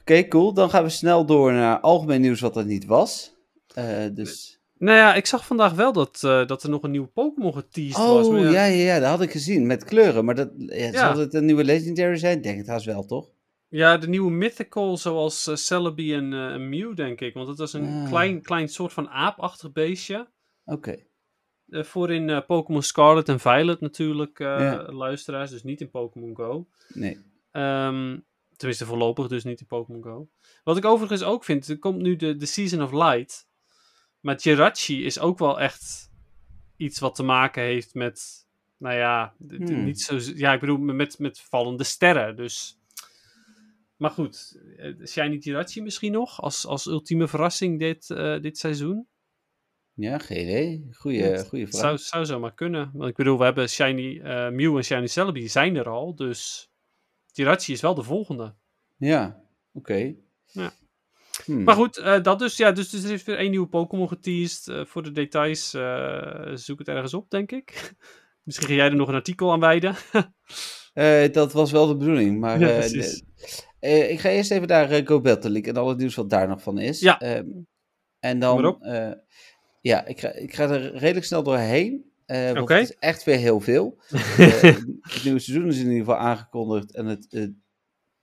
A: Oké, cool. Dan gaan we snel door naar algemeen nieuws wat er niet was. Eh, dus...
B: Nou ja, ik zag vandaag wel dat, eh, dat er nog een nieuwe Pokémon geteased was.
A: Oh, ja, ja, ja, dat had ik gezien. Met kleuren. Maar dat, ja,
B: Ja.
A: zal het een nieuwe Legendary zijn? Denk het haast wel, toch?
B: Ja, de nieuwe Mythical, zoals eh, Celebi en, Mew, denk ik. Want het was een
A: Ah.
B: klein, klein soort van aapachtig beestje.
A: Oké.
B: Voor in Pokémon Scarlet en Violet natuurlijk,
A: Ja.
B: luisteraars. Dus niet in Pokémon Go.
A: Nee.
B: Ehm, tenminste, voorlopig dus niet in Pokémon Go. Wat ik overigens ook vind, er komt nu de, de Season of Light. Maar Jirachi is ook wel echt iets wat te maken heeft met, nou ja,
A: Hmm.
B: niet zo, ja, ik bedoel met, met vallende sterren. Dus, maar goed, eh, Shiny Jirachi misschien nog als, als ultieme verrassing dit, eh, dit seizoen?
A: Ja, geen idee. Goeie,
B: Het
A: goeie vraag.
B: Zou, zou zomaar kunnen. Want ik bedoel, we hebben Shiny eh, Mew en Shiny Celebi, zijn er al. Dus Jirachi is wel de volgende.
A: Ja, oké.
B: Ja.
A: Hmm.
B: Maar goed, eh, dat dus. Ja, dus, dus er is weer één nieuwe Pokémon geteased. Eh, voor de details eh, zoek het ergens op, denk ik. Misschien ga jij er nog een artikel aan wijden.
A: Dat was wel de bedoeling, maar
B: Ja, precies.
A: ik ga eerst even naar uh, Go Battle League en al het nieuws wat daar nog van is.
B: Ja.
A: Ehm, en dan, ja, ik ga, ik ga er redelijk snel doorheen,
B: Oké.
A: het is echt weer heel veel. Eh, het nieuwe seizoen is in ieder geval aangekondigd en het, er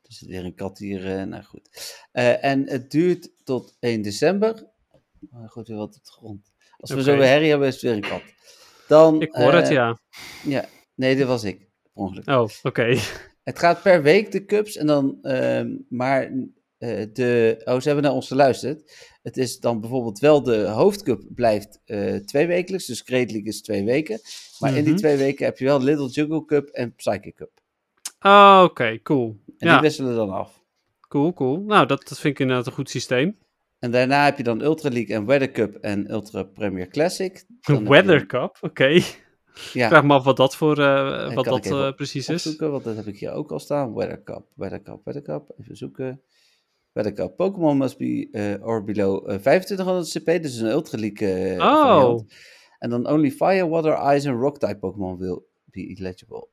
A: zit weer een kat hier, eh, nou goed. En het duurt tot 1 december. Goed, weer wat op de grond. Als we zo weer herrie hebben, is het weer een kat. Dan,
B: ik hoor het, ja.
A: Ja, nee, dit was ik, ongeluk.
B: Oh, oké.
A: Het gaat per week de cups en dan, ehm, maar de, oh, ze hebben naar ons geluisterd. Het is dan bijvoorbeeld wel de hoofdcup blijft eh twee wekelijks, dus Great League is twee weken. Maar in die
B: Mhm.
A: twee weken heb je wel Little Jungle Cup en Psychic Cup.
B: Oh, oké, cool.
A: En
B: Ja.
A: die wisselen dan af.
B: Cool, cool. Nou, dat, dat vind ik inderdaad een goed systeem.
A: En daarna heb je dan Ultra League en Weather Cup en Ultra Premier Classic. Dan je-
B: Weather Cup, oké.
A: Ja,
B: Vraag me af wat dat voor
A: En
B: wat dat eh, precies is.
A: opzoeken, want dat heb ik hier ook al staan. Weather Cup, Weather Cup, Weather Cup. Even zoeken. Cup. Pokémon must be eh, or below eh, 2500 CP. Dus een Ultra League eh,
B: Oh.
A: En dan only Fire, Water, Ice en Rock type Pokémon will be eligible.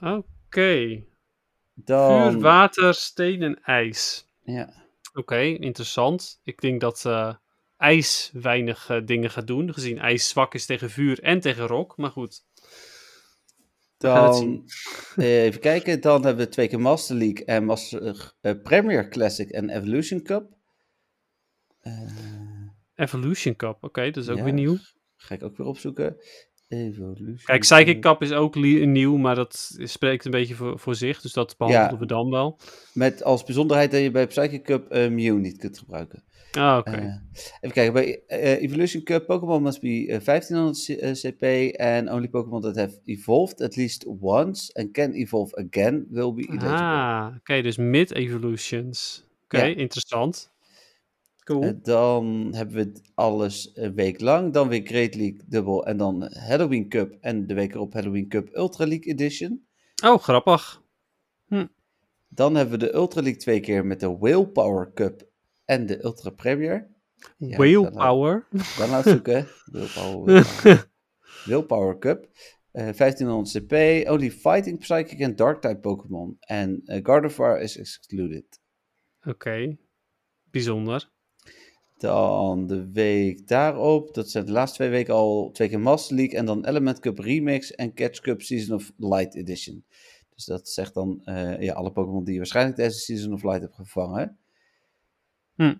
B: Oké.
A: Dan,
B: Vuur, water, steen en ijs.
A: Ja.
B: Oké, interessant. Ik denk dat eh, ijs weinig eh, dingen gaat doen, gezien ijs zwak is tegen vuur en tegen rock. Maar goed.
A: Dan, eh, even kijken. Dan hebben we twee keer Master League en Master eh, Premier Classic en Evolution Cup. Eh,
B: Evolution Cup, oké, dat is ook
A: Ja.
B: weer nieuw.
A: ga ik ook weer opzoeken. Evolution
B: Kijk, Psychic Cup is ook nieuw, maar dat spreekt een beetje voor, voor zich. Dus dat behandelen
A: Ja.
B: we dan wel.
A: Met als bijzonderheid dat je bij Psychic Cup eh, Mew niet kunt gebruiken.
B: Ah, oké.
A: Eh, even kijken, bij eh, Evolution Cup Pokémon must be eh, 1500 C- eh, CP and only Pokémon that have evolved at least once and can evolve again will be eligible.
B: ah, oké, dus mid-evolutions. Oké,
A: Ja.
B: interessant. Cool.
A: Eh, dan hebben we alles een week lang. Dan weer Great League dubbel en dan Halloween Cup en de week erop Halloween Cup Ultra League Edition.
B: oh, grappig.
A: Dan hebben we de Ultra League twee keer met de Willpower Cup en de Ultra Premier. Ja,
B: Whale
A: dan-
B: Power.
A: Dan laat zoeken. Willpower, Cup. Eh 1500 CP. Only Fighting Psychic en Dark type Pokémon. En eh, Gardevoir is excluded.
B: Oké, bijzonder.
A: Dan de week daarop. Dat zijn de laatste twee weken al twee keer Master League. En dan Element Cup Remix en Catch Cup Season of Light Edition. Dus dat zegt dan eh, ja, alle Pokémon die je waarschijnlijk tijdens de Season of Light hebt gevangen.
B: Hm.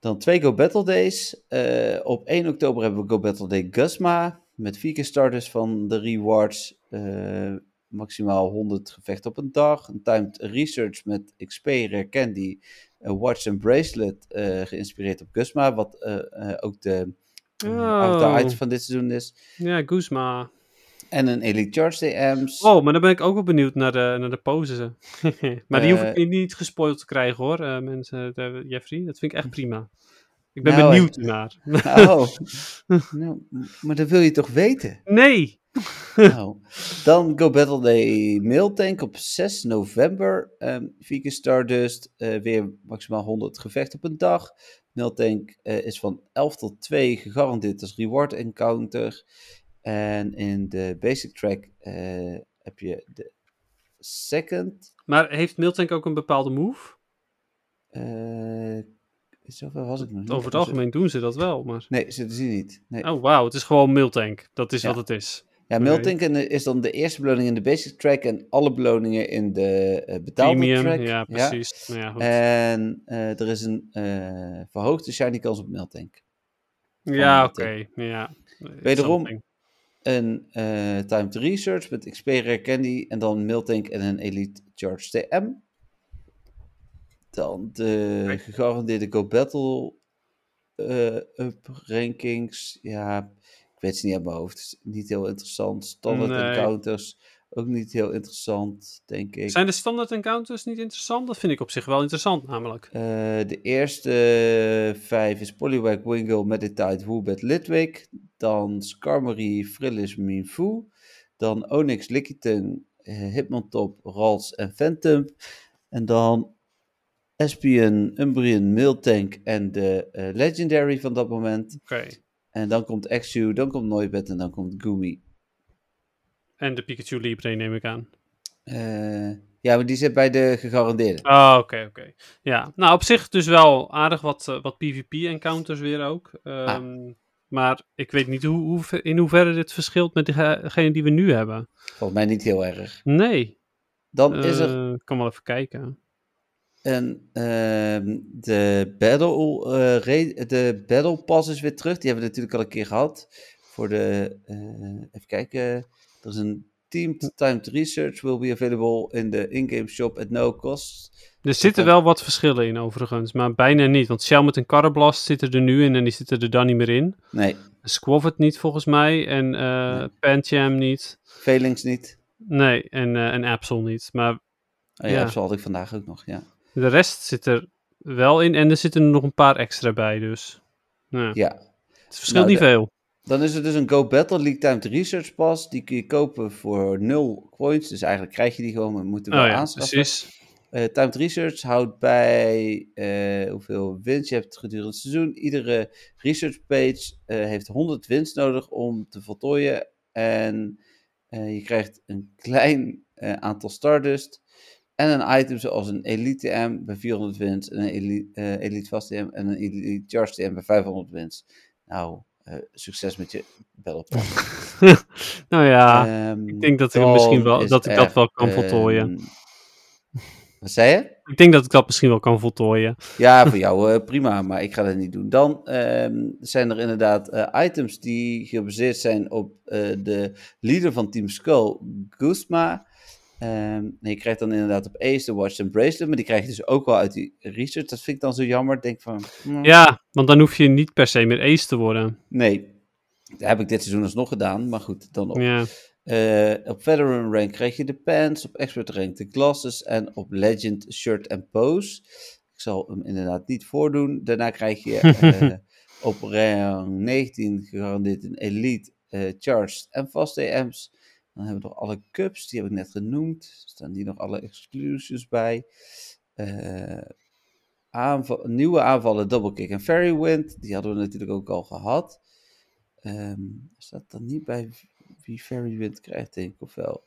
A: Dan twee Go Battle Days. Eh, op 1 oktober hebben we Go Battle Day Guzma. Met vier keer starters van de rewards. eh, maximaal 100 gevechten op een dag. Een timed research met XP, Rare Candy, een watch en bracelet. eh, geïnspireerd op Guzma. Wat eh, eh, ook de eh,
B: Oh.
A: item van dit seizoen is.
B: Ja, Guzma.
A: En een Elite Charge DM's.
B: Oh, maar dan ben ik ook wel benieuwd naar de, naar de poses. maar die hoef ik niet gespoild te krijgen hoor, mensen. de- Jeffrey, dat vind ik echt prima. Ik ben
A: Nou,
B: benieuwd naar.
A: Oh, nou, maar dat wil je toch weten?
B: nee!
A: Nou, dan Go Battle Day Mail Tank op 6 november. Keer Stardust, eh, weer maximaal 100 gevechten op een dag. Mail Tank eh, is van 11 tot 2 gegarandeerd als reward encounter. En in de basic track eh, heb je de second.
B: Maar heeft Miltank ook een bepaalde move?
A: zover was ik nog niet.
B: Over het algemeen doen ze dat wel, maar...
A: Nee, ze zien niet. Nee.
B: Oh, wauw, het is gewoon Miltank. Dat is
A: Ja.
B: wat het is.
A: Ja,
B: Oké.
A: Mail Tank en- is dan de eerste beloning in de basic track en alle beloningen in de eh betaalde
B: Premium,
A: track.
B: ja, precies. Nou ja, goed.
A: En eh, er is een eh, verhoogde shiny kans op Meltank.
B: ja, oké. Ja.
A: Wederom-
B: Something.
A: Een eh timed research met XP Rare Candy en dan Meltank en een Elite Charge TM. Dan de gegarandeerde Go Battle up rankings. Ja, weet ze niet uit mijn hoofd. Niet heel interessant. Standard
B: Nee.
A: encounters ook niet heel interessant, denk ik.
B: Zijn de standaard encounters niet interessant? Dat vind ik op zich wel interessant, namelijk.
A: Eh, de eerste vijf is Poliwag, Wingull, Meditite, Woobat, Litwick. Dan Skarmory, Frillis, Minfu. Dan Onyx, Lickitung, eh, Hitmontop, Rals en Phantom. En dan Espion, Umbreon, Miltank en de eh, Legendary van dat moment.
B: Oké.
A: En dan komt Exu, dan komt Noibat en dan komt Gumi.
B: En de Pikachu Libre neem ik aan.
A: Eh, ja, maar die zit bij de gegarandeerde.
B: Ah, oké, oké. Ja, nou op zich dus wel aardig wat, eh, wat PvP-encounters weer ook. Ehm, Maar ik weet niet hoe, hoe, in hoeverre dit verschilt met degene die we nu hebben.
A: Volgens mij niet heel erg.
B: Nee.
A: Dan is er
B: Eh, Ik kan wel even kijken.
A: En ehm, de, battle, ra- de Battle Pass is weer terug. Die hebben we natuurlijk al een keer gehad. Voor de, eh, even kijken. Er is een Teamed Timed Research will be available in the in-game shop at no cost.
B: Er zitten wel wat verschillen in overigens, maar bijna niet. Want Shell met een Carablast zitten er nu in en die zitten er dan niet meer in.
A: Nee,
B: Squavet niet volgens mij en eh
A: Nee.
B: Pancham niet.
A: Velings niet.
B: Nee, en, en Absol niet. Maar
A: Oh ja,
B: Ja.
A: zo had ik vandaag ook nog, ja.
B: De rest zit er wel in en er zitten er nog een paar extra bij, dus. Ja.
A: Ja.
B: Het verschilt
A: Nou,
B: niet
A: de-
B: veel.
A: Dan is er dus een Go Battle League Timed Research Pass. Die kun je kopen voor 0 coins. Dus eigenlijk krijg je die gewoon, maar moeten wel
B: Oh ja,
A: aanschaffen.
B: precies.
A: Eh, Timed Research houdt bij eh, hoeveel wins je hebt gedurende het seizoen. Iedere research page eh, heeft 100 wins nodig om te voltooien. En je krijgt een klein aantal Stardust. En een item zoals een Elite TM bij 400 wins. En een Elite, eh, elite Fast TM en een Elite Charge TM bij 500 wins. Nou, eh, succes met je Pass.
B: nou ja,
A: Ehm,
B: ik denk dat ik misschien wel- dat ik dat wel kan voltooien.
A: een- Wat zei je?
B: ik denk dat ik dat misschien wel kan voltooien.
A: Ja, voor jou eh, prima, maar ik ga dat niet doen. Dan ehm, zijn er inderdaad eh, items die gebaseerd zijn op eh, de leader van Team Skull, Guzma. En je krijgt dan inderdaad op Ace de Watch en Bracelet, maar die krijg je dus ook wel uit die research. Dat vind ik dan zo jammer. Denk van, hmm,
B: Ja, want dan hoef je niet per se meer ace te worden.
A: nee. Dat heb ik dit seizoen alsnog gedaan, maar goed, dan op.
B: Ja.
A: Eh, op Veteran rank krijg je de pants, op Expert rank de glasses en op Legend shirt en pose. Ik zal hem inderdaad niet voordoen. Daarna krijg je eh, op rang 19 gegarandeerd een Elite, eh, Charged en Fast AM's. Dan hebben we nog alle cups, die heb ik net genoemd. Staan hier nog alle exclusives bij. Eh, aanval, nieuwe aanvallen, Double Kick en Fairy Wind. Die hadden we natuurlijk ook al gehad. Ehm staat dan niet bij wie Fairy Wind krijgt, denk ik, of wel?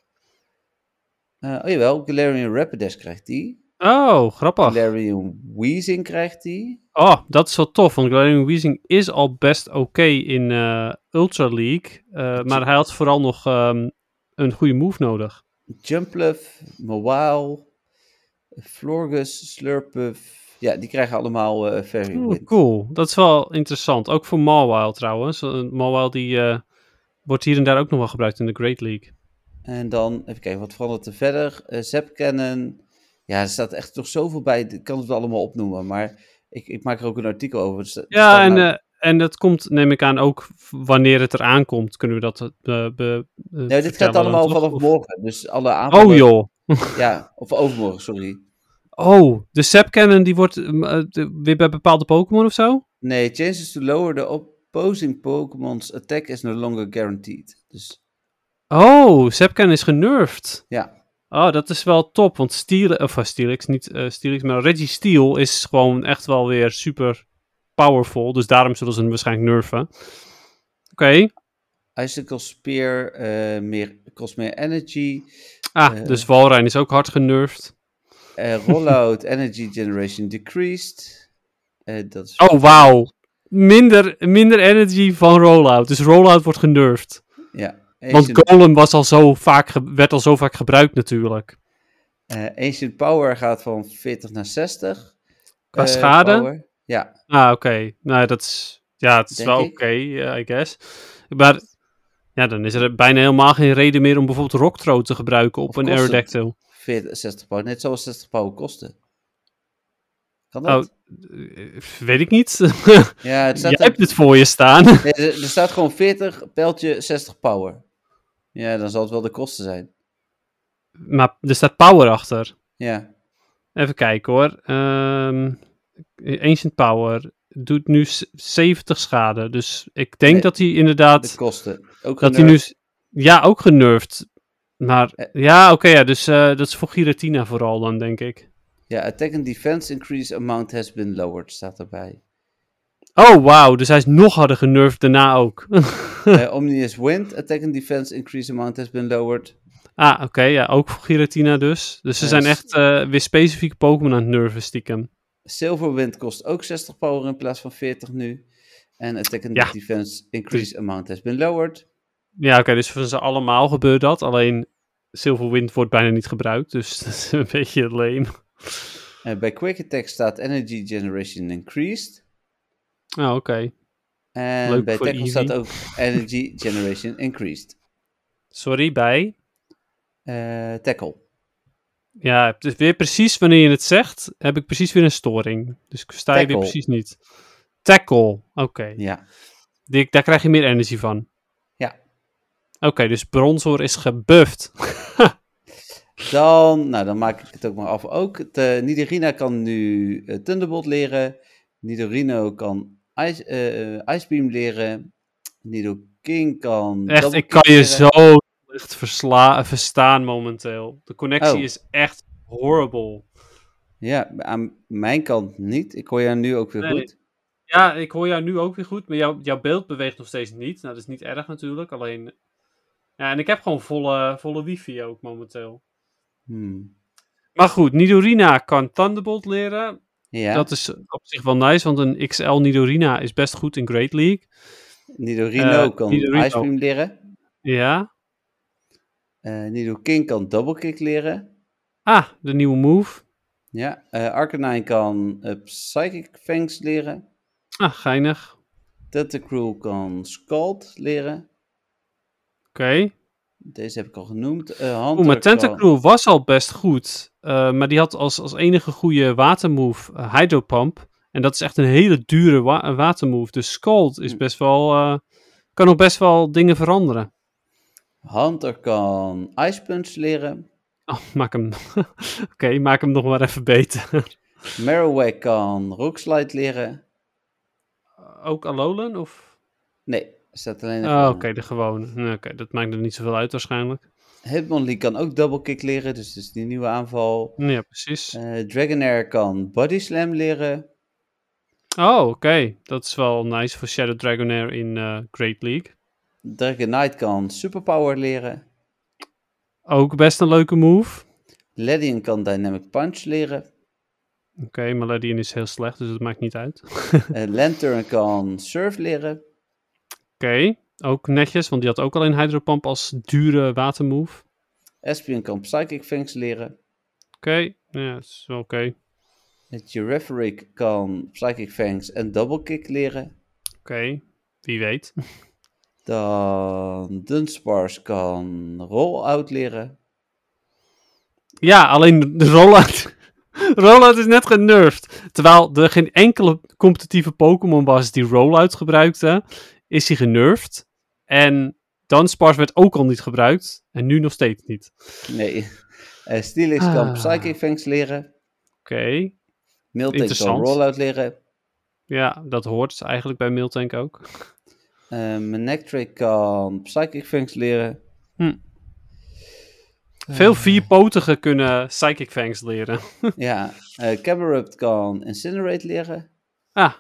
A: Eh, oh jawel, Galarian Rapidash krijgt die.
B: Oh, grappig.
A: Galarian Weezing krijgt die.
B: Oh, dat is wel tof, want Galarian Weezing is al best oké in eh, Ultra League. maar hij had vooral nog ehm, een goede move nodig.
A: Jumpluff, Mawile, Florgus, Slurpuff. Ja, die krijgen allemaal eh Fairy
B: Oeh, cool, dat is wel interessant. Ook voor Mawile trouwens. Uh, Mawile die eh, wordt hier en daar ook nog wel gebruikt in de Great League.
A: En dan, even kijken, wat verandert er verder? Eh Zap Cannon. Ja, er staat echt nog zoveel bij. Ik kan het wel allemaal opnoemen, maar ik, ik maak er ook een artikel over. Er er
B: Ja, en,
A: nou-
B: eh, en dat komt, neem ik aan, ook wanneer het eraan komt, kunnen we dat eh, be, eh,
A: Nee, dit gaat allemaal vanaf
B: Of-
A: morgen. Dus alle aanvallen...
B: Oh joh.
A: Ja, of overmorgen, sorry.
B: Oh, de Sap Cannon die wordt eh, de- weer bij bepaalde Pokémon of zo?
A: Nee, chances to lower the opposing Pokémon's attack is no longer guaranteed. Dus
B: Oh, Sap Cannon is genervd.
A: ja,
B: Oh, dat is wel top, want Steel, of Steelix, niet Steelix, maar Reggie Steel is gewoon echt wel weer super powerful. Dus daarom zullen ze hem waarschijnlijk nerven. Oké.
A: Icicle Spear eh, meer, kost meer energy.
B: Ah,
A: Eh.
B: dus Walrein is ook hard genervd.
A: Eh, rollout energy generation decreased. Dat is
B: Oh, wauw. Minder, minder energy van rollout. Dus rollout wordt genervd.
A: ja.
B: Want Golem was al zo vaak werd al zo vaak gebruikt natuurlijk.
A: Ancient Power gaat van 40 naar 60.
B: Qua schade?
A: power. Ja,
B: Ah, oké. Nou, dat is... Ja, het is
A: Denk
B: wel oké, ja, I guess. Maar... Ja, dan is er bijna helemaal geen reden meer om bijvoorbeeld Rocktro te gebruiken op
A: Of
B: een? Aerodactyl.
A: 40, 60 power. Net zoals 60 power kosten. Kan
B: Oh,
A: dat?
B: eh, weet ik niet.
A: ja, het staat
B: Jij hebt het voor je staan.
A: Nee, er, er staat gewoon 40, pijltje 60 power. Ja, dan zal het wel de kosten zijn.
B: maar er staat power achter.
A: Ja,
B: Even kijken hoor. Ehm, Ancient Power doet nu s- 70 schade. Dus ik denk
A: Nee,
B: dat hij
A: de
B: inderdaad...
A: kosten. Ook
B: Dat hij nu... Ja, ook genervd. Maar
A: Eh.
B: ja, oké, ja, dus eh, dat is voor Giratina vooral dan, denk ik.
A: Ja, attack and defense increase amount has been lowered, staat erbij.
B: Oh, wauw, dus hij is nog harder genervd daarna ook.
A: Eh Omnius Wind, attack and defense increase amount has been lowered.
B: ah, oké, ja, ook voor Giratina dus. Dus ze zijn echt weer specifieke Pokémon aan het nerven stiekem.
A: Silver Wind kost ook 60 power in plaats van 40 nu. En attack and
B: Ja.
A: defense increase amount has been lowered.
B: Ja, oké, dus voor ze allemaal gebeurt dat. Alleen Silverwind wordt bijna niet gebruikt, dus dat is een beetje lame.
A: Eh, bij Quick Attack staat energy generation increased.
B: Ah, oké.
A: En
B: Leuk
A: bij Tackle staat ook energy generation increased.
B: Sorry, bij.
A: Eh tackle.
B: Ja, is weer precies wanneer je het zegt, heb ik precies weer een storing. Dus ik versta je weer precies niet. Tackle, oké.
A: Ja.
B: Die- Daar krijg je meer energie van.
A: Ja.
B: Oké, dus Bronzor is gebufft.
A: Dan, nou, dan maak ik het ook maar af ook. De, Nidorina kan nu eh, Thunderbolt leren. Nidorino kan Ice, eh, Ice Beam leren. Nidoking kan...
B: Echt, ik kan je zo slecht versla verstaan momenteel. De connectie
A: Oh.
B: is echt horrible.
A: Ja, aan mijn kant niet. Ik hoor jou nu ook weer
B: Nee.
A: goed.
B: Ja, ik hoor jou nu ook weer goed, maar jouw, jouw beeld beweegt nog steeds niet. Nou, dat is niet erg natuurlijk, alleen... Ja, en ik heb gewoon volle, volle wifi ook momenteel.
A: Hmm.
B: Maar goed, Nidorina kan Thunderbolt leren.
A: Ja,
B: Dat is op zich wel nice, want een XL Nidorina is best goed in Great League.
A: Nidorino
B: eh,
A: kan
B: Nidorino.
A: Ice Beam leren.
B: Ja.
A: Eh Nidoking kan Double Kick leren.
B: Ah, de nieuwe move.
A: Ja, eh Arcanine kan eh, Psychic Fangs leren.
B: Ah, geinig.
A: Tentacruel kan Scald leren.
B: Oké.
A: Deze heb ik al genoemd. Hunter
B: Oeh, maar
A: kan-
B: Tentacruel was al best goed. maar die had als, als enige goede watermove eh, Hydro Pump. En dat is echt een hele dure wa watermove. Dus Scald is
A: Hm.
B: best wel... kan nog best wel dingen veranderen.
A: Hunter kan Ice Punch leren.
B: Oh, maak hem... Oké, maak hem nog maar even beter.
A: Marowak kan Rock Slide leren.
B: Ook Alolan? Of...
A: Nee, staat alleen
B: Oh, oké, de gewone. Oké, dat maakt er niet zoveel uit waarschijnlijk.
A: Hitmonlee kan ook Double Kick leren, dus dat is die nieuwe aanval.
B: Ja, precies.
A: Eh Dragonair kan Body Slam leren.
B: Oh, oké. Dat is wel nice voor Shadow Dragonair in eh, Great League.
A: Dragonite kan Superpower leren.
B: Ook best een leuke move.
A: Ledian kan Dynamic Punch leren.
B: Oké, maar Ledian is heel slecht, dus dat maakt niet uit.
A: Eh Lantern kan Surf leren.
B: Oké, ook netjes, want die had ook al een Hydropump als dure watermove.
A: Espion kan Psychic Fangs leren.
B: Oké, ja, dat is wel oké.
A: Het kan Psychic Fangs en Double Kick leren.
B: Oké, wie weet.
A: Dan Dunsparce kan Rollout leren.
B: Ja, alleen de rollout. rollout is net genervd. Terwijl er geen enkele competitieve Pokémon was die rollout gebruikte, is hij genervd. En Dunsparce werd ook al niet gebruikt. En nu nog steeds niet.
A: Nee. Eh Steelix kan
B: Ah.
A: Psychic Fangs leren.
B: Oké,
A: Miltank kan. Rollout leren.
B: ja, dat hoort eigenlijk bij Miltank ook.
A: Uh, Manectric kan Psychic Fangs leren.
B: Veel vierpotigen kunnen Psychic Fangs leren.
A: ja, eh Cabarupt kan Incinerate leren.
B: Ah,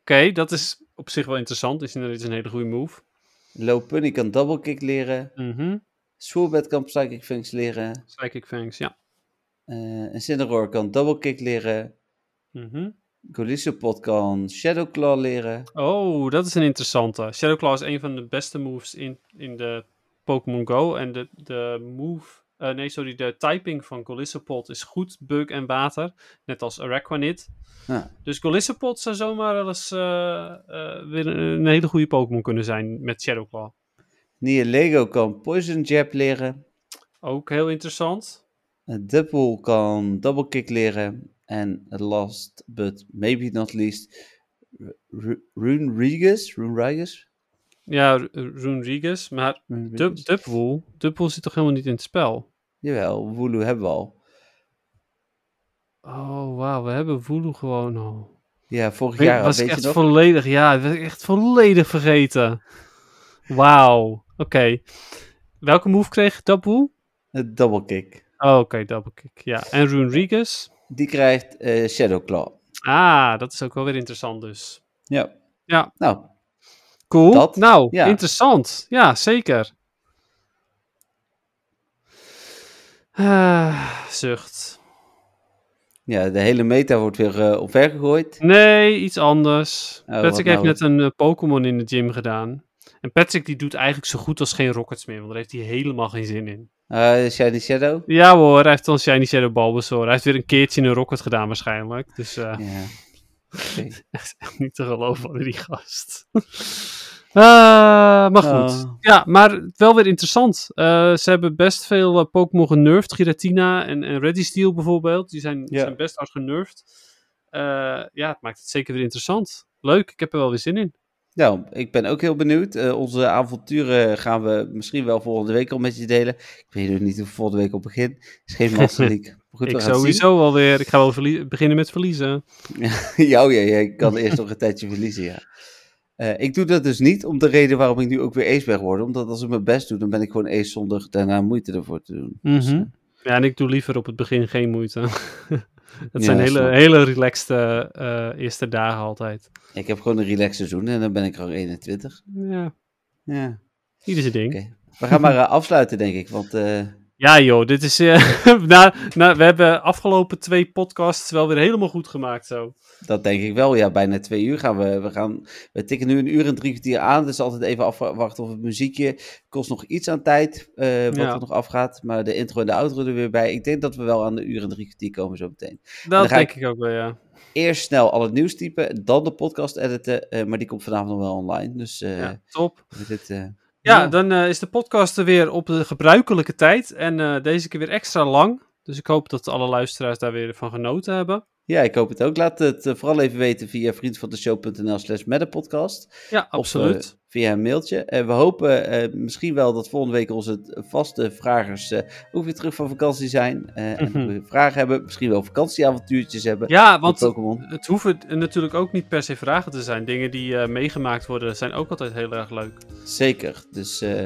B: oké, dat is op zich wel interessant. Is inderdaad een hele goede move.
A: Lopunny kan Double Kick leren. Swoobet kan Psychic Fangs leren.
B: Psychic Fangs, ja.
A: Uh, Incineroar kan Double Kick leren.
B: Mhm.
A: Golisopod kan Shadow Claw leren.
B: Oh, dat is een interessante. Shadow Claw is een van de beste moves in, in de Pokémon Go. En de, de move, eh, nee sorry, de typing van Golisopod is goed, bug en water. Net als Araquanid.
A: Ja.
B: Dus Golisopod zou zomaar wel eens eh, eh, weer een, een hele goede Pokémon kunnen zijn met Shadow Claw.
A: Lego kan Poison Jab leren.
B: Ook heel interessant.
A: Dubwool kan Double Kick leren. En last but maybe not least, Ru- Runerigus. Runerigus?
B: Ja, Ru- Runerigus, maar Dubwool, Dubwool zit toch helemaal niet in het spel?
A: Jawel, Wooloo hebben we al.
B: Oh, wauw, we hebben Wooloo gewoon al.
A: Ja, vorig jaar
B: was ik echt volledig, ja, was ik echt volledig vergeten. Wauw, oké. Welke move kreeg Dubwool?
A: Double Kick.
B: Oh, oké, double kick, ja. En Runerigus?
A: Die krijgt eh, Shadow Claw.
B: Ah, dat is ook wel weer interessant dus.
A: Ja.
B: Ja.
A: Nou,
B: Cool.
A: Dat,
B: nou,
A: ja.
B: interessant. Ja, zeker. Ah, zucht.
A: ja, de hele meta wordt weer uh, omver gegooid.
B: Nee, iets anders.
A: Oh,
B: Patrick heeft
A: nou?
B: net een eh, Pokémon in de gym gedaan. En Patrick die doet eigenlijk zo goed als geen Rockets meer, want daar heeft hij helemaal geen zin in.
A: Eh, Shiny Shadow.
B: Ja hoor, hij heeft dan Shiny Shadow Bulbasaur. Hij heeft weer een keertje een Rocket gedaan waarschijnlijk. Dus eh
A: Ja. Oké.
B: echt niet te geloven van die gast. Ah, maar goed.
A: Oh.
B: Ja, maar wel weer interessant. Eh, ze hebben best veel Pokémon genervd. Giratina en, en Ready Steel bijvoorbeeld. Die zijn, zijn best hard genervd. Eh, ja, het maakt het zeker weer interessant. Leuk, ik heb er wel weer zin in.
A: Nou, ik ben ook heel benieuwd. Eh, onze avonturen gaan we misschien wel volgende week al met je delen. Ik weet nog niet hoe volgende week op begin. Is geen Master League. Maar goed, we
B: ik sowieso alweer. Ik ga wel verlie- beginnen met verliezen.
A: ja, oh ja, ja, ik kan eerst nog een tijdje verliezen, ja. Eh, ik doe dat dus niet om de reden waarom ik nu ook weer ace ben geworden. Omdat als ik mijn best doe, dan ben ik gewoon ace zonder daarna moeite ervoor te doen. Dus,
B: Mhm.
A: eh,
B: Ja, en ik doe liever op het begin geen moeite. Het
A: Ja,
B: zijn hele, hele relaxed eh, eerste dagen altijd.
A: ik heb gewoon een relax seizoen en dan ben ik al 21.
B: Ja,
A: Ja,
B: ieder zijn ding.
A: We gaan maar eh, afsluiten, denk ik. Want eh,
B: Ja joh, dit is... eh, na, na, we hebben afgelopen twee podcasts wel weer helemaal goed gemaakt zo.
A: Dat denk ik wel. Ja, bijna twee uur gaan we. We, gaan, we tikken nu een uur en drie kwartier aan. Dus altijd even afwachten of het muziekje kost nog iets aan tijd. eh, wat
B: Ja.
A: er nog afgaat. Maar de intro en de outro er weer bij. Ik denk dat we wel aan de uur en drie kwartier komen zo meteen.
B: Dat denk
A: ik-
B: ik ook wel, ja.
A: Eerst snel al het nieuws typen. Dan de podcast editen. eh, maar die komt vanavond nog wel online. Dus
B: ja. Top.
A: dit,
B: Ja,
A: Ja.
B: dan eh, is de podcast er weer op de gebruikelijke tijd. En eh, deze keer weer extra lang. Dus ik hoop dat alle luisteraars daar weer van genoten hebben.
A: Ja, ik hoop het ook. Laat het eh, vooral even weten via vriendvandeshow.nl slash podcast.
B: Ja,
A: Of, eh,
B: absoluut.
A: via een mailtje. En we hopen eh, misschien wel dat volgende week onze vaste vragers eh, ook weer terug van vakantie zijn. eh, En
B: Mhm.
A: we vragen hebben. Misschien wel vakantieavontuurtjes hebben.
B: ja, want het hoeven natuurlijk ook niet per se vragen te zijn. Dingen die eh, meegemaakt worden zijn ook altijd heel erg leuk.
A: Zeker. Dus, eh,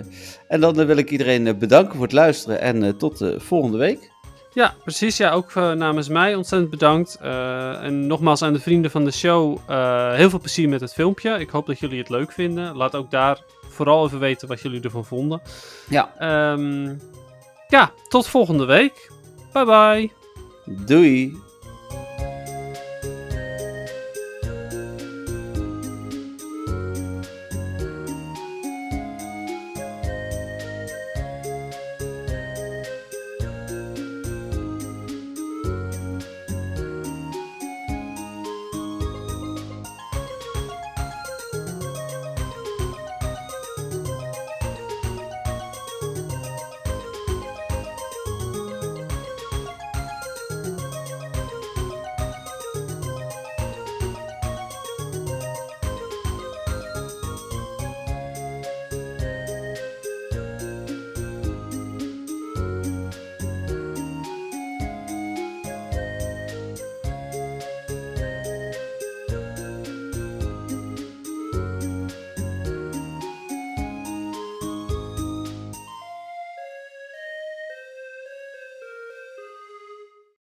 A: en dan eh, wil ik iedereen eh, bedanken voor het luisteren. En eh, tot de volgende week.
B: Ja, precies. Ja, ook eh, namens mij ontzettend bedankt. Eh, en nogmaals aan de vrienden van de show, eh, heel veel plezier met het filmpje. Ik hoop dat jullie het leuk vinden. Laat ook daar vooral even weten wat jullie ervan vonden.
A: Ja,
B: Ehm, ja, tot volgende week. Bye bye.
A: doei.